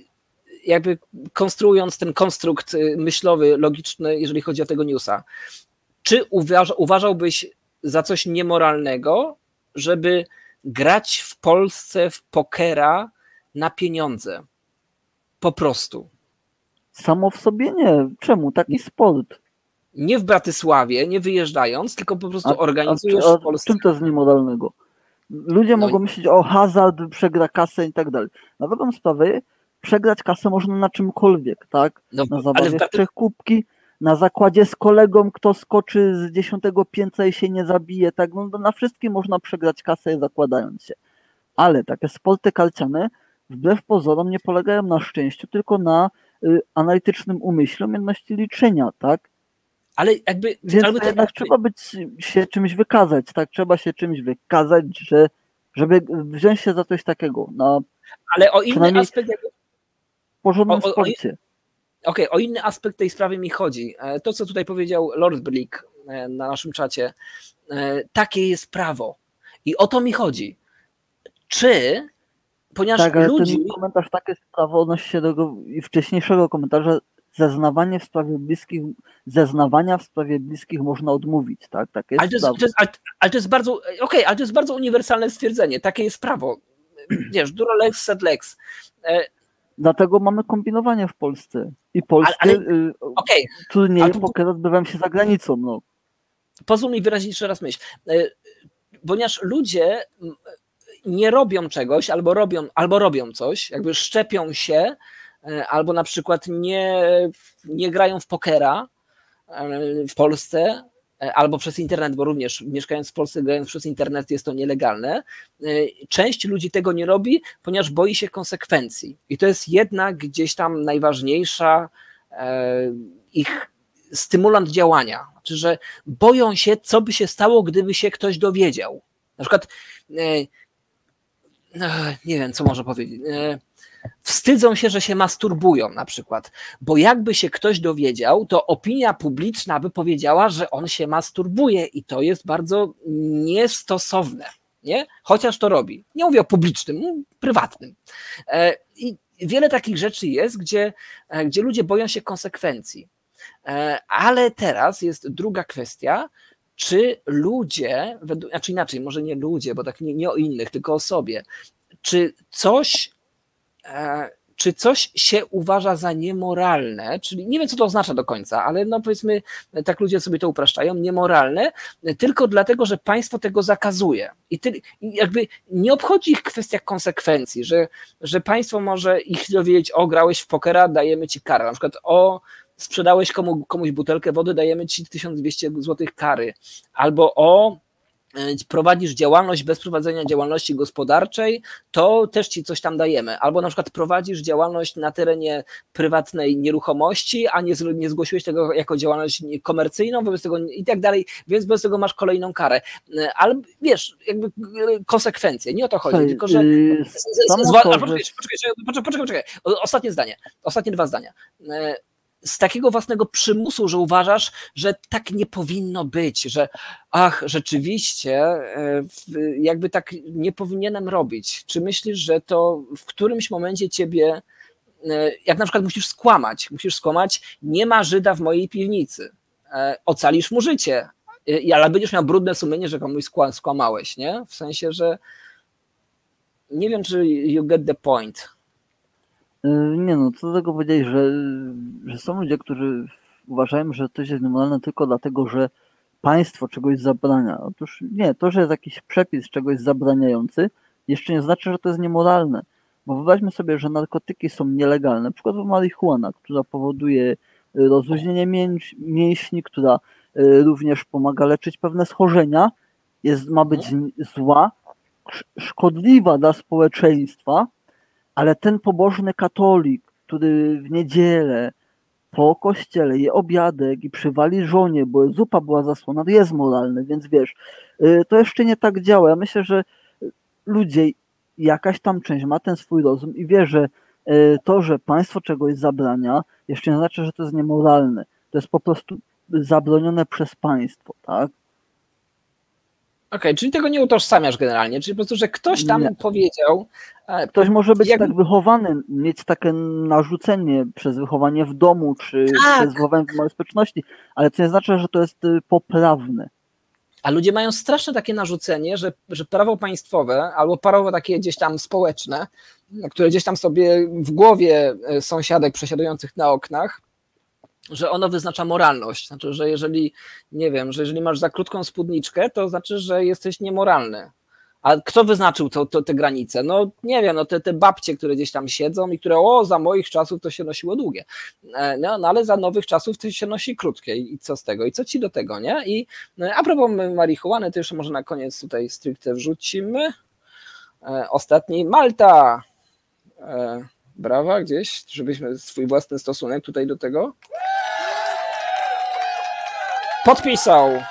jakby konstruując ten konstrukt e, myślowy, logiczny, jeżeli chodzi o tego newsa, czy uważa, uważałbyś za coś niemoralnego, żeby grać w Polsce w pokera na pieniądze. Po prostu. Samo w sobie nie. Czemu? Taki sport. Nie w Bratysławie, nie wyjeżdżając, tylko po prostu a, organizujesz a, a, w Polsce. Czym to jest niemoralnego? Ludzie no mogą i... myśleć o hazard, przegra kasę i tak dalej. Na dobrą sprawę przegrać kasę można na czymkolwiek, tak? No, na zabawie w Braty... kubki, na zakładzie z kolegą, kto skoczy z dziesiątego piętra i się nie zabije, tak, no, na wszystkim można przegrać kasę zakładając się. Ale takie sporty kalciane wbrew pozorom nie polegają na szczęściu, tylko na y, analitycznym umyśle, umiejętności liczenia, tak? Ale jakby... Więc albo jednak tak... trzeba być, się czymś wykazać, tak? Trzeba się czymś wykazać, że, żeby wziąć się za coś takiego. Na Ale o inny aspekt... Porządnym o, o, sporcie. Okej, okay, o inny aspekt tej sprawy mi chodzi. E, to, co tutaj powiedział Lord Blick e, na naszym czacie, e, takie jest prawo. I o to mi chodzi. Czy, ponieważ tak, ale ludzi... ten komentarz takie prawo odnosi się do wcześniejszego komentarza, zeznawanie w sprawie bliskich, zeznawania w sprawie bliskich można odmówić, tak? Takie ale, to jest, to jest, ale, ale, to jest, bardzo, okej, okay, ale to jest bardzo uniwersalne stwierdzenie, takie jest prawo. Wiesz, dura lex sed lex. Dlatego mamy kombinowanie w Polsce. I polskie ale, ale, y, okay. turnieje ale, poker odbywają się za granicą. No. Pozwól mi wyrazić jeszcze raz myśl. Y, ponieważ ludzie nie robią czegoś, albo robią, albo robią coś, jakby szczepią się, y, albo na przykład nie, nie grają w pokera w Polsce, albo przez internet, bo również mieszkając w Polsce, grając przez internet jest to nielegalne. E, część ludzi tego nie robi, ponieważ boi się konsekwencji. I to jest jednak gdzieś tam najważniejsza e, ich stymulant działania. Znaczy, że boją się, co by się stało, gdyby się ktoś dowiedział. Na przykład, nie wiem, co może powiedzieć wstydzą się, że się masturbują na przykład, bo jakby się ktoś dowiedział, to opinia publiczna by powiedziała, że on się masturbuje i to jest bardzo niestosowne, nie? Chociaż to robi. Nie mówię o publicznym, prywatnym. E, I wiele takich rzeczy jest, gdzie, e, gdzie ludzie boją się konsekwencji. E, ale teraz jest druga kwestia, czy ludzie, znaczy inaczej, może nie ludzie, bo tak nie, nie o innych, tylko o sobie, czy coś czy coś się uważa za niemoralne, czyli nie wiem, co to oznacza do końca, ale no powiedzmy, tak ludzie sobie to upraszczają, niemoralne, tylko dlatego, że państwo tego zakazuje. I, ty, jakby nie obchodzi ich kwestia konsekwencji, że, że państwo może ich dowiedzieć, o, grałeś w pokera, dajemy ci karę. Na przykład, o, sprzedałeś komu, komuś butelkę wody, dajemy ci 1200 zł kary. Albo o, E, prowadzisz działalność bez prowadzenia działalności gospodarczej, to też ci coś tam dajemy. Albo na przykład prowadzisz działalność na terenie prywatnej nieruchomości, a nie, nie zgłosiłeś tego jako działalność komercyjną, wobec tego i tak dalej, więc wobec tego masz kolejną karę. Ale wiesz, jakby e, konsekwencje, nie o to chodzi, Hej, tylko że. Yy, poczekaj, poczekaj, poczekaj, ostatnie zdanie, ostatnie dwa zdania z takiego własnego przymusu, że uważasz, że tak nie powinno być, że ach, rzeczywiście, e, jakby tak nie powinienem robić. Czy myślisz, że to w którymś momencie ciebie, e, jak na przykład musisz skłamać, musisz skłamać, nie ma Żyda w mojej piwnicy, e, ocalisz mu życie, ale będziesz miał brudne sumienie, że komuś skłamałeś, nie? W sensie, że nie wiem, czy you get the point. Y, nie no, co do tego powiedzieć, że, że są ludzie, którzy uważają, że coś jest niemoralne tylko dlatego, że państwo czegoś zabrania. Otóż nie, to, że jest jakiś przepis czegoś zabraniający, jeszcze nie znaczy, że to jest niemoralne. Bo wyobraźmy sobie, że narkotyki są nielegalne, przykładowo marihuana, która powoduje y, rozluźnienie mięśni, która y, również pomaga leczyć pewne schorzenia, jest, ma być zła, szkodliwa dla społeczeństwa, ale ten pobożny katolik, który w niedzielę po kościele je obiadek i przywali żonie, bo zupa była zasłona, jest moralny, więc wiesz, y, to jeszcze nie tak działa. Ja myślę, że ludzie, jakaś tam część ma ten swój rozum i wie, że y, to, że państwo czegoś zabrania, jeszcze nie znaczy, że to jest niemoralne. To jest po prostu zabronione przez państwo, tak? Okej, okay, czyli tego nie utożsamiasz generalnie, czyli po prostu, że ktoś tam nie. powiedział. E, ktoś może być jak... tak wychowany, mieć takie narzucenie przez wychowanie w domu, czy tak. przez wychowanie w małej społeczności, ale to nie znaczy, że to jest y, poprawne. A ludzie mają straszne takie narzucenie, że, że prawo państwowe albo prawo takie gdzieś tam społeczne, które gdzieś tam sobie w głowie e, sąsiadek przesiadujących na oknach, że ono wyznacza moralność. Znaczy, że jeżeli, nie wiem, że jeżeli masz za krótką spódniczkę, to znaczy, że jesteś niemoralny. A kto wyznaczył to, to, te granice? No nie wiem, no te, te babcie, które gdzieś tam siedzą i które, o, za moich czasów to się nosiło długie. E, no, no ale za nowych czasów to się nosi krótkie i co z tego? I co ci do tego, nie? I e, a propos marihuany, to jeszcze może na koniec tutaj stricte wrzucimy. E, ostatni, Malta. Brawa gdzieś, żebyśmy swój własny stosunek tutaj do tego podpisał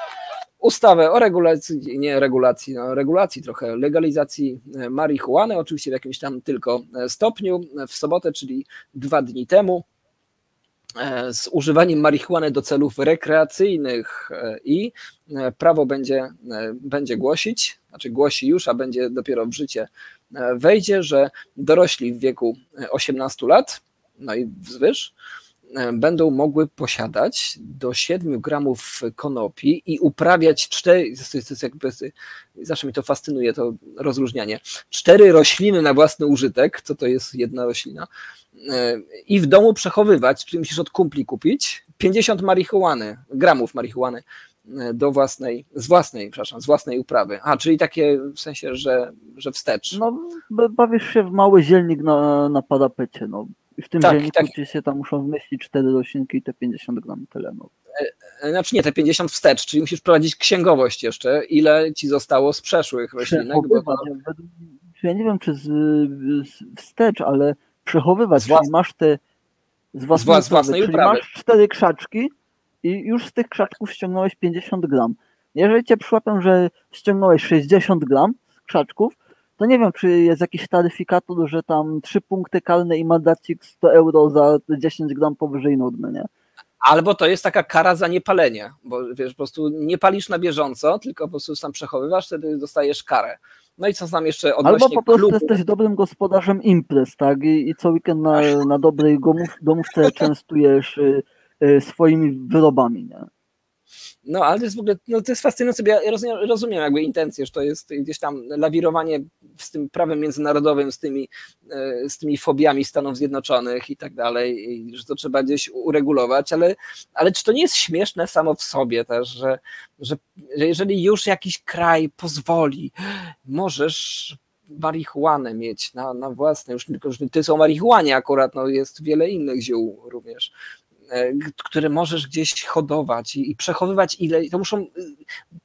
ustawę o regulacji, nie regulacji, no regulacji trochę, legalizacji e, marihuany, oczywiście w jakimś tam tylko e, stopniu, w sobotę, czyli dwa dni temu, e, z używaniem marihuany do celów rekreacyjnych i prawo będzie, będzie głosić, znaczy głosi już, a będzie dopiero w życie wejdzie, że dorośli w wieku 18 lat, no i wzwyż, E, będą mogły posiadać do 7 gramów konopi i uprawiać cztery, to jest jakby, zawsze mi to fascynuje, to rozróżnianie, cztery rośliny na własny użytek, co to jest jedna roślina, e, i w domu przechowywać, czyli musisz od kumpli kupić 50 marihuany, gramów marihuany e, do własnej, z własnej, przepraszam, z własnej uprawy. A, czyli takie w sensie, że, że wstecz. No, bawisz się w mały zielnik na, na parapecie, no w tym tak, dzienniku tak. się tam muszą wmieścić cztery roślinki i te 50 gram tyle. No. E, e, znaczy nie, te 50 wstecz, czyli musisz prowadzić księgowość jeszcze, ile ci zostało z przeszłych roślinek. Bo to... Ja nie wiem, czy z, z wstecz, ale przechowywać, z włas... czyli masz te z własnej, z własnej uprawy, czyli masz cztery krzaczki i już z tych krzaczków ściągnąłeś 50 gram. Jeżeli cię przyłapią, że ściągnąłeś 60 gram krzaczków, to nie wiem, czy jest jakiś taryfikator, że tam trzy punkty karne i mandacik 100 euro za 10 gram powyżej normy, nie? Albo to jest taka kara za niepalenie, bo wiesz, po prostu nie palisz na bieżąco, tylko po prostu tam przechowywasz, wtedy dostajesz karę. No i co tam jeszcze odnośnie Albo po prostu klubu. jesteś dobrym gospodarzem imprez, tak? I, i co weekend na, na dobrej domów, domówce [laughs] częstujesz y, y, swoimi wyrobami, nie? No, ale to jest w ogóle, no to jest fascynujące, ja rozumiem, rozumiem jakby intencję, że to jest gdzieś tam lawirowanie z tym prawem międzynarodowym, z tymi, e, z tymi fobiami Stanów Zjednoczonych i tak dalej, i że to trzeba gdzieś uregulować, ale, ale czy to nie jest śmieszne samo w sobie też, że, że, że jeżeli już jakiś kraj pozwoli, możesz marihuanę mieć na, na własne, już tylko, że ty są marihuanie akurat, no jest wiele innych ziół również, które możesz gdzieś hodować i, i przechowywać ile, to muszą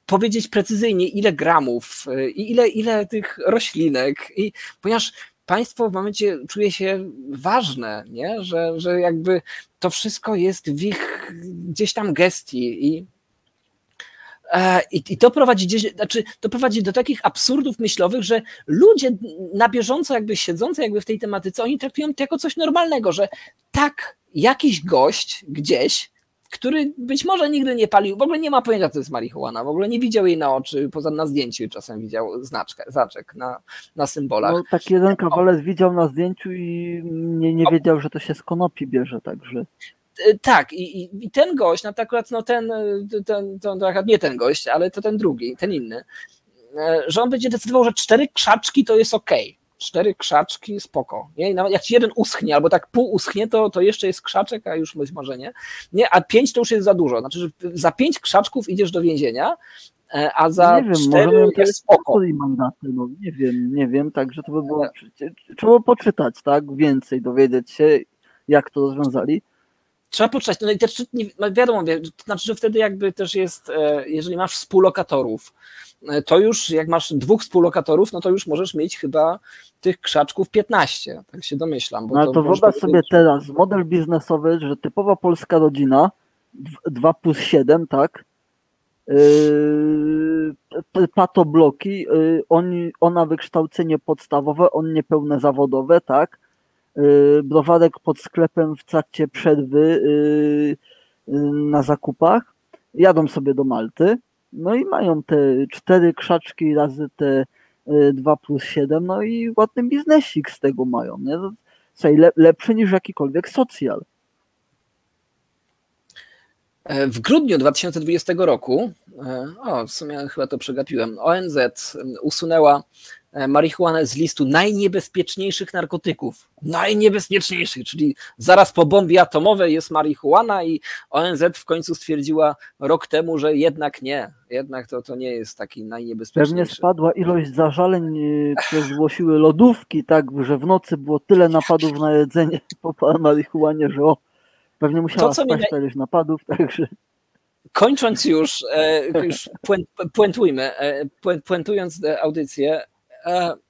powiedzieć precyzyjnie, ile gramów i ile, ile tych roślinek. I ponieważ państwo w momencie czuje się ważne, nie? Że, że jakby to wszystko jest w ich gdzieś tam gestii i e, i, I, to prowadzi znaczy to prowadzi do takich absurdów myślowych, że ludzie na bieżąco jakby siedzący jakby w tej tematyce, oni traktują to jako coś normalnego, że tak, jakiś gość gdzieś który być może nigdy nie palił, w ogóle nie ma pojęcia, co jest marihuana, w ogóle nie widział jej na oczy, poza na zdjęciu czasem widział znaczkę, znaczek na, na symbolach. No, taki jeden kawalec widział na zdjęciu i nie, nie wiedział, że to się z konopi bierze, także... E, tak, i, i, i ten gość, no to akurat no ten, ten, ten, to nie ten gość, ale to ten drugi, ten inny, e, że on będzie decydował, że cztery krzaczki to jest ok cztery krzaczki, spoko. Nie? Nawet jak ci jeden uschnie, albo tak pół uschnie, to, to jeszcze jest krzaczek, a już być może nie. nie. A pięć to już jest za dużo. Znaczy, że za pięć krzaczków idziesz do więzienia, e, a za nie wiem, cztery może jest spoko. mandaty, no nie wiem, nie wiem, także to by było, trzeba poczytać, tak, więcej, dowiedzieć się, jak to rozwiązali. Trzeba poczytać, no i też no wiadomo, to znaczy, że wtedy jakby też jest, e, jeżeli masz współlokatorów, e, to już jak masz dwóch współlokatorów, no to już możesz mieć chyba tych krzaczków 15, tak się domyślam. No to, to wyobraź sobie teraz model biznesowy, że typowa polska rodzina 2 plus 7, tak? Yy, patobloki, yy, oni, ona wykształcenie podstawowe, on niepełne zawodowe, tak? Yy, browarek pod sklepem w trakcie przerwy yy, yy, na zakupach, jadą sobie do Malty, no i mają te cztery krzaczki razy te 2 plus 7, no i ładny biznesik z tego mają. Nie? Lepszy niż jakikolwiek socjal. E, w grudniu 2020 roku, e, o, w sumie chyba to przegapiłem, ONZ usunęła E, marihuanę z listu najniebezpieczniejszych narkotyków. Najniebezpieczniejszych, czyli zaraz po bombie atomowej jest marihuana i ONZ w końcu stwierdziła rok temu, że jednak nie, jednak to, to nie jest taki najniebezpieczniejszy. Pewnie spadła ilość zażaleń, które zgłosiły lodówki, tak, że w nocy było tyle napadów na jedzenie po marihuanie, że o, pewnie musiała to, spaść mnie... ilość napadów, [laughs] także kończąc już, e, już puentujmy, puentując audycję, uh,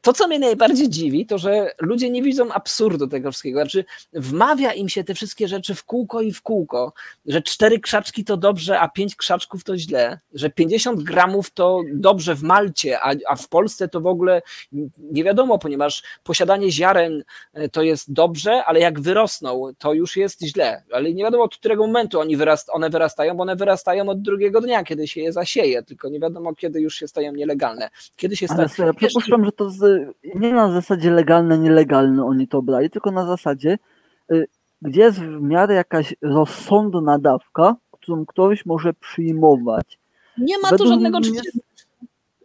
to, co mnie najbardziej dziwi, to że ludzie nie widzą absurdu tego wszystkiego. Znaczy, wmawia im się te wszystkie rzeczy w kółko i w kółko, że cztery krzaczki to dobrze, a pięć krzaczków to źle, że 50 gramów to dobrze w Malcie, a, a w Polsce to w ogóle nie wiadomo, ponieważ posiadanie ziaren e, to jest dobrze, ale jak wyrosną, to już jest źle. Ale nie wiadomo od którego momentu oni wyrast, one wyrastają, bo one wyrastają od drugiego dnia, kiedy się je zasieje, tylko nie wiadomo, kiedy już się stają nielegalne. Kiedy się stają. Ja przypuszczam, że to z nie na zasadzie legalne, nielegalne oni to brali, tylko na zasadzie, y, gdzie jest w miarę jakaś rozsądna dawka, którą ktoś może przyjmować. Nie ma tu żadnego mnie,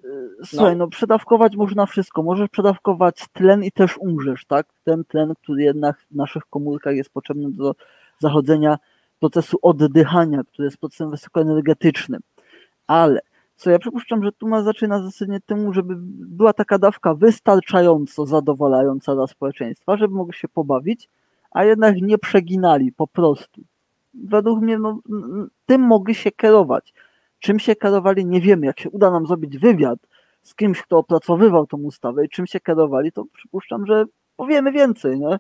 y, Słuchaj, no. no przedawkować można wszystko. Możesz przedawkować tlen i też umrzesz, tak? Ten tlen, który jednak w naszych komórkach jest potrzebny do zachodzenia procesu oddychania, który jest procesem wysokoenergetycznym. Ale co ja przypuszczam, że tu ma zaczyna zasadzie temu, żeby była taka dawka wystarczająco zadowalająca dla społeczeństwa, żeby mogli się pobawić, a jednak nie przeginali po prostu. Według mnie no, tym mogli się kierować. Czym się kierowali, nie wiemy. Jak się uda nam zrobić wywiad z kimś, kto opracowywał tą ustawę i czym się kierowali, to przypuszczam, że powiemy więcej. Nie?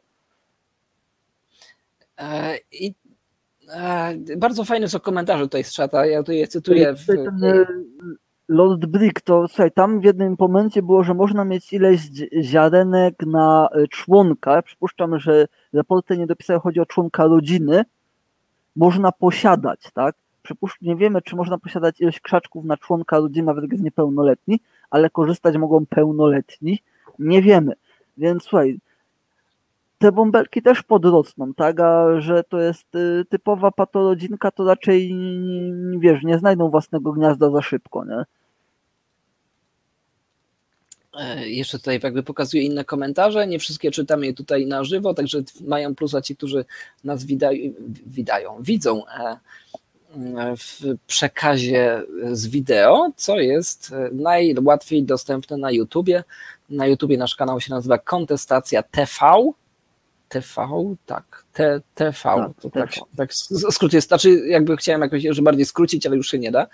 E, I bardzo fajne są komentarze tutaj z czata, ja tutaj je cytuję. W... E, Lord Brick, to słuchaj, tam w jednym momencie było, że można mieć ileś ziarenek na e, członka. Przypuszczam, że raporty nie dopisały, chodzi o członka rodziny. Można posiadać, tak? Przypuszczam, nie wiemy, czy można posiadać ilość krzaczków na członka rodziny, nawet jak jest niepełnoletni, ale korzystać mogą pełnoletni. Nie wiemy. Więc słuchaj, te bąbelki też podrosną, tak? A że to jest y, typowa patorodzinka, to raczej wiesz, nie znajdą własnego gniazda za szybko, nie? E, jeszcze tutaj jakby pokazuję inne komentarze. Nie wszystkie czytam je tutaj na żywo, także mają plusa ci, którzy nas widają, widają widzą e, w przekazie z wideo, co jest najłatwiej dostępne na YouTubie. Na YouTubie nasz kanał się nazywa Kontestacja TV TV, tak, T, TV, tak, to tak, tak skrót jest, znaczy jakby chciałem jakoś że bardziej skrócić, ale już się nie da,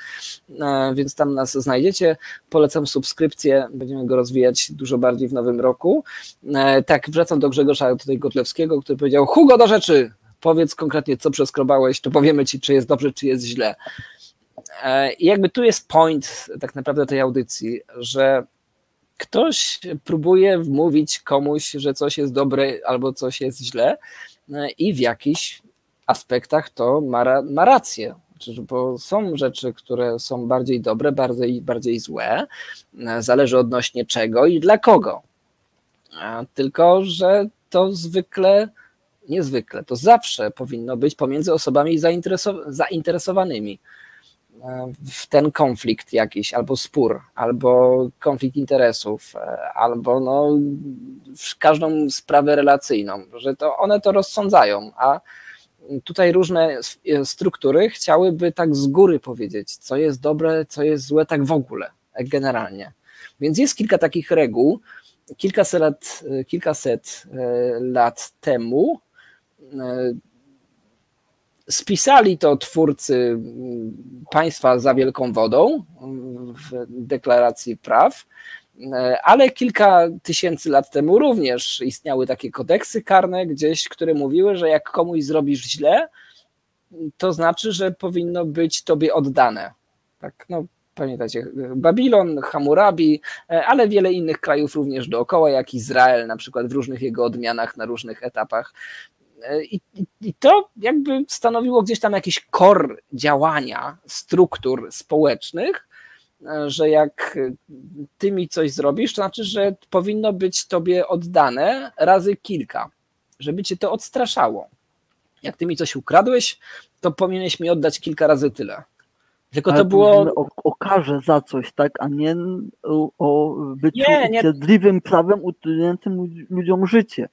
e, więc tam nas znajdziecie, polecam subskrypcję, będziemy go rozwijać dużo bardziej w nowym roku. E, tak, wracam do Grzegorza tutaj Gotlewskiego, który powiedział, Hugo do rzeczy, powiedz konkretnie, co przeskrobałeś, to powiemy ci, czy jest dobrze, czy jest źle. E, I jakby tu jest point tak naprawdę tej audycji, że ktoś próbuje wmówić komuś, że coś jest dobre albo coś jest źle e, i w jakichś aspektach to ma, ma rację. Znaczy, bo są rzeczy, które są bardziej dobre, bardziej, bardziej złe, e, zależy odnośnie czego i dla kogo. Tylko, że to zwykle, niezwykle, to zawsze powinno być pomiędzy osobami zainteresowanymi w ten konflikt jakiś, albo spór, albo konflikt interesów, e, albo no, każdą sprawę relacyjną, że to one to rozsądzają, a tutaj różne struktury chciałyby tak z góry powiedzieć, co jest dobre, co jest złe, tak w ogóle, generalnie. Więc jest kilka takich reguł. Kilkaset lat, kilkaset e, lat temu e, Spisali to twórcy mm, państwa za wielką wodą w deklaracji praw, ale kilka tysięcy lat temu również istniały takie kodeksy karne gdzieś, które mówiły, że jak komuś zrobisz źle, to znaczy, że powinno być tobie oddane. Tak, no, pamiętacie, Babilon, Hammurabi, ale wiele innych krajów również dookoła, jak Izrael, na przykład w różnych jego odmianach, na różnych etapach E, I, I, to jakby stanowiło gdzieś tam jakiś kor działania struktur społecznych, e, że jak ty mi coś zrobisz, to znaczy, że powinno być tobie oddane razy kilka, żeby cię to odstraszało. Jak ty mi coś ukradłeś, to powinieneś mi oddać kilka razy tyle. Tylko Ale to było. O, o karze za coś, tak, a nie o, o byciu nie, prawem utrudniającym ludziom życie.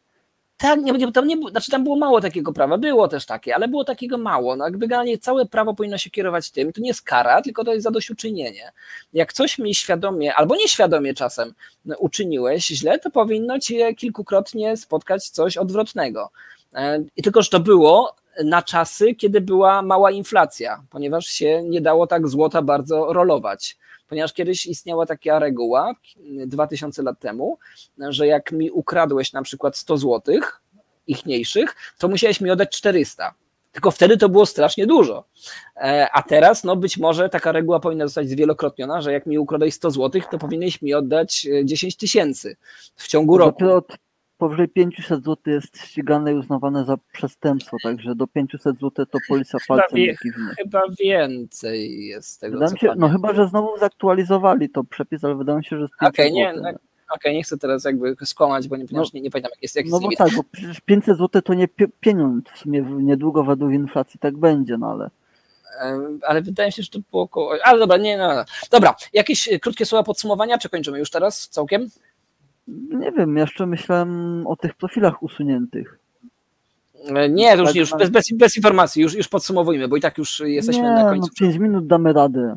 Tak, nie, tam, nie, znaczy tam było mało takiego prawa, było też takie, ale było takiego mało. No jakby generalnie całe prawo powinno się kierować tym, to nie jest kara, tylko to jest zadośćuczynienie. Jak coś mi świadomie, albo nieświadomie czasem no, uczyniłeś źle, to powinno cię kilkukrotnie spotkać coś odwrotnego. E, I tylko, że to było na czasy, kiedy była mała inflacja, ponieważ się nie dało tak złota bardzo rolować ponieważ kiedyś istniała taka reguła 2000 lat temu, że jak mi ukradłeś na przykład 100 złotych ichniejszych, to musiałeś mi oddać 400. Tylko wtedy to było strasznie dużo. E, a teraz, no być może taka reguła powinna zostać zwielokrotniona, że jak mi ukradłeś 100 złotych, to powinieneś mi oddać 10 e, tysięcy w ciągu roku. Od powyżej 500 zł jest ścigane i uznawane za przestępstwo, także do 500 zł to policja palcem nie kiwnie. Chyba więcej jest tego, wydaje się, No chyba, że znowu zaktualizowali to przepis, ale wydaje mi się, że jest 500 okay, nie, no, okay, nie chcę teraz jakby skłamać, bo nie, no, nie, nie pamiętam jak jest, jak No bo tak, bo przecież 500 zł to nie pieniądz, w sumie niedługo według inflacji tak będzie, no ale ale wydaje mi się, że to było około. Ale dobra, nie, no, no. Dobra, jakieś krótkie słowa podsumowania, czy kończymy już teraz całkiem? Nie wiem, jeszcze myślałem o tych profilach usuniętych. E, nie, to już, tak, już bez, bez, bez, informacji, już, już podsumowujmy, bo i tak już jesteśmy nie, na końcu. No 5 minut damy radę.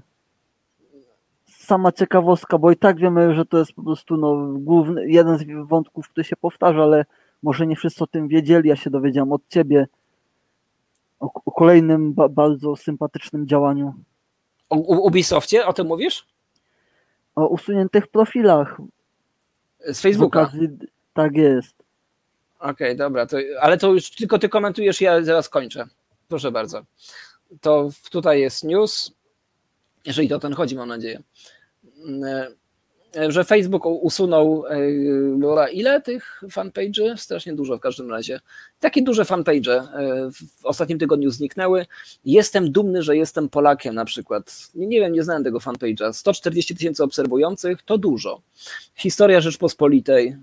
Sama ciekawostka, bo i tak wiemy, że to jest po prostu no, główny, jeden z wątków, który się powtarza, ale może nie wszyscy o tym wiedzieli. Ja się dowiedziałem od ciebie o, o kolejnym ba bardzo sympatycznym działaniu. O Ubisoftie? O tym mówisz? O usuniętych profilach. Z Facebooka. Okazji, tak jest. Okej, okay, dobra, to, ale to już tylko ty komentujesz, ja zaraz kończę. Proszę bardzo. To tutaj jest news, jeżeli to o ten chodzi, mam nadzieję. E, że Facebook usunął e, ile tych fanpage'y? Strasznie dużo w każdym razie. Takie duże fanpage'e e, w ostatnim tygodniu zniknęły. Jestem dumny, że jestem Polakiem na przykład. Nie, nie wiem, nie znałem tego fanpage'a. 140 tysięcy obserwujących to dużo. Historia Rzeczpospolitej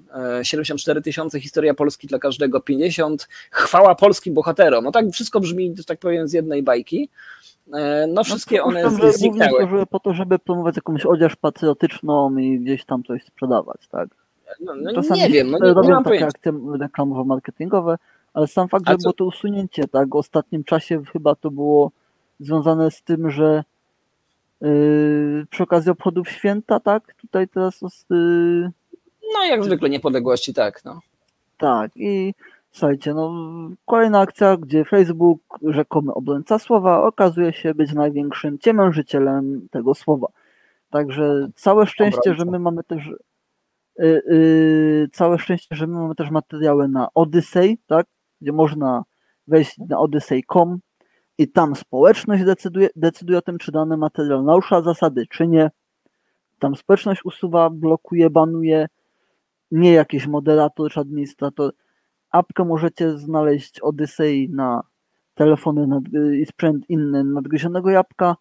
74 tysiące, historia Polski dla każdego 50. Chwała polskim bohaterom. No tak wszystko brzmi, że tak powiem, z jednej bajki. E, no wszystkie no, one zniknęły. Że po to, żeby promować jakąś odzież patriotyczną i gdzieś tam coś sprzedawać, tak? No, no nie wiem, no nie, robią nie takie akcje reklamowo-marketingowe, ale sam fakt, że było to usunięcie, tak? W ostatnim czasie chyba to było związane z tym, że yy, przy okazji obchodów święta, tak? Tutaj teraz. Yy, no jak zwykle niepodległości, tak. No. Tak, i Słuchajcie, no kolejna akcja, gdzie Facebook, rzekomy obrońca słowa, okazuje się być największym ciemiężycielem tego słowa. Także całe szczęście, że my mamy też yy, yy, całe szczęście, że my mamy też materiały na Odyssey, tak? Gdzie można wejść na odyssey.com i tam społeczność decyduje, decyduje o tym, czy dany materiał narusza zasady, czy nie. Tam społeczność usuwa, blokuje, banuje, nie jakiś moderator czy administrator. Apkę możecie znaleźć Odyssey na telefony i sprzęt inny nadgryzionego jabłka.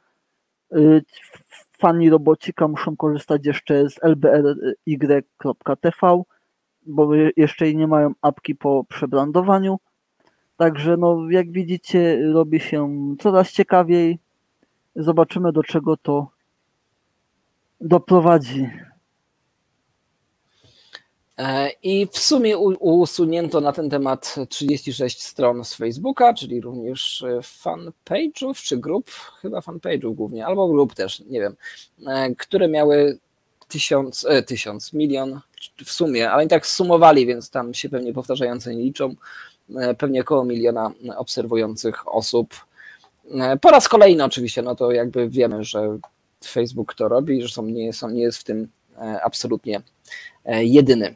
Y, fani robocika muszą korzystać jeszcze z lbry.tv, bo jeszcze nie mają apki po przebrandowaniu. Także no, jak widzicie, robi się coraz ciekawiej. Zobaczymy, do czego to doprowadzi. E, I w sumie usunięto na ten temat 36 stron z Facebooka, czyli również e, fanpage'ów czy grup, chyba fanpage'ów głównie, albo grup też, nie wiem, e, które miały tysiąc, tysiąc, milion w sumie, ale i tak sumowali, więc tam się pewnie powtarzające nie liczą, pewnie około miliona obserwujących osób. Po raz kolejny oczywiście, no to jakby wiemy, że Facebook to robi, że są, nie, są, nie jest w tym absolutnie jedyny.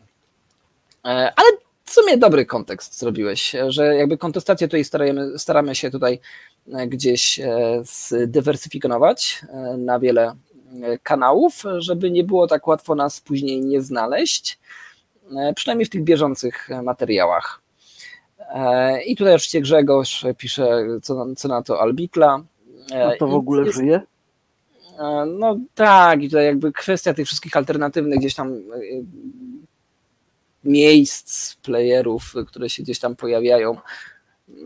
E, ale w sumie dobry kontekst zrobiłeś, że jakby kontestację tutaj staramy, staramy się tutaj e, gdzieś e, zdywersyfikować na wiele kanałów, żeby nie było tak łatwo nas później nie znaleźć, przynajmniej w tych bieżących materiałach. I tutaj oczywiście Grzegorz pisze, co, co na to Albikla. A to w ogóle jest, żyje? No tak, i tutaj jakby kwestia tych wszystkich alternatywnych gdzieś tam miejsc, playerów, które się gdzieś tam pojawiają.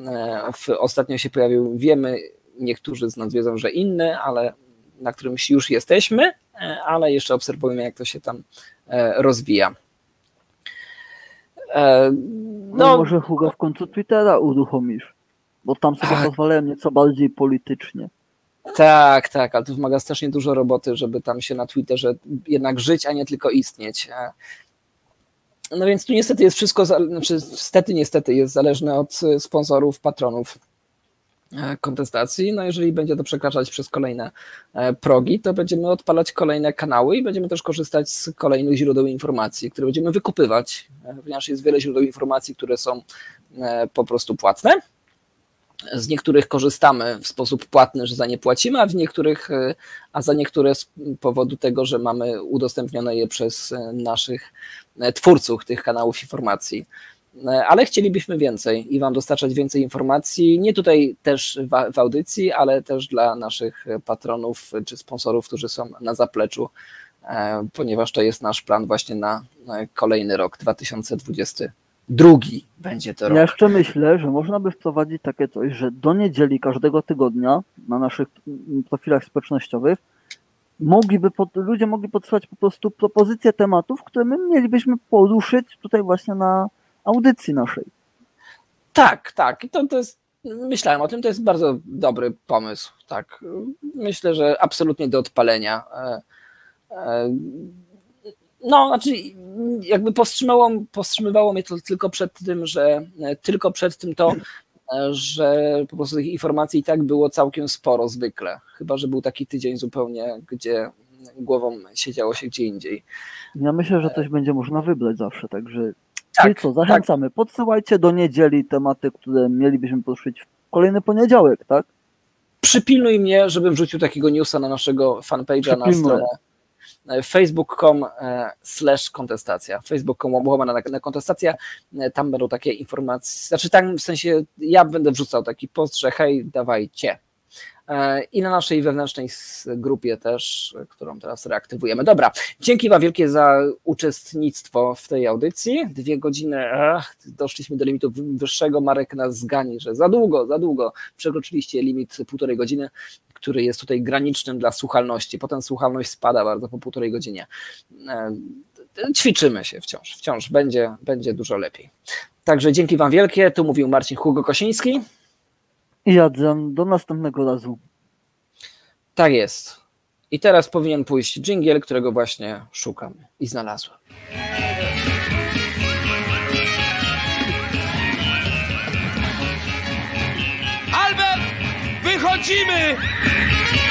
E, ostatnio się pojawił, wiemy, niektórzy z nas wiedzą, że inny, ale na którymś już jesteśmy, e, ale jeszcze obserwujemy, jak to się tam e, rozwija. No, no może Hugo w końcu Twittera uruchomisz, bo tam sobie tak. pozwalają nieco bardziej politycznie. Tak, tak, ale to wymaga strasznie dużo roboty, żeby tam się na Twitterze jednak żyć, a nie tylko istnieć. No więc tu niestety jest wszystko, znaczy niestety, niestety jest zależne od e, sponsorów, patronów e, kontestacji. No jeżeli będzie to przekraczać przez kolejne e, progi, to będziemy odpalać kolejne kanały i będziemy też korzystać z kolejnych źródeł informacji, które będziemy wykupywać, ponieważ jest wiele źródeł informacji, które są po prostu płatne z niektórych korzystamy w sposób płatny, że za nie płacimy, a w niektórych, e, a za niektóre z powodu tego, że mamy udostępnione je przez e, naszych e, twórców tych kanałów informacji. Ale chcielibyśmy więcej i Wam dostarczać więcej informacji, nie tutaj też w audycji, ale też dla naszych patronów czy sponsorów, którzy są na zapleczu, ponieważ to jest nasz plan właśnie na kolejny rok 2020 drugi będzie to rok. Ja jeszcze myślę, że można by wprowadzić takie coś, że do niedzieli każdego tygodnia na naszych profilach społecznościowych mogliby pod, ludzie mogli podsyłać po prostu propozycje tematów, które my mielibyśmy poruszyć tutaj właśnie na audycji naszej. Tak, tak. I to, to jest, myślałem o tym, to jest bardzo dobry pomysł. Tak. Myślę, że absolutnie do odpalenia. E, e, no, znaczy jakby powstrzymało, powstrzymywało mnie to tylko przed tym, że tylko przed tym to, że po prostu tych informacji i tak było całkiem sporo zwykle. Chyba, że był taki tydzień zupełnie, gdzie głową siedziało się gdzie indziej. Ja myślę, że coś będzie można wybrać zawsze, także tak, co, zachęcamy. Tak. Podsyłajcie do niedzieli tematy, które mielibyśmy poruszyć w kolejny poniedziałek, tak? Przypilnuj mnie, żebym wrzucił takiego newsa na naszego fanpage'a na stronę facebook.com e, slash kontestacja, facebook.com łamana na kontestacja, e, tam będą takie informacje, znaczy tam w sensie ja będę wrzucał taki post, że hej, dawajcie, i na naszej wewnętrznej grupie też, którą teraz reaktywujemy. Dobra, dzięki Wam wielkie za uczestnictwo w tej audycji. Dwie godziny, ach, doszliśmy do limitu wyższego, Marek nas zgani, że za długo, za długo przekroczyliście limit półtorej godziny który jest tutaj granicznym dla słuchalności. Potem słuchalność spada bardzo po półtorej godzinie. E, ćwiczymy się wciąż, wciąż będzie, będzie dużo lepiej. Także dzięki Wam wielkie. Tu mówił Marcin Hugo Kosiński. I Adrian, do następnego razu. Tak jest. I teraz powinien pójść dżingiel, którego właśnie szukam i znalazłem. Lecimy!